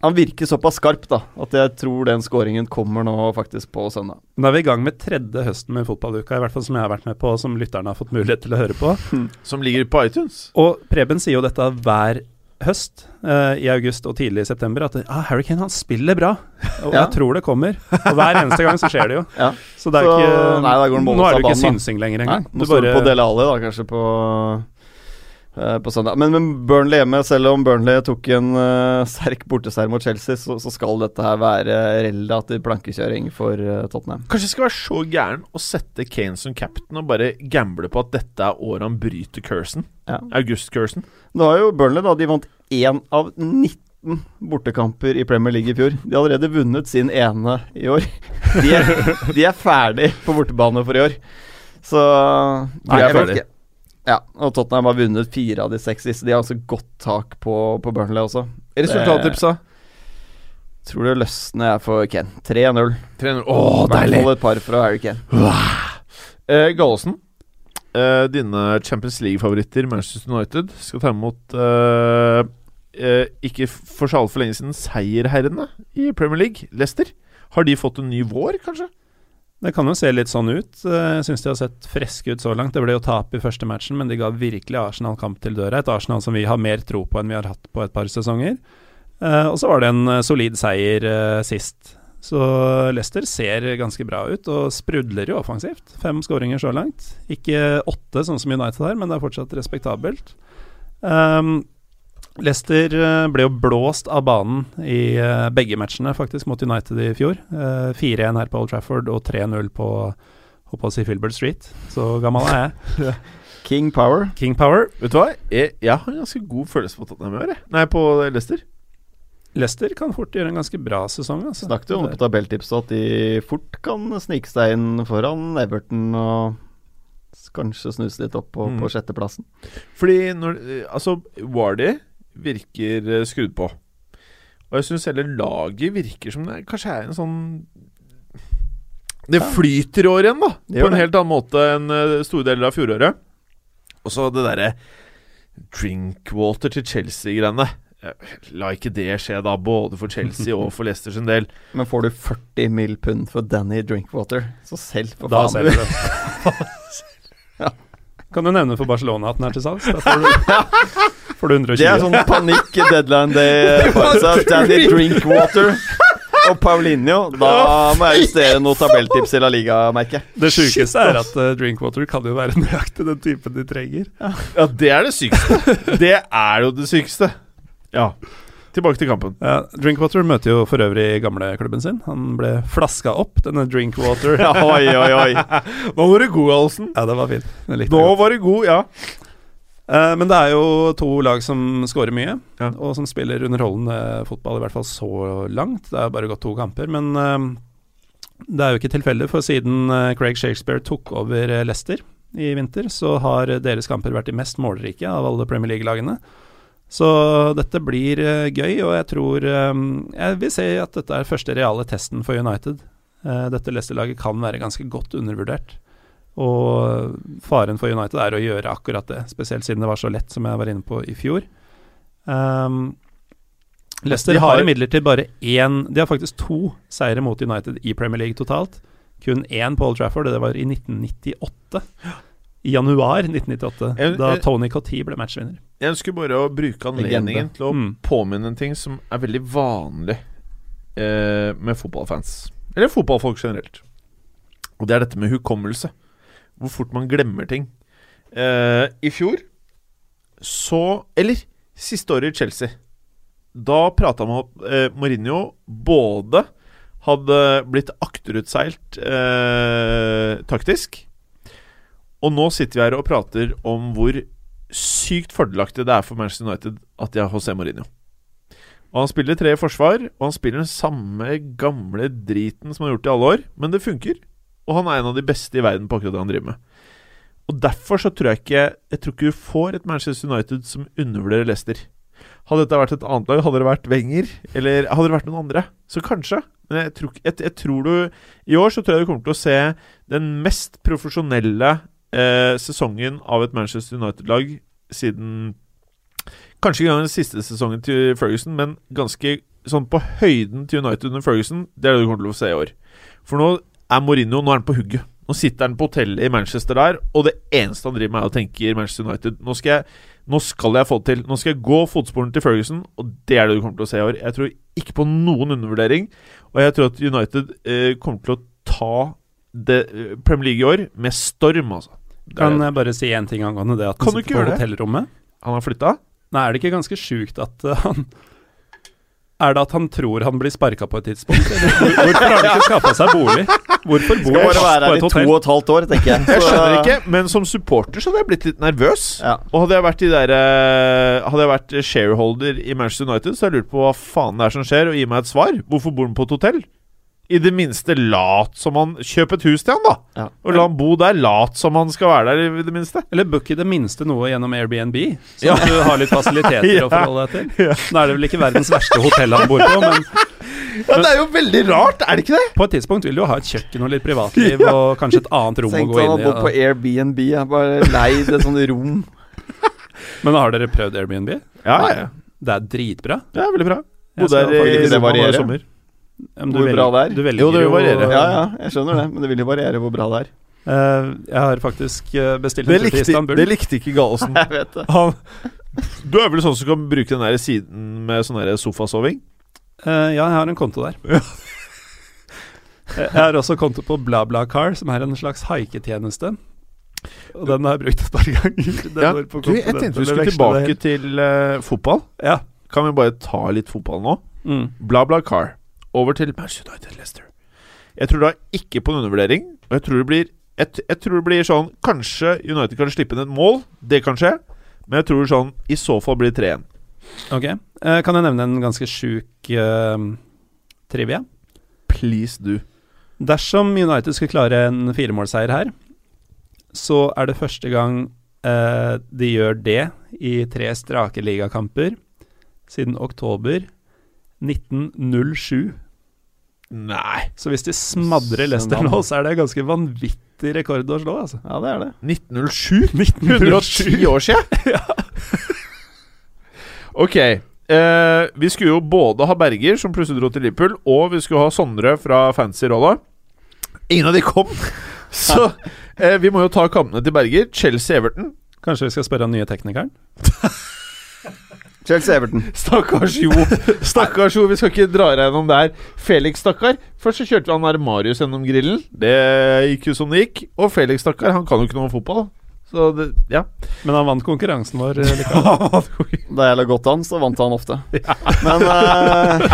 han virker såpass skarp, da, at jeg tror den skåringen kommer nå faktisk på søndag. Nå da er vi i gang med tredje høsten med fotballuka, i hvert fall som jeg har vært med på, og som lytterne har fått mulighet til å høre på. Som ligger på iTunes. Og Preben sier jo dette hver høst, eh, i august og tidlig i september, at ah, Harry Kane han spiller bra. Og Ja. jeg tror det kommer. Og hver eneste gang så skjer det jo. Ja. Så det er Så- ikke nei, Nå er det jo av ikke synsing lenger Nei, engang. nå står det på Dele Alli, da, kanskje på på søndag. Men, men Burnley hjemme, selv om Burnley tok en uh, sterk borteseier mot Chelsea, så, så skal dette her være relativ plankekjøring for uh, Tottenham. Kanskje det skal være så gæren å sette Kane som captain og bare gamble på at dette er året han bryter cursen. Ja. August-cursen. Nå har jo Burnley da, de vant én av 19 bortekamper i Premier League i fjor. De har allerede vunnet sin ene i år. De er, de er ferdig på bortebane for i år. Så Nei, jeg vet ikke. Ja, og Tottenham har vunnet fire av de seks siste. De har altså godt tak på, på Burnley også. Resultattipsa? Tror det løsner jeg for Ken. 3-0. 3-0. Å, deilig! Hold et par fra Harry Kane. Eh, Gallosen, eh, dine Champions League-favoritter, Manchester United, skal ta imot eh, eh, ikke for så altfor lenge siden seierherrene i Premier League, Leicester. Har de fått en ny vår, kanskje? Det kan jo se litt sånn ut. Eh, Jeg syns de har sett friske ut så langt. Det ble jo tap i første matchen, men de ga virkelig Arsenal kamp til døra. Et Arsenal som vi har mer tro på enn vi har hatt på et par sesonger. Eh, og så var det en eh, solid seier sist. Så Leicester ser ganske bra ut, og sprudler jo offensivt. Fem skåringer så langt. Ikke åtte, sånn som United har, men det er fortsatt respektabelt. Um, Leicester eh, ble jo blåst av banen i eh, begge matchene, faktisk, mot United i fjor. Eh, 4-1 her på Old Trafford og 3-0 på Holdt på å si Filbert Street. Så gammel er jeg. King Power. King Power. Vet du hva? Jeg, jeg har en ganske god følelse på Tottenham i år. Nei, på Leicester. Leicester kan fort gjøre en ganske bra sesong. Altså. Snakket jo om på tabelltipset at de fort kan snike seg inn foran Everton og kanskje snuse litt opp på, Mm. på sjetteplassen. Fordi når eh, Altså, Wardy virker eh, skrudd på. Og jeg syns hele laget virker som det kanskje er en sånn Det flyter i år igjen, da. På en helt annen måte enn eh, store deler av fjoråret. Og så det derre drinkwater til Chelsea-greiene. La ikke det skje, da, både for Chelsea og for Leicester sin del. Men får du 40 mill. pund for Danny Drinkwater, så selv for Da faen. selger du. Kan du nevne for Barcelona at den er til salgs? Da får du, får du 120. Det er sånn panikk deadline day. Daddy Danny Drinkwater og Paulinho. Da må jeg justere noen tabelltips i La Liga, merker jeg. Det sjukeste er at uh, Drinkwater kan jo være nøyaktig den typen de trenger. Ja, det er det sykeste. Det er jo det sykeste. Ja. Tilbake til kampen. Ja, Drinkwater møter jo for øvrig gamleklubben sin. Han ble flaska opp, denne Drinkwater. Oi, oi, oi. Nå var du god, Olsen. Ja, det var fint. Det Nå var du god, ja. Eh, men det er jo to lag som scorer mye, Ja. og som spiller underholdende fotball, i hvert fall så langt. Det er bare gått to kamper, men eh, det er jo ikke tilfeldig, for siden eh, Craig Shakespeare tok over eh, Leicester i vinter, så har deres kamper vært de mest målrike av alle Premier League-lagene. Så dette blir eh, gøy, og jeg tror eh, Jeg vil si at dette er første reale testen for United. Eh, dette Leicester-laget kan være ganske godt undervurdert. Og faren for United er å gjøre akkurat det, spesielt siden det var så lett, som jeg var inne på i fjor. Um, Leicester De har- imidlertid bare én De har faktisk to seire mot United i Premier League totalt. Kun én på Old Trafford, og det var i 1998. I januar 1998, da Tony Cottee ble matchvinner. Jeg ønsker bare å bruke anledningen til å Mm. påminne en ting som er veldig vanlig eh, med fotballfans. Eller fotballfolk generelt. Og det er dette med hukommelse. Hvor fort man glemmer ting. Eh, I fjor så Eller siste året i Chelsea. Da prata man om at eh, Mourinho både hadde blitt akterutseilt eh, taktisk, og nå sitter vi her og prater om hvor sykt fordelaktig det er for Manchester United at de har José Mourinho. Og Han spiller tre i forsvar, og han spiller den samme gamle driten som han har gjort i alle år, men det funker. Og han er en av de beste i verden på akkurat det han driver med. Og Derfor så tror jeg ikke Jeg tror ikke du får et Manchester United som undervurderer Leicester. Hadde dette vært et annet lag, hadde det vært Wenger, eller hadde det vært noen andre, så kanskje. Men jeg tror, jeg, jeg tror du I år så tror jeg du kommer til å se den mest profesjonelle eh, sesongen av et Manchester United-lag siden Kanskje ikke engang den siste sesongen til Ferguson, men ganske sånn på høyden til United under Ferguson. Det er det du kommer til å se i år. For nå er Mourinho Nå er han på hugget. Nå sitter han på hotellet i Manchester der, og det eneste han driver med, er å tenke Manchester United. Nå skal jeg nå skal jeg få det til. Nå skal jeg gå fotsporene til Ferguson, og det er det du kommer til å se i år. Jeg tror ikke på noen undervurdering, og jeg tror at United eh, kommer til å ta det, eh, Premier League i år med storm, altså. Det Kan jeg bare si én ting angående det at han sitter på hotellrommet? Han har flytta? Nei, er det ikke ganske sjukt at uh, han Er det at han tror han blir sparka på et tidspunkt? Hvor- hvorfor har han ikke skaffa seg bolig? Hvorfor bor han på et hotell? Skal bare være her i to og et halvt år, tenker jeg. Jeg skjønner ikke, men som supporter så hadde jeg blitt litt nervøs. Ja. Og hadde jeg vært de der, eh, Hadde jeg vært shareholder i Manchester United, så hadde jeg lurt på hva faen det er som skjer, og gi meg et svar. Hvorfor bor han på et hotell? I det minste lat som han Kjøp et hus til han, da! Ja. Og la han bo der. Lat som han skal være der, i det minste. Eller book i det minste noe gjennom Airbnb, så Ja. du har litt fasiliteter Ja. å forholde deg til. Nå er det vel ikke verdens verste hotell han bor på, men Ja, Det er jo veldig rart, er det ikke det? på et tidspunkt vil du jo ha et kjøkken og litt privatliv, og kanskje et annet rom å gå inn i. å bo på Airbnb. Jeg bare leid et sånt rom. Men har dere prøvd Airbnb? Ja, ja, ja. Det er dritbra. Det er veldig bra. Bodde der i sommer. Hvor velger- bra det er? Du velger Jo, det vil variere. Ja, ja, jeg skjønner det, men det vil jo variere hvor bra det er. Uh, jeg har faktisk eh, bestilt en tur til Istanbul. det likte ikke Gallosen. Jeg vet det. Han Du er vel sånn som kan bruke den der siden med sånn sofasoving? Uh, ja, jeg har en konto der. Ja. jeg har også konto på BlaBlaCar, som er en slags haiketjeneste. Og den har jeg brukt et par ganger. Ja, på Du, jeg tenkte vi skulle tilbake til uh, fotball. Ja. Kan vi bare ta litt fotball nå? Mm. Bla, bla, car. Over til Manchester United Leicester. Jeg tror da ikke på en undervurdering. Og jeg tror det blir jeg, jeg tror det blir sånn Kanskje United kan slippe inn et mål. Det kan skje. Men jeg tror sånn I så fall blir det 3-1. Ok. Eh, kan jeg nevne en ganske sjuk eh, trivia? Please do. Dersom United skulle klare en firemålseier her, så er det første gang eh, de gjør det i tre strake ligakamper siden oktober 1907. Nei. Så hvis de smadrer Leicester nå, så er det ganske vanvittig rekord å slå, altså. Ja, det er det. 1907? 1907. 110 år siden? ok. Eh, vi skulle jo både ha Berger, som plutselig dro til Liverpool, og vi skulle ha Sondre fra Fancy Rolla. Ingen av de kom. Så eh, vi må jo ta kampene til Berger. Chelsea-Everton. Kanskje vi skal spørre den nye teknikeren? Chelsea-Everton. Stakkars Jo. Stakkars Jo, vi skal ikke dra deg gjennom der. Felix, stakkar. Først så kjørte han Marius gjennom grillen. Det gikk jo som det gikk. Og Felix, stakkar, han kan jo ikke noe om fotball. Så det, ja. Men han vant konkurransen vår. eh. Da jeg la godt an, så vant han ofte. Men, eh,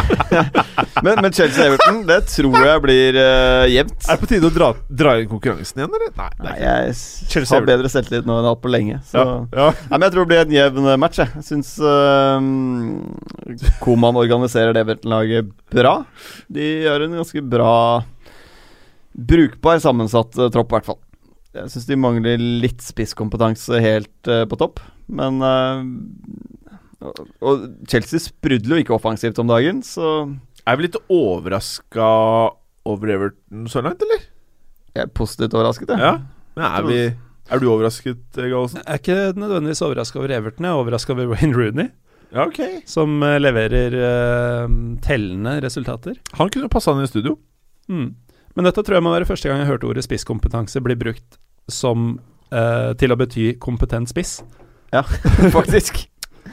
men, men Chelsea-Everton, det tror jeg blir uh, jevnt. Er det på tide å dra, dra inn konkurransen igjen, eller? Nei. Nei, jeg Chelsea har bedre selvtillit nå enn jeg har hatt på lenge. Så. ja, ja. Nei, men jeg tror det blir en jevn match. Jeg, jeg syns uh, Koman organiserer det Everton-laget bra. De gjør en ganske bra Brukbar sammensatt tropp, i hvert fall. Jeg syns de mangler litt spisskompetanse helt uh, på topp, men uh, og, og Chelsea sprudler jo ikke offensivt om dagen, så Er vi litt overraska over Everton så langt, eller? jeg er positivt overrasket, jeg. Ja. Men er vi Er du overrasket, Gallosen? Jeg er ikke nødvendigvis overraska over Everton, jeg er overraska over Wayne Rooney, Ja, okay. som eh, leverer uh, tellende resultater. Han kunne passa inn i studio. Mm. Men dette tror jeg må være første gang jeg hørte ordet spisskompetanse bli brukt som eh, til å bety kompetent spiss. Ja, Faktisk.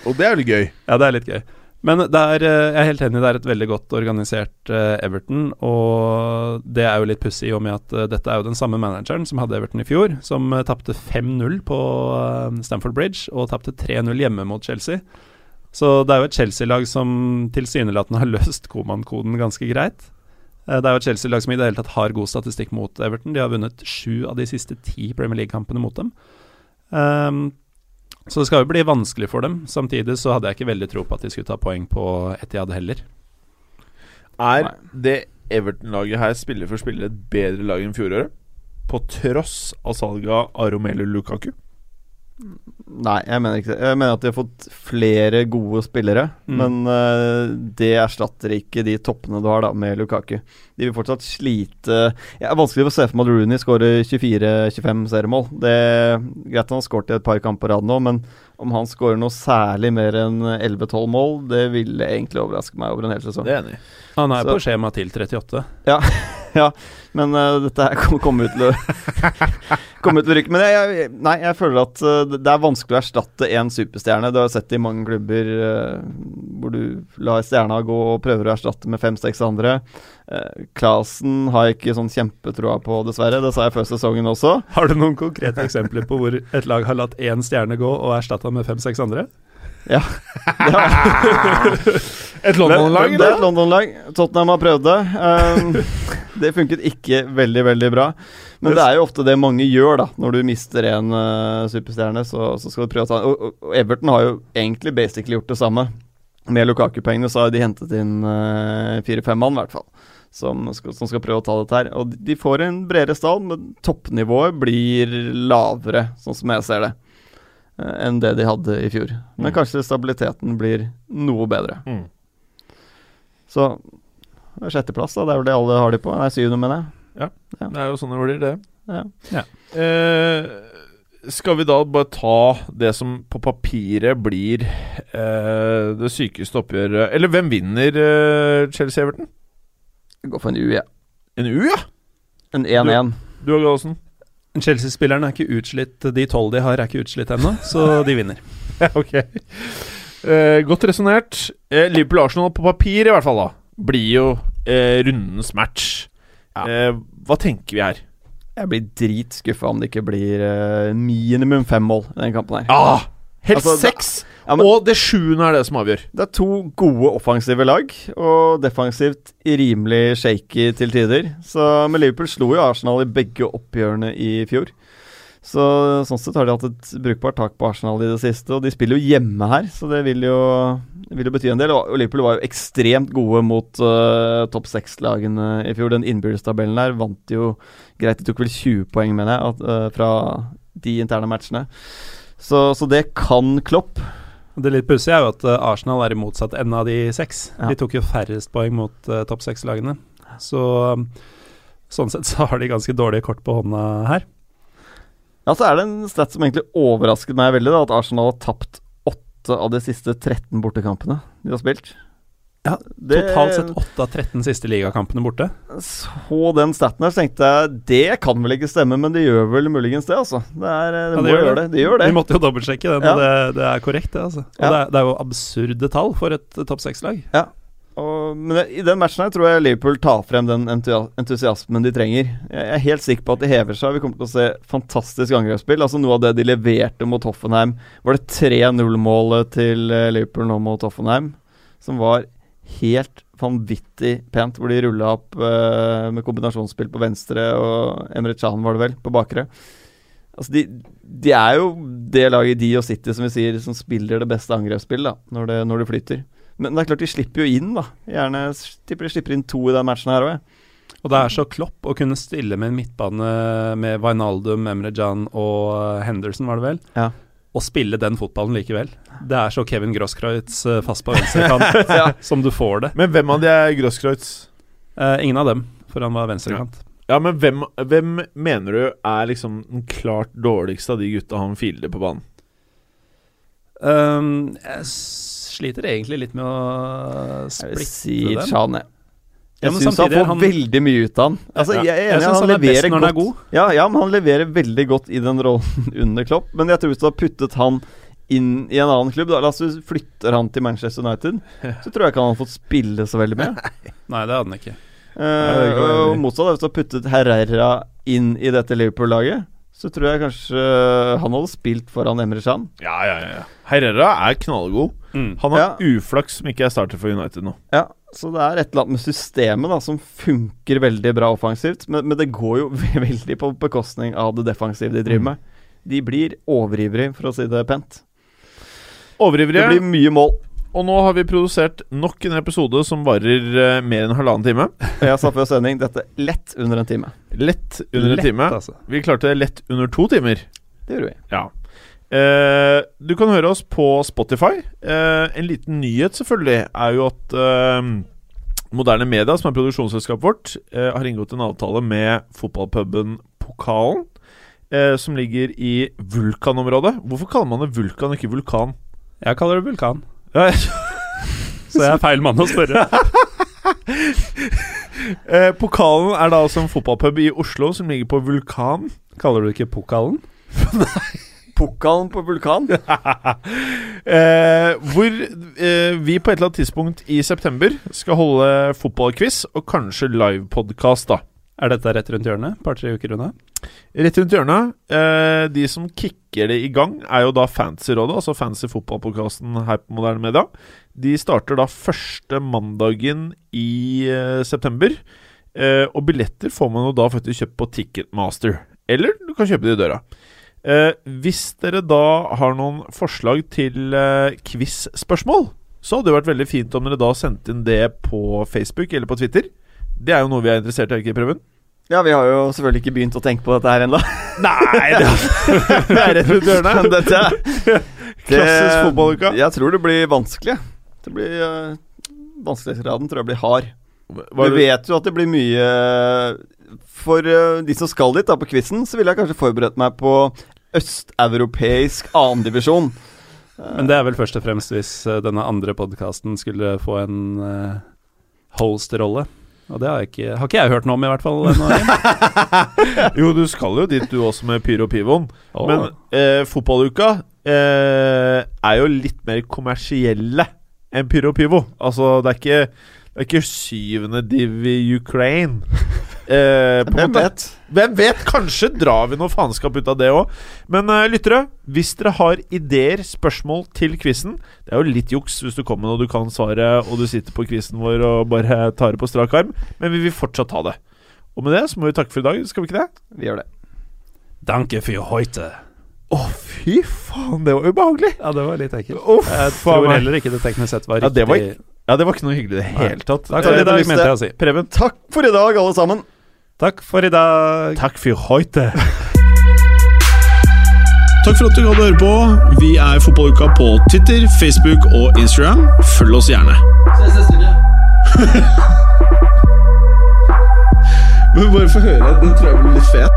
Og det er litt gøy. Ja, det er litt gøy. Men er, eh, jeg er helt enig, det er et veldig godt organisert eh, Everton. Og det er jo litt pussig i og med at eh, dette er jo den samme manageren som hadde Everton i fjor, som uh, tapte 5-0 på Stamford Bridge og tapte 3-0 hjemme mot Chelsea. Så det er jo et Chelsea-lag som tilsynelatende har løst Koman-koden ganske greit. Eh, Det er jo et Chelsea-lag som i det hele tatt har god statistikk mot Everton. De har vunnet sju av de siste ti Premier League-kampene mot dem. Um, så det skal jo bli vanskelig for dem. Samtidig så hadde jeg ikke veldig tro på at de skulle ta poeng på Etiad heller. Er Nei. det Everton-laget her spiller for spiller et bedre lag enn fjoråret? På tross av salget av Romelu Lukaku? Nei, jeg mener ikke det. Jeg mener at de har fått flere gode spillere. Mm. Men uh, det erstatter ikke de toppene du har da med Lukaku. De vil fortsatt slite Det er vanskelig å se for meg at Rooney skårer 24-25 seriemål. Det er Greit han har skåret i et par kamper på rad nå, men om han skårer noe særlig mer enn 11-12 mål, det ville egentlig overraske meg over en hel sesong. Det er enig. Han er Så- på skjema til 38. Men uh, dette her kom- kommer ut til å komme ut til å rykke. Men jeg, jeg, nei, jeg føler at uh, det er vanskelig å erstatte én superstjerne. Du har sett det i mange klubber uh, hvor du lar stjerna gå og prøver å erstatte med fem-seks andre. Uh, Klasen har jeg ikke sånn kjempetroa på, dessverre. Det sa jeg før sesongen også. Har du noen konkrete eksempler på hvor et lag har latt én stjerne gå og erstatta med fem-seks andre? Et London-lag, Det er et London-lag. Tottenham har prøvd det. Um, det funket ikke veldig, veldig bra. Men det er jo ofte det mange gjør, da. Når du mister en uh, superstjerne, så, så skal du prøve å ta og, og, Everton har jo egentlig basically gjort det samme. Med Lukaku-pengene så har de hentet inn uh, fire-fem mann, i hvert fall. Som skal, som skal prøve å ta dette her. Og de- de får en bredere stall, men toppnivået blir lavere, sånn som jeg ser det. Eh, enn det de hadde i fjor. Men Mm. kanskje stabiliteten blir noe bedre. Mm. Så sjetteplass, da. Det er vel det alle har de på. Nei, syvende, mener jeg. Det er jo sånn det blir, det. Ja. Ja. Eh, skal vi da bare ta det som på papiret blir eh, det sykeste oppgjøret Eller hvem vinner eh, Chelsea-Everton? Gå for en U, ja. En U, ja! En 1-1. Du og Gallosen? Chelsea-spillerne er ikke utslitt. De tolv de har, er ikke utslitt ennå, så de vinner. Ja, ok. Eh, godt resonnert. Eh, Liverpool-Arsenal på papir, i hvert fall, da, blir jo eh, rundens match. Ja. Eh, hva tenker vi her? Jeg blir dritskuffa om det ikke blir eh, minimum fem mål i den kampen her. Ah, helt Altså, det- seks! Ja, men- og det sjuende er det som avgjør. Det er to gode offensive lag, og defensivt rimelig shaky til tider. Så Men Liverpool slo jo Arsenal i begge oppgjørene i fjor. Så sånn sett har de hatt et brukbart tak på Arsenal i det siste, og de spiller jo hjemme her, så det vil jo, vil jo bety en del. Og Liverpool var jo ekstremt gode mot uh, topp seks-lagene i fjor. Den innbyrdestabellen der vant jo greit. De tok vel 20 poeng, mener jeg, at, uh, fra de interne matchene. Så, så det kan Klopp. Det litt pussige er jo at eh, Arsenal er i motsatt ende av de seks. Ja. De tok jo færrest poeng mot uh, topp seks-lagene. Så um, sånn sett så har de ganske dårlige kort på hånda her. Ja, så er det en stat som egentlig overrasket meg veldig, da, at Arsenal har tapt åtte av de siste 13 bortekampene de har spilt. Ja, Det- Totalt sett 8 av 13 siste ligakampene borte. Så den staten her, så tenkte jeg det kan vel ikke stemme, men det gjør vel muligens det, altså. Det, er, det, Ja, må det gjør gjøre det. det. De gjør det. Vi måtte jo dobbeltsjekke den, Ja. og det, det er korrekt, det. altså. Og Ja. det, er, det er jo absurde tall for et topp seks-lag. Og, men i den matchen her tror jeg Liverpool tar frem den entusiasmen de trenger. Jeg er helt sikker på at de hever seg. Vi kommer til å se fantastisk angrepsspill. Altså Noe av det de leverte mot Hoffenheim Var det 3-0-målet til eh, Liverpool nå mot Hoffenheim? Som var helt vanvittig pent. Hvor de rulla opp eh, med kombinasjonsspill på venstre, og Emre Can var det vel, på bakre. Altså de, de er jo det laget de og City som vi sier som spiller det beste angrepsspillet da når det, når det flyter. Men det er klart de slipper jo inn, da. Gjerne tipper de slipper inn to i den matchen her òg. Og det er så klopp å kunne stille med en midtbane med Wijnaldum, Emre Can og uh, Henderson, var det vel? Ja. Og spille den fotballen likevel. Det er så Kevin Grosskreutz uh, fast på venstrekant Ja. som du får det. Men hvem av de er Grosskreutz? Eh, ingen av dem, for han var venstrekant. Ja, men hvem, hvem mener du er liksom den klart dårligste av de gutta han filer på banen? Um, jeg sliter egentlig litt med å Jeg vil splitte si dem. Can, jeg. Ja, syns han får han- veldig mye ut av han. Altså, Ja, jeg er jeg enig, synes han, han er best leverer når han er godt. god. Ja, ja, men han leverer veldig godt i den rollen under Klopp. Men jeg tror hvis du har puttet han inn i en annen klubb, da, la oss si flytter han til Manchester United, så tror jeg ikke han hadde fått spille så veldig mye. Nei, det hadde han ikke. Eh, og motsatt, hvis du har puttet Herrera inn i dette Liverpool-laget, så tror jeg kanskje han hadde spilt foran Emre Chan. Ja, ja, ja. ja. Herrera er knallgod. Mm. Han har Ja. uflaks som ikke er starter for United nå. Ja, så det er et eller annet med systemet da som funker veldig bra offensivt, men, men det går jo veldig på bekostning av det defensive de Mm. driver med. De blir overivrige, for å si det pent. Det blir mye mål. Og nå har vi produsert nok en episode som varer uh, mer enn halvannen time. Jeg sa før sending dette lett under en time. Lett under Lett, en time. altså. Vi klarte det lett under to timer. Det gjorde vi. Ja. Eh, du kan høre oss på Spotify. Eh, en liten nyhet selvfølgelig er jo at eh, Moderne Media, som er produksjonsselskapet vårt, eh, har inngått en avtale med fotballpuben Pokalen, eh, som ligger i Vulkanområdet. Hvorfor kaller man det Vulkan, ikke Vulkan? Jeg kaller det vulkan, Ja, jeg- så jeg er feil mann å spørre. eh, Pokalen er da altså en fotballpub i Oslo som ligger på Vulkan. Kaller du det ikke pokalen? Pokalen på vulkan. Eh, hvor eh, vi på et eller annet tidspunkt i september skal holde fotballquiz og kanskje livepodkast, da. Er dette rett rundt hjørnet? Par-tre uker unna? Rett rundt hjørnet. Eh, de som kicker det i gang, er jo da Fancyrådet, altså Fancy fotballpodkasten her på Moderne Media. De starter da første mandagen i eh, september. Eh, og billetter får man jo da faktisk kjøpt på Ticketmaster. Eller du kan kjøpe det i døra. Eh, hvis dere da har noen forslag til eh, quiz-spørsmål, så hadde det vært veldig fint om dere da sendte inn det på Facebook eller på Twitter. Det er jo noe vi er interessert i, er ikke Preben? Ja, vi har jo selvfølgelig ikke begynt å tenke på dette her ennå. Nei, det, det er rett rundt hjørnet. dette Klassisk fotballuke. Jeg tror det blir vanskelig. Det blir uh, Vanskelighetsgraden tror jeg blir hard. Var Vi vet jo at det blir mye For eh, de som skal dit, da, på quizen, så ville jeg kanskje forberedt meg på østeuropeisk annendivisjon. Men det er vel først og fremst hvis eh, denne andre podkasten skulle få en uh, host-rolle. Og det har, jeg ikke, har ikke jeg hørt noe om, i hvert fall. Jo, du skal jo dit du også med Pyro Pivoen. Oh. Men eh, fotballuka eh, er jo litt mer kommersielle enn Pyro Pivo. Altså, det er ikke det er ikke syvende div i Ukraine. Eh, Hvem vet? Hvem vet? Kanskje drar vi noe faenskap ut av det òg. Men eh, lyttere, hvis dere har ideer, spørsmål til quizen Det er jo litt juks hvis du kommer med noe du kan svaret, og du sitter på quizen vår og bare tar det på strak arm, men vi vil fortsatt ha det. Og med det så må vi takke for i dag, skal vi ikke det? Vi gjør det. Danke für heute. Å, fy faen, det var ubehagelig! Ja, det var litt ekkelt. Oh, Jeg tror heller ikke det teknisk sett var Ja, riktig. det var ja, det var ikke noe hyggelig i det hele tatt. Takk for i dag, eh, mente jeg si. Preben. Takk for i dag, alle sammen. Takk for i dag. Takk for heute. Takk for at du hadde høre på. Vi er Fotballuka på Twitter, Facebook og Instagram. Følg oss gjerne. Ses neste uke. Men bare få høre. Den tror jeg blir litt fet.